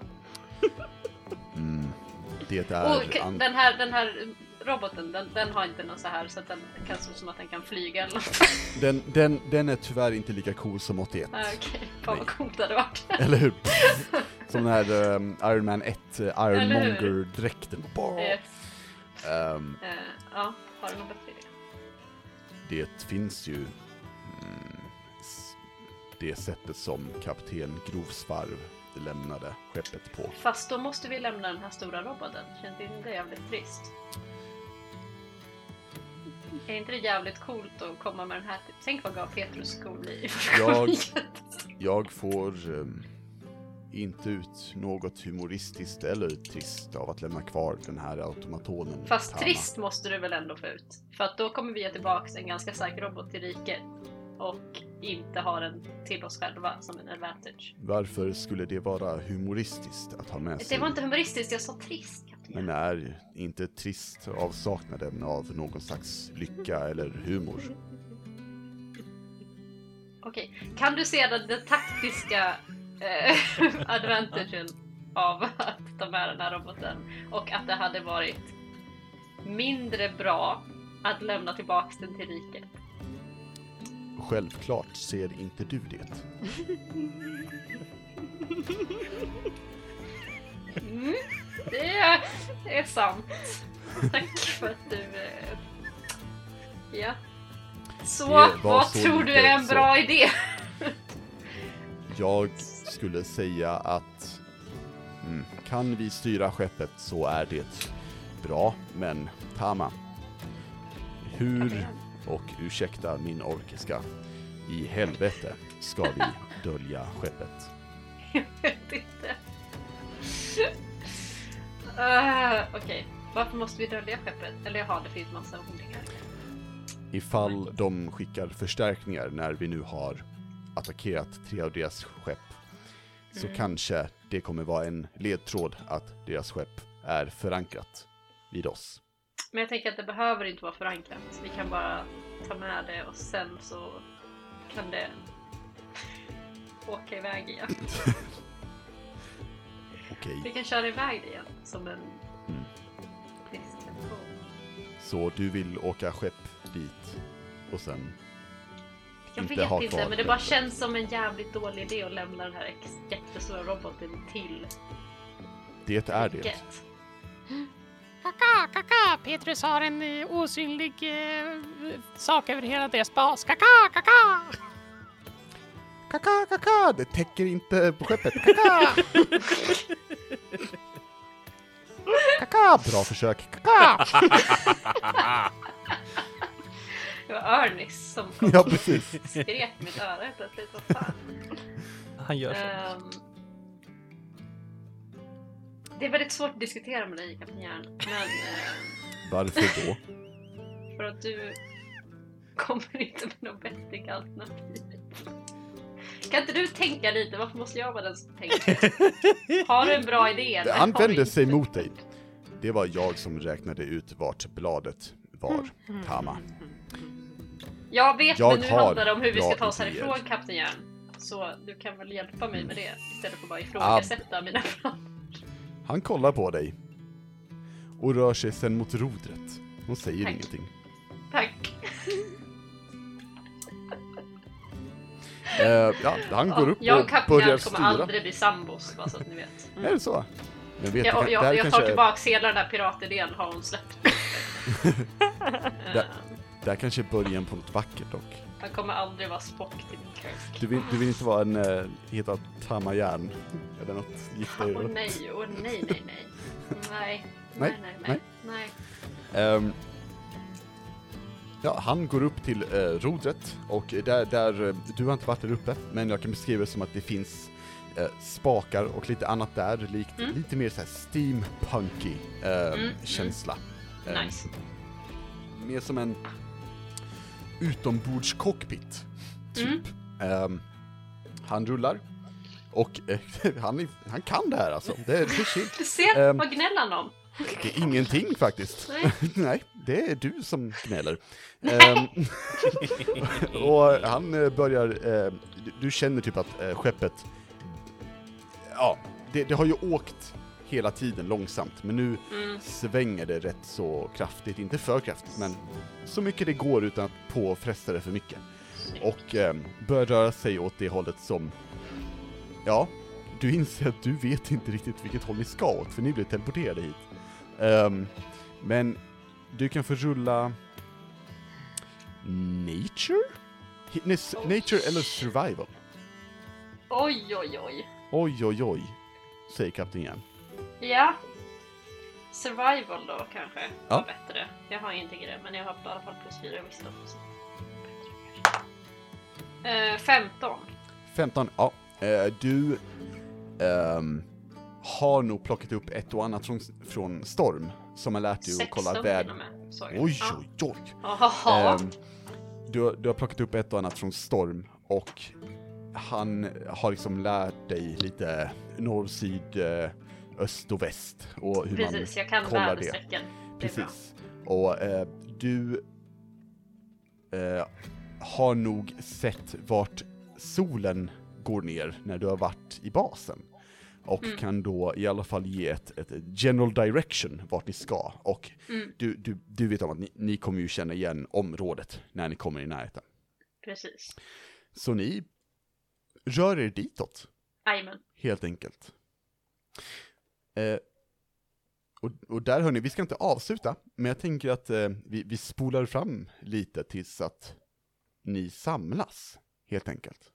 Speaker 2: Det är...
Speaker 4: Och den, här, den här roboten, den, den har inte någon så här så att den kan se ut som att den kan flyga eller något.
Speaker 2: den, den, den är tyvärr inte lika cool som 81.
Speaker 4: Ah, Okej, fan vad coolt det hade varit.
Speaker 2: Eller hur? Som den här ehm, Iron Man 1, uh? Ironmonger-dräkten.
Speaker 4: Yes.
Speaker 2: Ehm,
Speaker 4: Eh, ja, har du någon bättre idé?
Speaker 2: det finns ju mm, det sättet som kapten Grovsvarv lämnade skeppet på.
Speaker 4: Fast då måste vi lämna den här stora roboten. Känns inte det jävligt trist? Är inte det jävligt coolt att komma med den här? Typ? Tänk vad gav Petrus skor bli.
Speaker 2: Jag- Jag får ehm, inte ut något humoristiskt eller trist av att lämna kvar den här automatonen.
Speaker 4: Fast trist måste du väl ändå få ut? För att då kommer vi ge tillbaks en ganska stark robot till riket. Och inte ha den till oss själva som en advantage.
Speaker 2: Varför skulle det vara humoristiskt att ha med sig?
Speaker 4: Det var inte humoristiskt, jag sa trist.
Speaker 2: Men är inte trist avsaknaden av någon slags lycka eller humor?
Speaker 4: Okej, kan du se den, den taktiska eh, advantagen av att ta med den här roboten och att det hade varit mindre bra att lämna tillbaks den till riket?
Speaker 2: Självklart ser inte du det.
Speaker 4: Mm, det är, sant. Tack för att du... Eh, ja. Så, vad
Speaker 2: så
Speaker 4: tror du är en
Speaker 2: så-
Speaker 4: bra idé?
Speaker 2: Jag skulle säga att mm, kan vi styra skeppet så är det bra, men Tama, hur, och ursäkta min orkiska, i helvete ska vi dölja skeppet?
Speaker 4: Jag vet inte. Uh, Okej, varför måste vi dölja skeppet? Eller jaha, det finns massa odlingar.
Speaker 2: Ifall de skickar förstärkningar när vi nu har attackerat tre av deras skepp, så
Speaker 4: Mm.
Speaker 2: kanske det kommer vara en ledtråd att deras skepp är förankrat vid oss.
Speaker 4: Men jag tänker att det behöver inte vara förankrat. Vi kan bara ta med det och sen så kan det åka iväg igen.
Speaker 2: Okej,
Speaker 4: Vi kan köra iväg det igen som en
Speaker 2: Mm. så du vill åka skepp dit och sen
Speaker 4: Jag
Speaker 2: inte
Speaker 4: vet
Speaker 2: ha
Speaker 4: inte, men det bara känns som en jävligt dålig idé att lämna den här jättestora roboten till
Speaker 2: Det är det.
Speaker 4: riket.
Speaker 6: Kaka, kaka! Petrus har en eh, osynlig eh, sak över hela deras bas. Kaka, kaka!
Speaker 2: Kaka, kaka! Det täcker inte på skeppet. Kaka! kaka! Bra försök. Kaka!
Speaker 4: Det var Ernest som kom
Speaker 2: Ja,
Speaker 4: och
Speaker 2: precis.
Speaker 4: skrek mitt öra helt plötsligt. Vad fan?
Speaker 1: Han gör så.
Speaker 4: Ehm, Det är väldigt svårt att diskutera med dig, Kapten Järn. Men eh,
Speaker 2: Varför då?
Speaker 4: för att du kommer inte med något vettigt alternativ. Kan inte du tänka lite? Varför måste jag vara den som tänker? Har du en bra idé? eller
Speaker 2: Han vände sig mot dig. Det var jag som räknade ut vart bladet var, Tama.
Speaker 4: Jag vet,
Speaker 2: Jag
Speaker 4: men nu handlar det om hur vi ska ta oss härifrån, Kapten Järn. Så du kan väl hjälpa mig med det istället för att bara ifrågasätta mina planer.
Speaker 2: Han kollar på dig och rör sig sen mot rodret. Hon säger
Speaker 4: Tack.
Speaker 2: ingenting.
Speaker 4: Tack.
Speaker 2: Eh, ja, han går upp
Speaker 4: jag och
Speaker 2: och
Speaker 4: Kapten
Speaker 2: börjar
Speaker 4: Järn kommer
Speaker 2: styra.
Speaker 4: aldrig bli sambos, bara så att ni vet.
Speaker 2: Är det så? Men vet
Speaker 4: Jag, jag,
Speaker 2: där
Speaker 4: jag tar
Speaker 2: kanske,
Speaker 4: tillbaks hela den där piratidén har hon släppt. Eh,
Speaker 2: där kanske är början på något vackert dock.
Speaker 4: Han kommer aldrig vara Spock till min Kirk.
Speaker 2: Du vill, du vill inte vara en, eh, heta Tamajärn? Eller något, gifta er?
Speaker 4: Åh nej, åh nej, nej, nej. Nej,
Speaker 2: Nej,
Speaker 4: nej, nej, nej. nej.
Speaker 2: Ehm, ja, han går upp till eh, rodret och där, där, eh, du har inte varit där uppe, men jag kan beskriva det som att det finns eh, spakar och lite annat där, likt,
Speaker 4: Mm.
Speaker 2: lite mer såhär steampunky eh,
Speaker 4: mm.
Speaker 2: känsla. Ehm,
Speaker 4: Nice.
Speaker 2: Mer som en utombordscockpit, typ.
Speaker 4: Mm.
Speaker 2: Ehm, han rullar och eh, han, han kan det här alltså. Det, är.
Speaker 4: Du ser,
Speaker 2: Ehm.
Speaker 4: vad gnäller han om?
Speaker 2: Det är ingenting faktiskt.
Speaker 4: Nej.
Speaker 2: Nej, det är du som gnäller. Ehm, och han eh, börjar, eh, du, du känner typ att skeppet, ja, det, det har ju åkt hela tiden långsamt, men nu
Speaker 4: Mm.
Speaker 2: svänger det rätt så kraftigt, inte för kraftigt, men så mycket det går utan att påfresta det för mycket. Och eh, börjar röra sig åt det hållet som, ja, du inser att du vet inte riktigt vilket håll ni ska åt, för ni blir teleporterade hit. Ehm, men du kan få rulla Nature? Hi- nej, s- Nature eller Survival?
Speaker 4: Oj, oj, oj.
Speaker 2: Oj, oj, oj, säger kapten igen.
Speaker 4: Ja. Survival då kanske
Speaker 2: Ja.
Speaker 4: var bättre. Jag har ingenting i det, men jag har i alla fall plus fyra i wisdom. så bättre. Eh, 15.
Speaker 2: 15, ja. Eh, du ehm, har nog plockat upp ett och annat från, från Storm, som har lärt dig att
Speaker 4: 16
Speaker 2: kolla
Speaker 4: till
Speaker 2: väd...
Speaker 4: och med. såg jag.
Speaker 2: Oj, oj, oj!
Speaker 4: Jaha.
Speaker 2: Ehm, du, du har plockat upp ett och annat från Storm och han har liksom lärt dig lite norr, syd, eh, öst och väst och hur
Speaker 4: Precis, jag kan
Speaker 2: kollar det.
Speaker 4: väderstrecken. Det.
Speaker 2: Precis. Och eh, du eh, har nog sett vart solen går ner när du har varit i basen. Och
Speaker 4: Mm.
Speaker 2: kan då i alla fall ge ett, ett general direction vart ni ska. Och
Speaker 4: Mm.
Speaker 2: du, du, du vet om att ni, ni kommer ju känna igen området när ni kommer i närheten.
Speaker 4: Precis.
Speaker 2: Så ni rör er ditåt,
Speaker 4: Jajamän.
Speaker 2: helt enkelt. Eh, och, och där hörni, vi ska inte avsluta, men jag tänker att eh, vi, vi spolar fram lite tills att ni samlas, helt enkelt.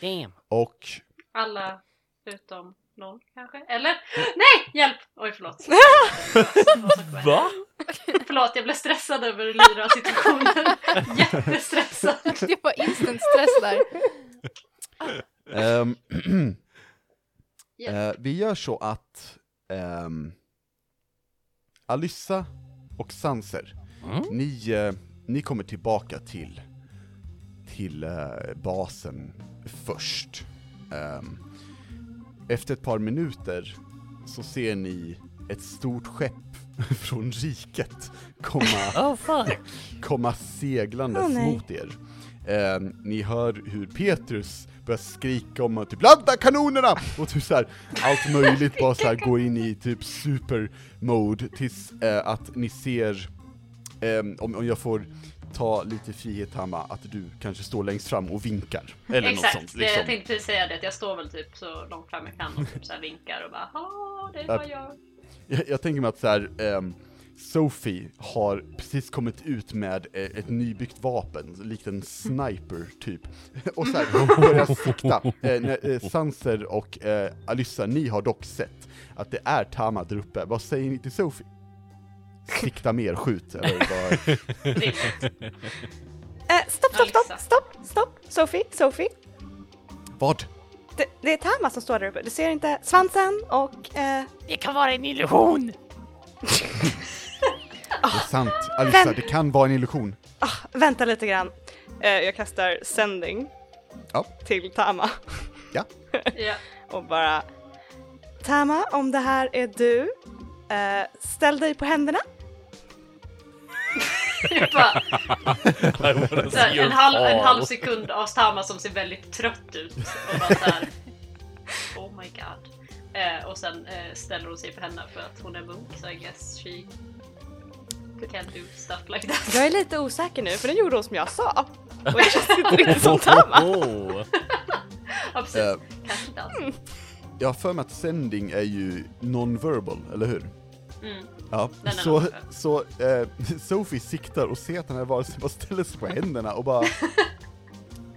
Speaker 1: Damn.
Speaker 2: Och
Speaker 4: Alla utom någon kanske? Eller? Nej! Hjälp! Oj, förlåt.
Speaker 1: Va?
Speaker 4: Förlåt, jag blev stressad över Lyra-situationen. Jättestressad.
Speaker 5: Det var instant stress där.
Speaker 2: ehm,
Speaker 4: Ja.
Speaker 2: eh, vi gör så att ehm, Alyssa och Sanser,
Speaker 1: Mm.
Speaker 2: ni, eh, ni kommer tillbaka till, till eh, basen först. Ehm, efter ett par minuter så ser ni ett stort skepp från riket komma,
Speaker 1: Oh fuck.
Speaker 2: komma seglandes
Speaker 3: Åh, nej.
Speaker 2: mot er. Ehm, ni hör hur Petrus börjar skrika om typ ladda kanonerna! Och typ så här, allt möjligt bara så här går in i typ super mode tills eh, att ni ser, ehm, om, om jag får ta lite frihet Hamma, att du kanske står längst fram och vinkar. Eller
Speaker 4: Exakt,
Speaker 2: något sånt.
Speaker 4: det, jag
Speaker 2: Liksom.
Speaker 4: tänkte precis säga det. Att jag står väl typ så långt fram jag kan och typ så här vinkar och bara det vad jag
Speaker 2: Jag, jag tänker mig att så här, ehm, Sophie har precis kommit ut med eh, ett nybyggt vapen, likt en sniper typ. Och så här, börjar sikta. Eh, eh, Sanser och eh, Alyssa, ni har dock sett att det är Tama där uppe. Vad säger ni till Sophie? Sikta mer, skjut, eller.
Speaker 3: Eh, stopp, stopp, stopp, stopp, stopp! Sophie, Sophie.
Speaker 2: Vad?
Speaker 3: det, det är Tama som står där uppe. Du ser inte svansen och... Eh,
Speaker 6: Det kan vara en illusion.
Speaker 2: Det är sant. Alissa,
Speaker 3: Vem-
Speaker 2: det kan vara en illusion.
Speaker 3: ah, vänta lite grann. Eh, jag kastar sending
Speaker 2: Ja.
Speaker 3: till Tama
Speaker 2: Ja.
Speaker 4: Ja.
Speaker 3: och bara... Tama, om det här är du, eh, ställ dig på händerna.
Speaker 4: Bara, så här, en, halv, en halv sekund av Stama som ser väldigt trött ut. Och bara så här, oh my god. Eh, och sen eh, ställer hon sig på henne för att hon är munk, so I guess she can do stuff like that.
Speaker 3: Jag är lite osäker nu för den gjorde hon som jag sa. Och det känns inte riktigt som Tama.
Speaker 4: Ja, precis.
Speaker 2: Eh,
Speaker 4: Kanske inte alls.
Speaker 2: jag har för mig att sending är ju non-verbal, eller hur?
Speaker 4: Mm.
Speaker 2: Ja,
Speaker 4: Den är
Speaker 2: så,
Speaker 4: non-verbal.
Speaker 2: så eh, Sophie siktar och ser att den här varelsen bara ställer sig på händerna och bara...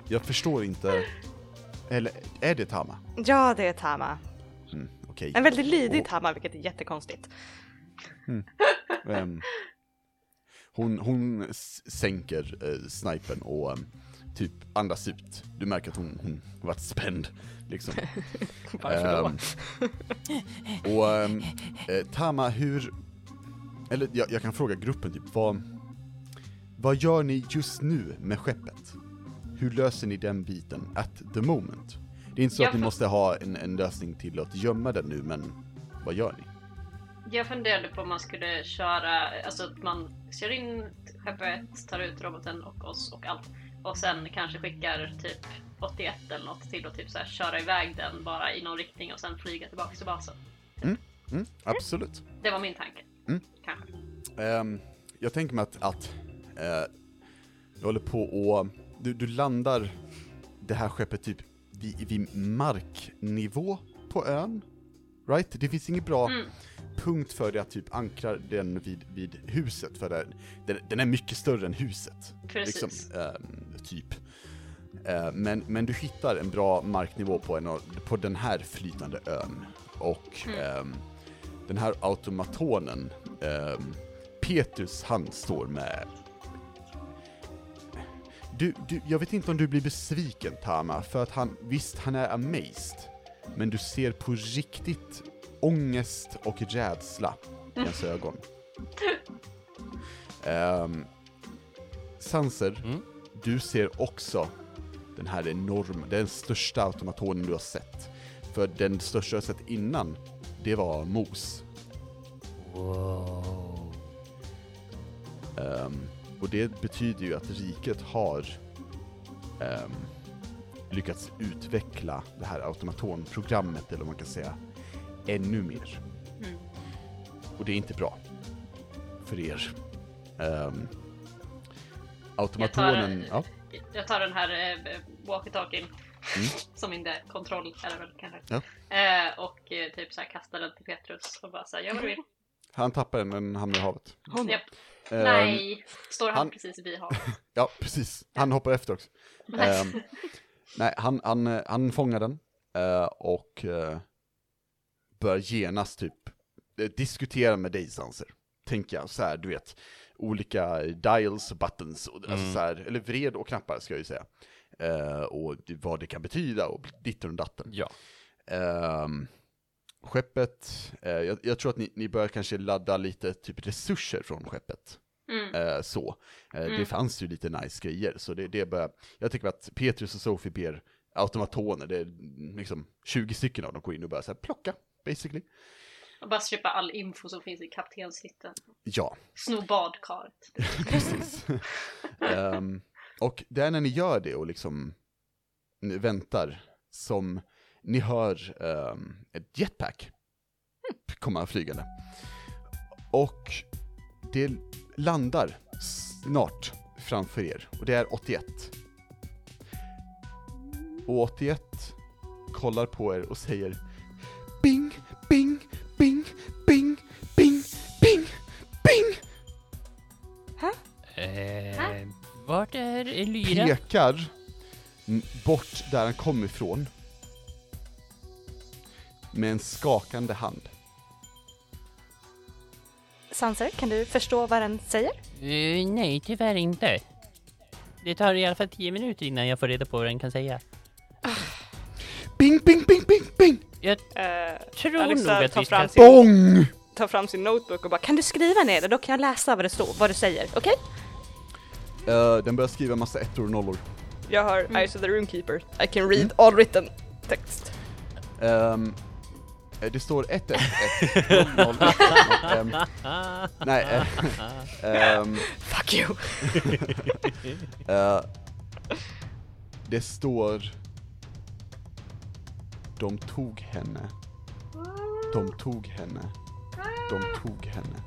Speaker 2: Jag förstår inte. Eller är det Tama?
Speaker 3: Ja, det är Tama.
Speaker 2: Mm, Okej.
Speaker 3: En väldigt lydig
Speaker 2: Och-
Speaker 3: Tama, vilket är jättekonstigt.
Speaker 2: Ehm, hon, hon sänker eh, snipern och ehm, typ andas ut. Du märker att hon, hon varit spänd, liksom. Ehm, och ehm, eh, Tama, hur... Eller jag, jag kan fråga gruppen typ, vad... Vad gör ni just nu med skeppet? Hur löser ni den biten at the moment? Det är inte så
Speaker 4: Jag
Speaker 2: att ni måste ha en, en lösning till att gömma den nu, men vad gör ni?
Speaker 4: Jag funderade på om man skulle köra, alltså att man kör in skeppet, tar ut roboten och oss och allt. Och sen kanske skickar typ 81 eller något till och typ så här, köra iväg den bara i någon riktning och sen flyga tillbaka till basen.
Speaker 2: Mm, absolut.
Speaker 4: Det var min tanke.
Speaker 2: Mm.
Speaker 4: Kanske.
Speaker 2: Ehm, jag tänker mig att, att eh, du håller på och du, du landar det här skeppet typ vid, vid marknivå på ön. Right? Det finns ingen bra
Speaker 4: Mm.
Speaker 2: Punkt för dig att typ ankra den vid, vid huset, för den, den är mycket större än huset.
Speaker 4: Precis.
Speaker 2: Liksom, ehm, typ. Eh, men, men du hittar en bra marknivå på, en, på den här flytande ön. Och
Speaker 4: Mm.
Speaker 2: ehm, den här automatonen, um, Petrus, han står med... Du, du, jag vet inte om du blir besviken Tama, för att han, visst han är amazed, men du ser på riktigt ångest och rädsla i hans ögon. Um, Sanser,
Speaker 1: Mm.
Speaker 2: du ser också den här enorma, den största automatonen du har sett. För den största du har sett innan, det var Mos.
Speaker 1: Wow.
Speaker 2: Ehm, och det betyder ju att riket har ehm, lyckats utveckla det här automatonprogrammet, eller vad man kan säga, ännu mer.
Speaker 4: Mm.
Speaker 2: Och det är inte bra för er. Um,
Speaker 4: Jag
Speaker 2: automatonen,
Speaker 4: tar,
Speaker 2: ja,
Speaker 4: jag tar den här eh, walkie-talkien
Speaker 2: Mm.
Speaker 4: som inte kontroll är väl kanske.
Speaker 2: Ja.
Speaker 4: Eh, och eh, typ så här kastar den till Petrus och bara såhär, gör vad du vill.
Speaker 2: han tappar den, den hamnar i havet.
Speaker 4: Japp.
Speaker 2: Ehm,
Speaker 4: Nej, står han,
Speaker 2: han-
Speaker 4: precis vid havet.
Speaker 2: Ja, precis. Han hoppar efter också. Ehm, nej, han, han, eh, han fångar den eh, och uh, börjar genast typ eh, diskutera med dig Sanser. Tänker jag, så här, du vet, olika dials och buttons, och, alltså
Speaker 1: Mm.
Speaker 2: så här, eller vred och knappar ska jag ju säga. Eh, och vad det kan betyda och ditten och datten.
Speaker 1: Ja.
Speaker 2: Ehm, skeppet, eh, jag, jag tror att ni, ni börjar kanske ladda lite typ resurser från skeppet.
Speaker 4: Mm.
Speaker 2: Så. Eh, Det
Speaker 4: Mm.
Speaker 2: fanns ju lite nice grejer, så det, det börjar, jag tycker att Petrus och Sophie ber automatoner, det är liksom 20 stycken av dem går in och börjar så här plocka, basically.
Speaker 4: Och bara köpa all info som finns i kaptenshytten.
Speaker 2: Ja,
Speaker 4: Sno badkaret.
Speaker 2: precis. Ehm, och det är när ni gör det och liksom ni väntar som ni hör ehm, ett jetpack komma flygande. Och det landar snart framför er och det är 81. Och 81 kollar på er och säger
Speaker 1: vart är Elyra?
Speaker 2: pekar bort där han kom ifrån med en skakande hand.
Speaker 3: Sanser, kan du förstå vad den säger?
Speaker 1: Eh, nej, tyvärr inte. Det tar i alla fall tio minuter innan jag får reda på vad den kan säga.
Speaker 2: Bing, bing,
Speaker 1: Jag
Speaker 3: Eh,
Speaker 1: tror nog
Speaker 3: Alexa
Speaker 1: att
Speaker 3: tar
Speaker 1: vi
Speaker 3: fram,
Speaker 1: ska...
Speaker 3: sin,
Speaker 2: Bong!
Speaker 3: tar fram sin notebook och bara Kan du skriva ner det? Då kan jag läsa vad det står, vad du säger, okej?
Speaker 2: Eh, den börjar skriva massa ettor och nollor.
Speaker 3: Jag har
Speaker 4: Mm.
Speaker 3: Eyes of the Runekeeper. I can read all written text.
Speaker 2: Eh, det står 1 1 1 0 0 1 1 Nej, eh, ehm,
Speaker 3: Fuck you!
Speaker 2: eh, det står De tog henne, de tog henne, de tog henne.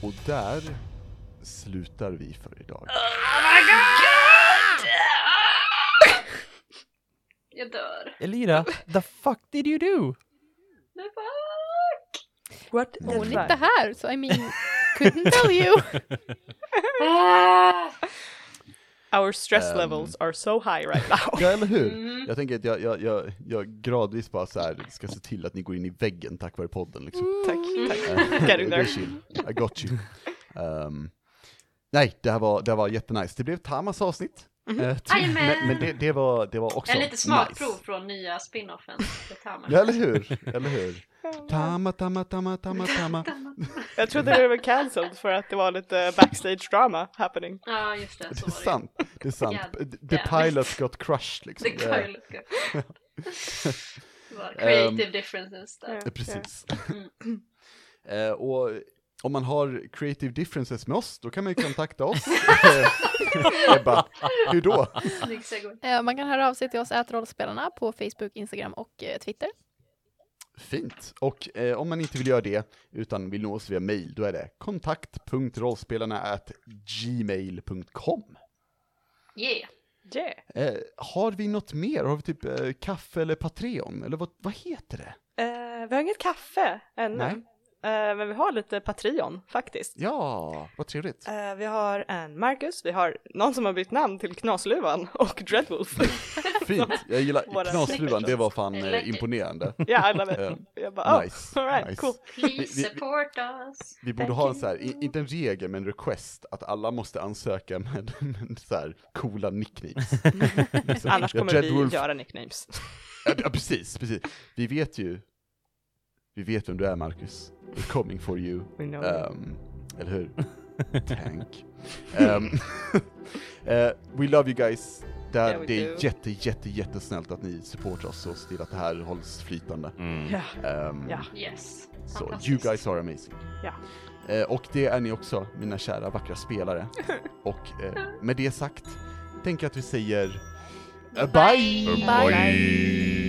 Speaker 2: Och där slutar vi för idag.
Speaker 4: Jag dör.
Speaker 1: Elira, the fuck did you do?
Speaker 4: Men fuck!
Speaker 3: What
Speaker 5: Hon är inte här, så I mean, couldn't tell you.
Speaker 3: Our stress
Speaker 2: Ehm.
Speaker 3: levels are so high right now.
Speaker 2: Ja, eller hur?
Speaker 4: Mm.
Speaker 2: Jag tänker att jag, jag, jag, jag gradvis bara så här ska se till att ni går in i väggen tack vare podden liksom.
Speaker 3: tack, tack.
Speaker 2: Eh,
Speaker 3: Getting
Speaker 2: det är
Speaker 3: there.
Speaker 2: chill. I got you. Ehm, nej, det här var, det här var jättenice. Det blev Tamas avsnitt.
Speaker 4: Jajamän.
Speaker 2: men men det, det, var, det var också
Speaker 4: En lite smakprov
Speaker 2: nice.
Speaker 4: från nya spinoffen.
Speaker 2: Ja, eller hur? Eller hur? Tama, tama, tama, tama, tama.
Speaker 3: Jag trodde det blev cancelled för att det var lite backstage drama happening.
Speaker 4: Ja, just det.
Speaker 2: Det
Speaker 4: Så
Speaker 2: är
Speaker 4: var det.
Speaker 2: sant. Det är sant. The pilot got crushed liksom.
Speaker 4: The Det var creative differences där.
Speaker 2: Eh, Precis.
Speaker 4: Mm.
Speaker 2: Eh, och om man har creative differences med oss, då kan man ju kontakta oss. Eh, Ebba, hur då?
Speaker 5: Eh, Man kan höra av sig till oss ätrollspelarna på Facebook, Instagram och eh, Twitter.
Speaker 2: Fint. Och eh, om man inte vill göra det, utan vill nå oss via mail, då är det kontakt.rollspelarna gmail.com.
Speaker 4: Yeah.
Speaker 3: Yeah.
Speaker 2: Eh, har vi något mer? Har vi typ eh, kaffe eller Patreon? Eller vad, vad heter det?
Speaker 3: Eh, vi har inget kaffe ännu.
Speaker 2: Nej.
Speaker 3: Eh, men vi har lite Patreon faktiskt.
Speaker 2: Ja, vad trevligt.
Speaker 3: Eh, vi har en Marcus, vi har någon som har bytt namn till Knasluvan och Dreadwolf.
Speaker 2: Fint. Jag gillar
Speaker 3: Våra
Speaker 2: knasflugan, det var fan eh,
Speaker 4: like it.
Speaker 2: imponerande.
Speaker 3: Ja, I love it.
Speaker 2: Eh,
Speaker 3: Jag bara, oh,
Speaker 2: nice,
Speaker 3: alright,
Speaker 2: nice.
Speaker 3: cool.
Speaker 2: Vi-
Speaker 4: Please
Speaker 2: vi-
Speaker 4: support us.
Speaker 2: Vi borde
Speaker 4: Thank
Speaker 2: ha en så här, inte en regel men en request, att alla måste ansöka med, med så här coola nicknames.
Speaker 3: Annars kommer vi göra nicknames.
Speaker 2: Ja, ja, precis, precis. Vi vet ju, vi vet vem du är Marcus. We're coming for you. Ehm, eller hur? Tank. Ehm, eh, we love you guys. Det,
Speaker 3: Yeah,
Speaker 2: det är
Speaker 3: do.
Speaker 2: jätte, jätte, jättesnällt att ni supportar oss och ser till att det här hålls flytande.
Speaker 1: Mm.
Speaker 3: Ja.
Speaker 2: Ehm,
Speaker 3: Ja.
Speaker 4: Yes.
Speaker 2: Så
Speaker 4: Fantastiskt.
Speaker 2: you guys are amazing.
Speaker 3: Ja.
Speaker 2: Eh, och det är ni också, mina kära vackra spelare. och eh, med det sagt, tänker jag att vi säger eh, bye!
Speaker 4: Bye.
Speaker 5: Bye.